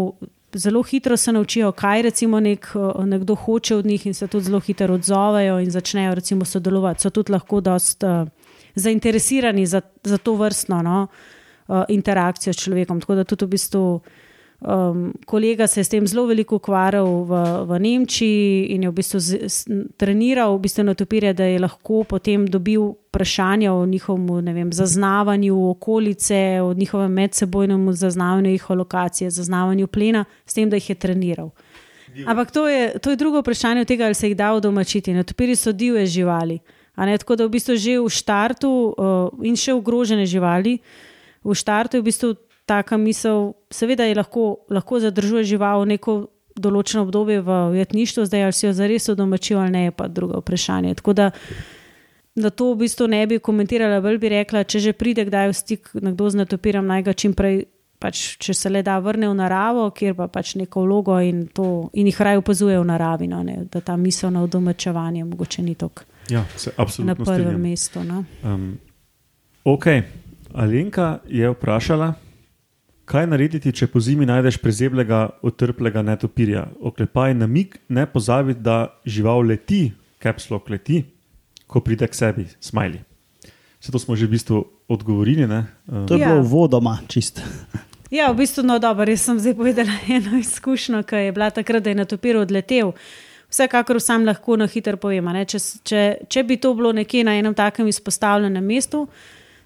zelo hitro se naučijo, kaj recimo nek, uh, nekdo hoče od njih, in se tudi zelo hitro odzovejo in začnejo recimo sodelovati. So tudi lahko dost uh, zainteresirani za, za to vrstno no, uh, interakcijo s človekom. Tako da tudi v bistvu. Um, kolega se je s tem zelo veliko ukvarjal v, v Nemčiji in je v bistvu z, s, treniral v bistvu na topirje, da je lahko potem dobil vprašanja o njihovem vem, zaznavanju okolice, o njihovem medsebojnem zaznavanju njihove lokacije, zaznavanju plena, s tem, da jih je treniral. Ampak to je, to je drugo vprašanje od tega, ali se jih da udomačiti. Na topiri so divje živali. Ne, tako da v bistvu že v štartu uh, in še ogrožene živali, v štartu je v bistvu taka misel, seveda je lahko, lahko zadržuje žival neko določeno obdobje v ujetništvu, zdaj ali si jo zares udomačil ali ne, je pa drugo vprašanje. Tako da, da to v bistvu ne bi komentirala, bolj bi rekla, če že pride kdaj v stik nekdo z natopirom, naj ga čim prej. Pač, če se le da vrne v naravo, kjer pa pač neko vlogo in, to, in jih raje opazuje v naravi, no, ne, da ta misel na udomačevanje mogoče ni tako Ja, se na absolutno prvem strinjam. mestu. No. Um, ok, Alenka je vprašala, kaj narediti, če po zimi najdeš prezeblega, otrplega netopirja. Oklepaj na mig, ne pozabi, da žival leti, kapslo leti, ko pride k sebi, smajli. Vse to smo že v bistvu odgovorili. ne? Um, To je Ja. bilo vodoma čist. Ja, v bistvu, no, dobro, jaz sem zdaj povedala eno izkušnjo, ki je bila takrat, da je na topiru odletel. Vsekakor sam lahko na hitro povem. a ne, Če, če, če bi to bilo nekje na enem takem izpostavljenem mestu,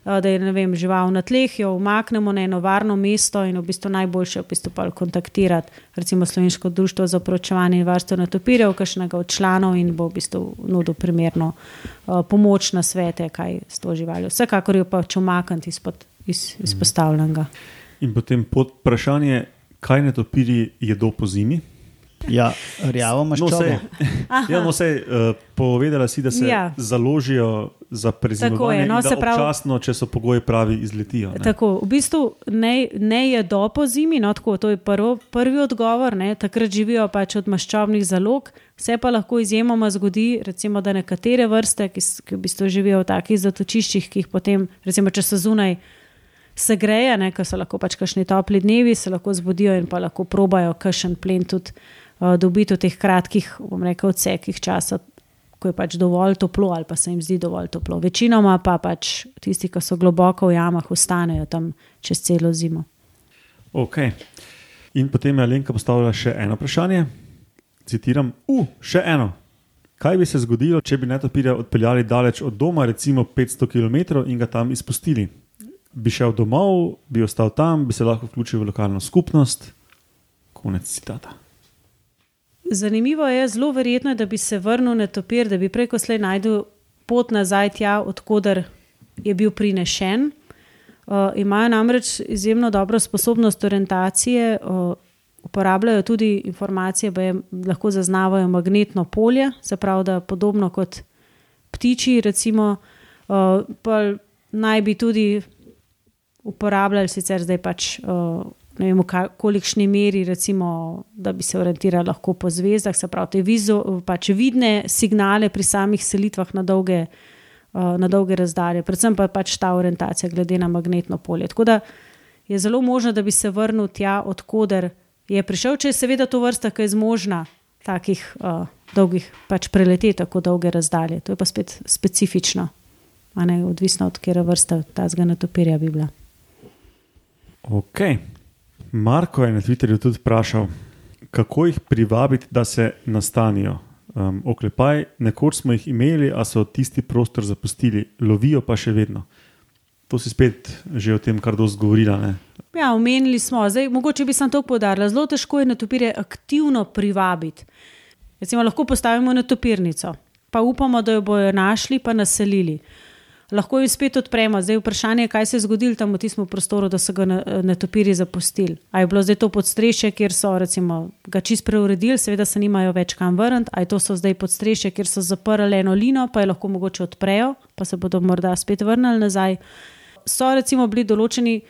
da je vem, žival na tleh, jo umaknemo na eno varno mesto in v bistvu najboljše je v bistvu kontaktirati recimo Slovensko društvo za pročevanje in varstvo netopirjev, kakšnega od članov in bo v bistvu nudil primerno uh, pomoč na svete, kaj s to živaljo. Vsekakor jo pač umakniti izpod, iz, izpostavljenega. In potem pod vprašanje, kaj netopiri jedo po zimi? Ja, rjavo imaš No, sej, ja, no, sej, uh, povedala si, da se. Ja. založijo za prezimovanje, je, no, da se pravi- občasno, če so pogoji pravi, izletijo. ne. Tako, v bistvu ne, ne jedo po zimi, no, tako, to je prvo, prvi odgovor. Ne, takrat živijo pač od maščobnih zalog, se pa lahko izjemoma zgodi, recimo, da nekatere vrste, ki, ki v bistvu živijo v takih zatočiščih, ki jih potem, recimo, če so zunaj. Se greje, ne, ker so lahko pač kakšni topli dnevi, se lahko zbudijo in pa lahko probajo kakšen plen tudi uh, dobiti v teh kratkih, bom rekel, odsekih časa, ko je pač dovolj toplo ali pa se jim zdi dovolj toplo. Večinoma pa pač tisti, ki so globoko v jamah, ostanejo tam čez celo zimo. Okay. In potem je Alenka postavila še eno vprašanje. Citiram: U, še eno. Kaj bi se zgodilo, če bi netopirja odpeljali daleč od doma, recimo 500 km in ga tam izpustili? Bi šel domov, bi ostal tam, bi se lahko vključil v lokalno skupnost. Konec citata. Zanimivo je, zelo verjetno, je, da bi se vrnil na topir, da bi preko slej najdel pot nazaj tja, odkuder je bil prinešen. Uh, imajo namreč izjemno dobro sposobnost orientacije, uh, uporabljajo tudi informacije, da lahko zaznavajo magnetno polje, se pravi, da podobno kot ptiči, recimo, uh, pa naj bi tudi uporabljali sicer zdaj pač. Uh, ne vem, v kolikšni meri, recimo, da bi se orientirali lahko po zvezdah, se pravi, te vizu, pač vidne signale pri samih selitvah na dolge, uh, na dolge razdalje, predvsem pa pač ta orientacija glede na magnetno polje. Tako da je zelo možno, da bi se vrnil tja, odkuder je prišel, če je seveda to vrsta, ki je zmožna takih uh, dolgih pač preleteti tako dolge razdalje. To je pa spet specifično, ne odvisno od kere vrste ta zganatopirja bi bila. Ok. Marko je na Twitterju tudi vprašal, kako jih privabiti, da se nastanijo. Um, oklepaj, nekoč smo jih imeli, a so tisti prostor zapustili, lovijo pa še vedno. To si spet že o tem, kar dosti govorila. Ne? Ja, omenili smo, zdaj mogoče bi sem to podarila. Zelo težko je netopirje aktivno privabiti. Recimo, lahko postavimo netopirnico, pa upamo, da jo bojo našli, pa naselili. Lahko jo spet odpremo. Zdaj je vprašanje, kaj se je zgodilo tam v tistem prostoru, da so ga ne- netopirji zapustili. A je bilo zdaj to podstrešje, kjer so recimo, ga čist preuredili, seveda se nimajo več kam vrniti, a je to so zdaj podstrešje, kjer so zaprli eno lino, pa jo lahko mogoče odprejo, pa se bodo morda spet vrnili nazaj. So recimo bili določeni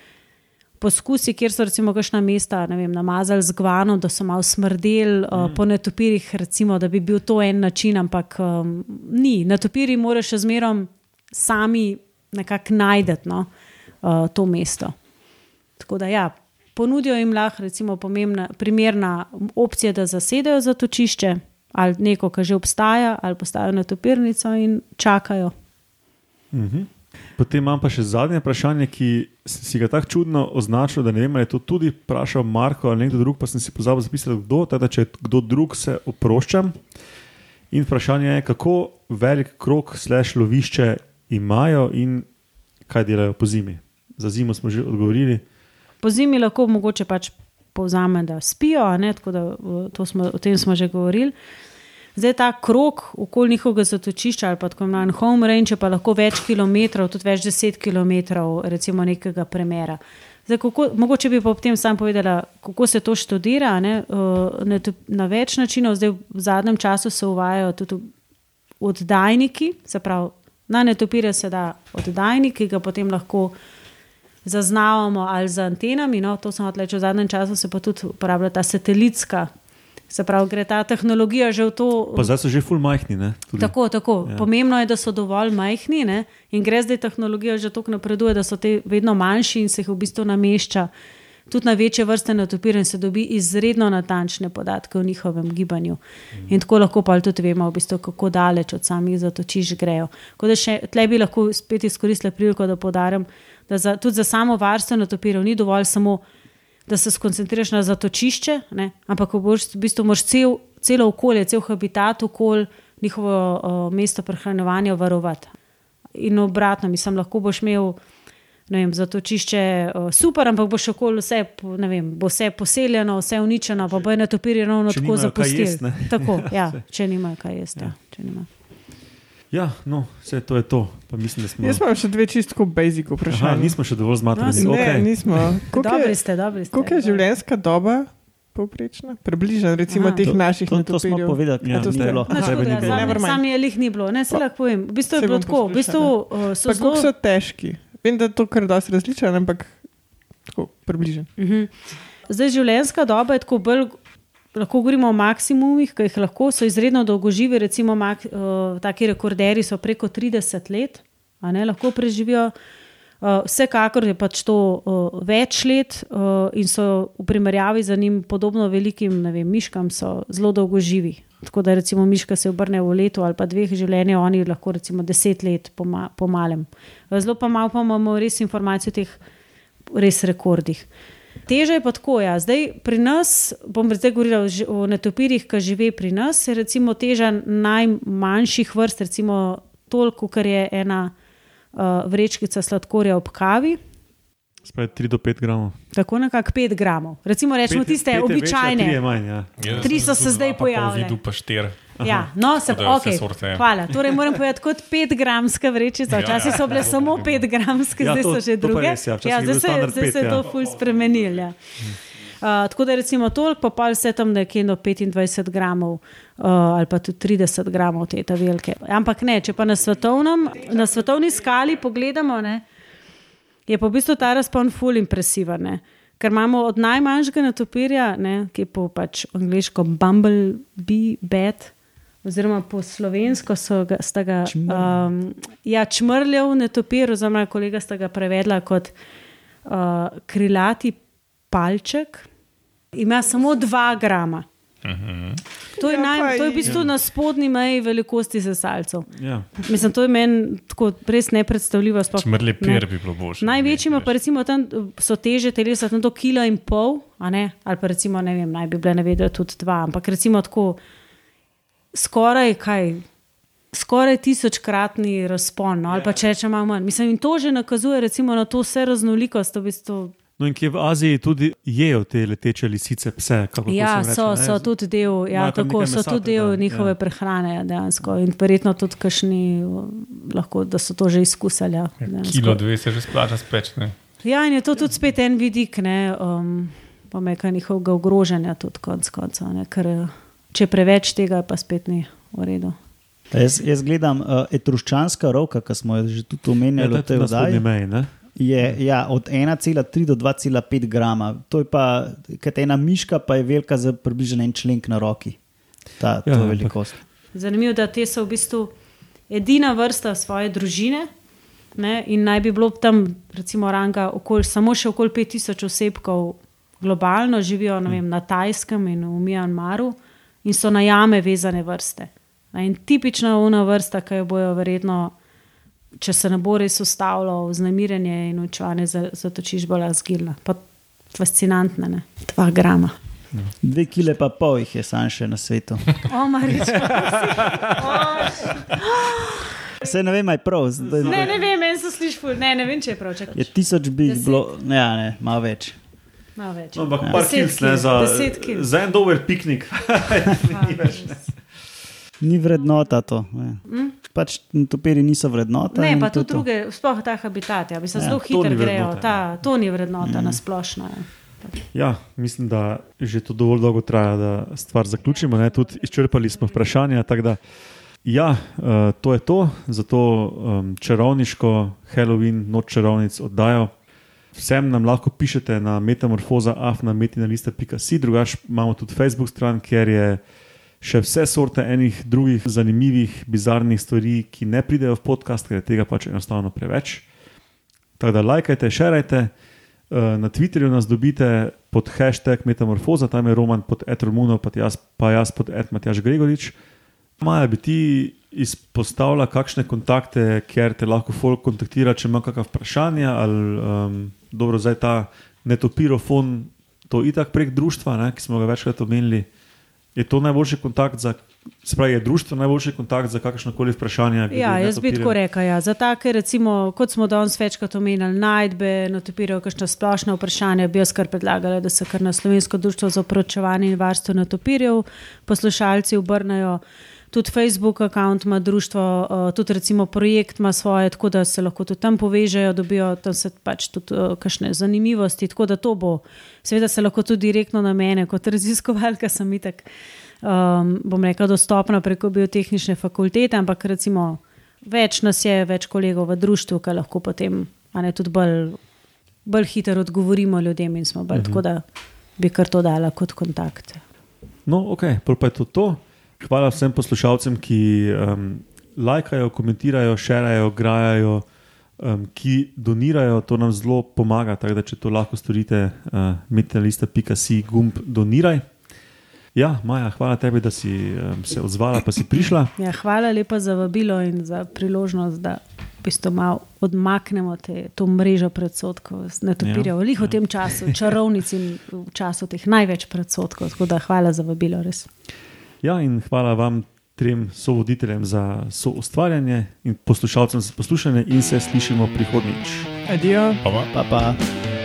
poskusi, kjer so recimo kakšna mesta vem, namazali z gvanom, da so malo smrdeli mm. uh, po netopirjih, recimo, da bi bil to en način, ampak um, ni. Netopirji morajo še zmerom sami nekako najdeti no, uh, to mesto. Tako da ja. Ponudijo jim lahko, recimo, pomembna, primerna opcija, da zasedajo zatočišče ali neko, ki že obstaja, ali postavijo na topirnico in čakajo. Mhm. Potem imam pa še zadnje vprašanje, ki si ga tako čudno označil, da ne vem, ali je to tudi vprašal Marko ali nekdo drug, pa sem si pozabil zapisati, kdo. Teda, če je kdo drug, se oproščam. In vprašanje je, kako velik krok slash lovišče imajo in kaj delajo po zimi. Za zimo smo že odgovorili. Po zimi lahko mogoče pač povzame, da spijo, da smo, o tem smo že govorili. Zdaj ta krok okoli njihovega zatočišča ali pa tako imenovan home range, pa lahko več kilometrov, tudi več deset kilometrov, recimo nekega premjera. Zdaj, kako, mogoče bi pa ob tem sam povedala, kako se to študira. Ne, uh, na, na več načinov, zdaj v zadnjem času se uvajajo tudi oddajniki, se pravi, na netopirje se da oddajnik, ki ga potem lahko zaznavamo ali z antenami. No, to sem odleč, v zadnjem času se pa tudi uporablja ta satelitska. Se pravi, gre ta tehnologija že v to. Pa zdaj so že full majhni. ne, tudi. Tako, tako. Ja. Pomembno je, da so dovolj majhni ne? in gre zdaj tehnologija že tako napreduje, da so te vedno manjši in se jih v bistvu namešča tudi na večje vrste netopirja in se dobi izredno natančne podatke o njihovem gibanju. In tako lahko pa tudi vemo, v bistvu, kako daleč od samih zatočišč grejo. Tako da še tle bi lahko spet izkoristila priliko, da podarim, da za, tudi za samo varstvo netopirjev ni dovolj samo da se skoncentriraš na zatočišče, ne? ampak boš, v bistvu moraš cel, celo okolje, cel habitat okoli njihovo uh, mesto prehranevanja varovati. In obratno, mislim, lahko boš imel vem, zatočišče uh, super, ampak bo še okoli vse, ne vem, bo vse poseljeno, vse uničeno, pa bo netopiri ravno Če tako zapustili. ne. Tako, ja, če nimajo kaj jesti. Ja. če nimajo. Ja, no, vse to je to. Pa mislim, da smo. Jaz imam še dve čistko basic Aha, vprašanja. nismo še dovolj zmatrani. No, Ne, okay. nismo. Koliko Dobri je, ste, dobri ste. koliko je življenjska doba? Povprečna, približno, recimo Aha. teh To, naših to, to smo netopirjev. povedali, Ja, ja, to to ste- je bilo. Aha, Nič tebe ni bilo. sami- Nevermind. Sami je lih ni bilo, ne se lahko povem. V bistvu je bilo tako, v bistvu uh, so Pa zelo. so težki? Vem, da je to kar dosti različno, ampak tako približno. Mhm. Zdaj, življenjska doba je tako bolj. Lahko govorimo o maksimumih, ki jih lahko so izredno dolgoživi, recimo mak, uh, taki rekorderji so preko 30 let, ne lahko preživijo. Uh, vsekakor je pač to uh, več let uh, in so v primerjavi z njim podobno velikim vem, miškam, so zelo dolgoživi. Tako da recimo miška se obrne v letu ali pa dveh življenja, oni lahko recimo deset let po, ma, po malem. Zelo pa malo pa imamo res informacije o teh res rekordih. Teže je pa tako, ja. zdaj pri nas, bom zdaj govorila o netopirjih, ki žive pri nas, je recimo teža najmanjših vrst, recimo toliko, kar je ena vrečkica sladkorja ob kavi. Spravi 3 do 5 gramov. Tako nekako 5 gramov. Recimo rečemo Pet- tiste pet je večja, običajne. tri manj, ja. Jaz Tri so se zdaj pojavile. Videl pa štir. Ja, no, se, vse okay, sorte je. hvala. Torej, moram povedati, kot 5-gramska vrečica. Ja, Včasih ja. so bile samo 5-gramske, Ja, zdaj to- so že to druge. res, ja. Ja, zdaj se, standard zdaj se je to ja. ful spremenilo. Ja. Uh, tako da recimo toliko, pa vse tam nekje do 25 gramov uh, ali pa tudi 30 gramov te ta velike. Ampak ne, če pa na, svetovnem, na svetovni skali pogledamo, ne, je pa v bistvu ta razpon ful impresiven. Ne. Ker imamo od najmanjšega netopirja, ne, ki je po pač angliško bumblebee bat, oziroma po slovensko so ga, sta ga um, ja, čmrljev netopir, oziroma kolega sta ga prevedla kot uh, krilati palček. Ima samo 2 grama. To je, Ja, naj, to je v bistvu na spodnji meji velikosti sesalcev. Ja. Mislim, to je meni tako res nepredstavljivo. sploh, Čmrli ne. pir bi bilo boljše. Največji ima Ne, pa recimo tam so teže telesa, tam do kilo in pol, a ne? ali pa recimo ne vem, naj bi bile navedene tudi dva, ampak recimo tako skoraj kaj. Skoraj tisočkratni razpon, no, ali pa če rečemo malo manj. Mislim, in to že nakazuje recimo, na to vse raznolikost. V bistvu, No, in kje v Aziji tudi jejo te leteče lisice, pse. ja, se reče, so, ne? so tudi del, ja, tako, so mesa tudi del tega, njihove ja. prehrane, ja, dejansko. In verjetno tudi kašni, lahko, da so to že izkusili. Ja, dejansko. Kilo dve se že splača speč. Ne? Ja, in je to tudi spet en vidik, ne, um, pa meka njihovega ogrožanja, tudi konc koncev. ne, Ker če preveč tega, pa spet ni v redu. Jaz, jaz gledam uh, etruščanska roka, ki smo jo že tudi Ja, omenjali to v je spodnji oddaji. meji. Je ja, od 1,3 do 2,5 grama. To je pa, kot ena miška, pa je velika za približno en členk na roki. Ta, Ja, ja, ampak- velikost. Zanimivo je, da te so v bistvu edina vrsta svoje družine. Ne, in naj bi bilo tam, recimo, ranga okoli, samo še okoli 5000 osebkov globalno živijo ne vem, na Tajskem in v Mjanmaru in so na jame vezane vrste. Ne, in tipična una vrsta, ki jo bojo verjetno, če se ne bo res ustavilo vznemirjenje in učevanje, zatočiš bolj zgilna. Pa fascinantna, ne? dva grama. Dve kile pa pol jih je sam še na svetu. O, Marič, Se ne vem, aj prav. Zdaj, ne, ne vem, meni se sliši ful, ne, ne vem, če je prav. Čakaj. Je tisoč bi jih bilo, ja, ne, malo več. Malo več. No, ampak Ja. par kils, ne, za, za en dober piknik. Ni vrednota to. Ne. Pač topiri niso vrednota. Ne, pa tudi to. druge, sploh ta habitat, ja, bi se Ja, zelo hitro grejo. vrednota, Ta, to ni vrednota mm. na splošno. Ja. Ja, mislim, da že to dovolj dolgo traja, da stvar zaključimo. Ne? Tudi izčrpali smo vprašanja. Da, ja, uh, to je to, zato um, čarovniško Halloween, noč čarovnic oddajo. Vsem nam lahko pišete na metamorfoza, afnametinalista.si, drugače imamo tudi Facebook stran, kjer je še vse sorte enih drugih zanimivih, bizarnih stvari, ki ne pridejo v podcast, ker je tega pač enostavno preveč. Tako da lajkajte, šerajte. Eh, Na Twitterju nas dobite pod hashtag Metamorfoza, tam je Roman pod Etromuno, pa pa jaz pod Edmatjaš Gregorič. Maja, bi ti izpostavila kakšne kontakte, kjer te lahko folk kontaktira, če ima kakšno vprašanje, ali um, dobro, zdaj ta netopirofon, to itak prek društva, ne, ki smo ga večkrat omenili, je to najboljši kontakt za. Spravi, je društvo najboljši kontakt za kakršno koli vprašanje? Ja, jaz bi tako rekel. Ja. Za take, recimo, kot smo danes večkrat omenjali, najdbe, natopirajo kakšno splošno vprašanje, bi jaz kar predlagala, da se kar na Slovensko društvo za proučevanje in varstvo natopirjev poslušalci obrnejo. Tudi Facebook račun ima društvo, uh, tudi recimo projekt ima svoje, tako da se lahko tudi tam povežejo, dobijo tam se pač tudi uh, kakšne zanimivosti. Tako da to bo, seveda se lahko tudi direktno na mene, kot raziskovalka, sem itak, um, bom rekla, dostopna preko biotehnične fakultete, ampak recimo več nas je, več kolegov v društvu, ki lahko potem a ne, tudi bolj, bolj hitro odgovorimo ljudem in smo bolj, mhm. tako da bi kar to dala kot kontakt. No, ok, pa je to to. Hvala vsem poslušalcem, ki um, lajkajo, komentirajo, šerajo, grajajo, um, ki donirajo. To nam zelo pomaga. Tako da, če to lahko storite, uh, metalista.si gumb doniraj. Ja, Maja, hvala tebi, da si um, se odzvala, pa si prišla. Ja, hvala lepa za vabilo in za priložnost, da v bistvu malo odmaknemo te, to mrežo predsotkov. Ne topiramo, ja, ja. v tem času, čarovnici in v času teh največ predsotkov. Tako da hvala za vabilo, res. Ja, in hvala vam, trem sovoditeljem, za soustvarjanje in poslušalcem za poslušanje, in se slišimo prihodnjič. Adijo. Pa, pa. Pa pa.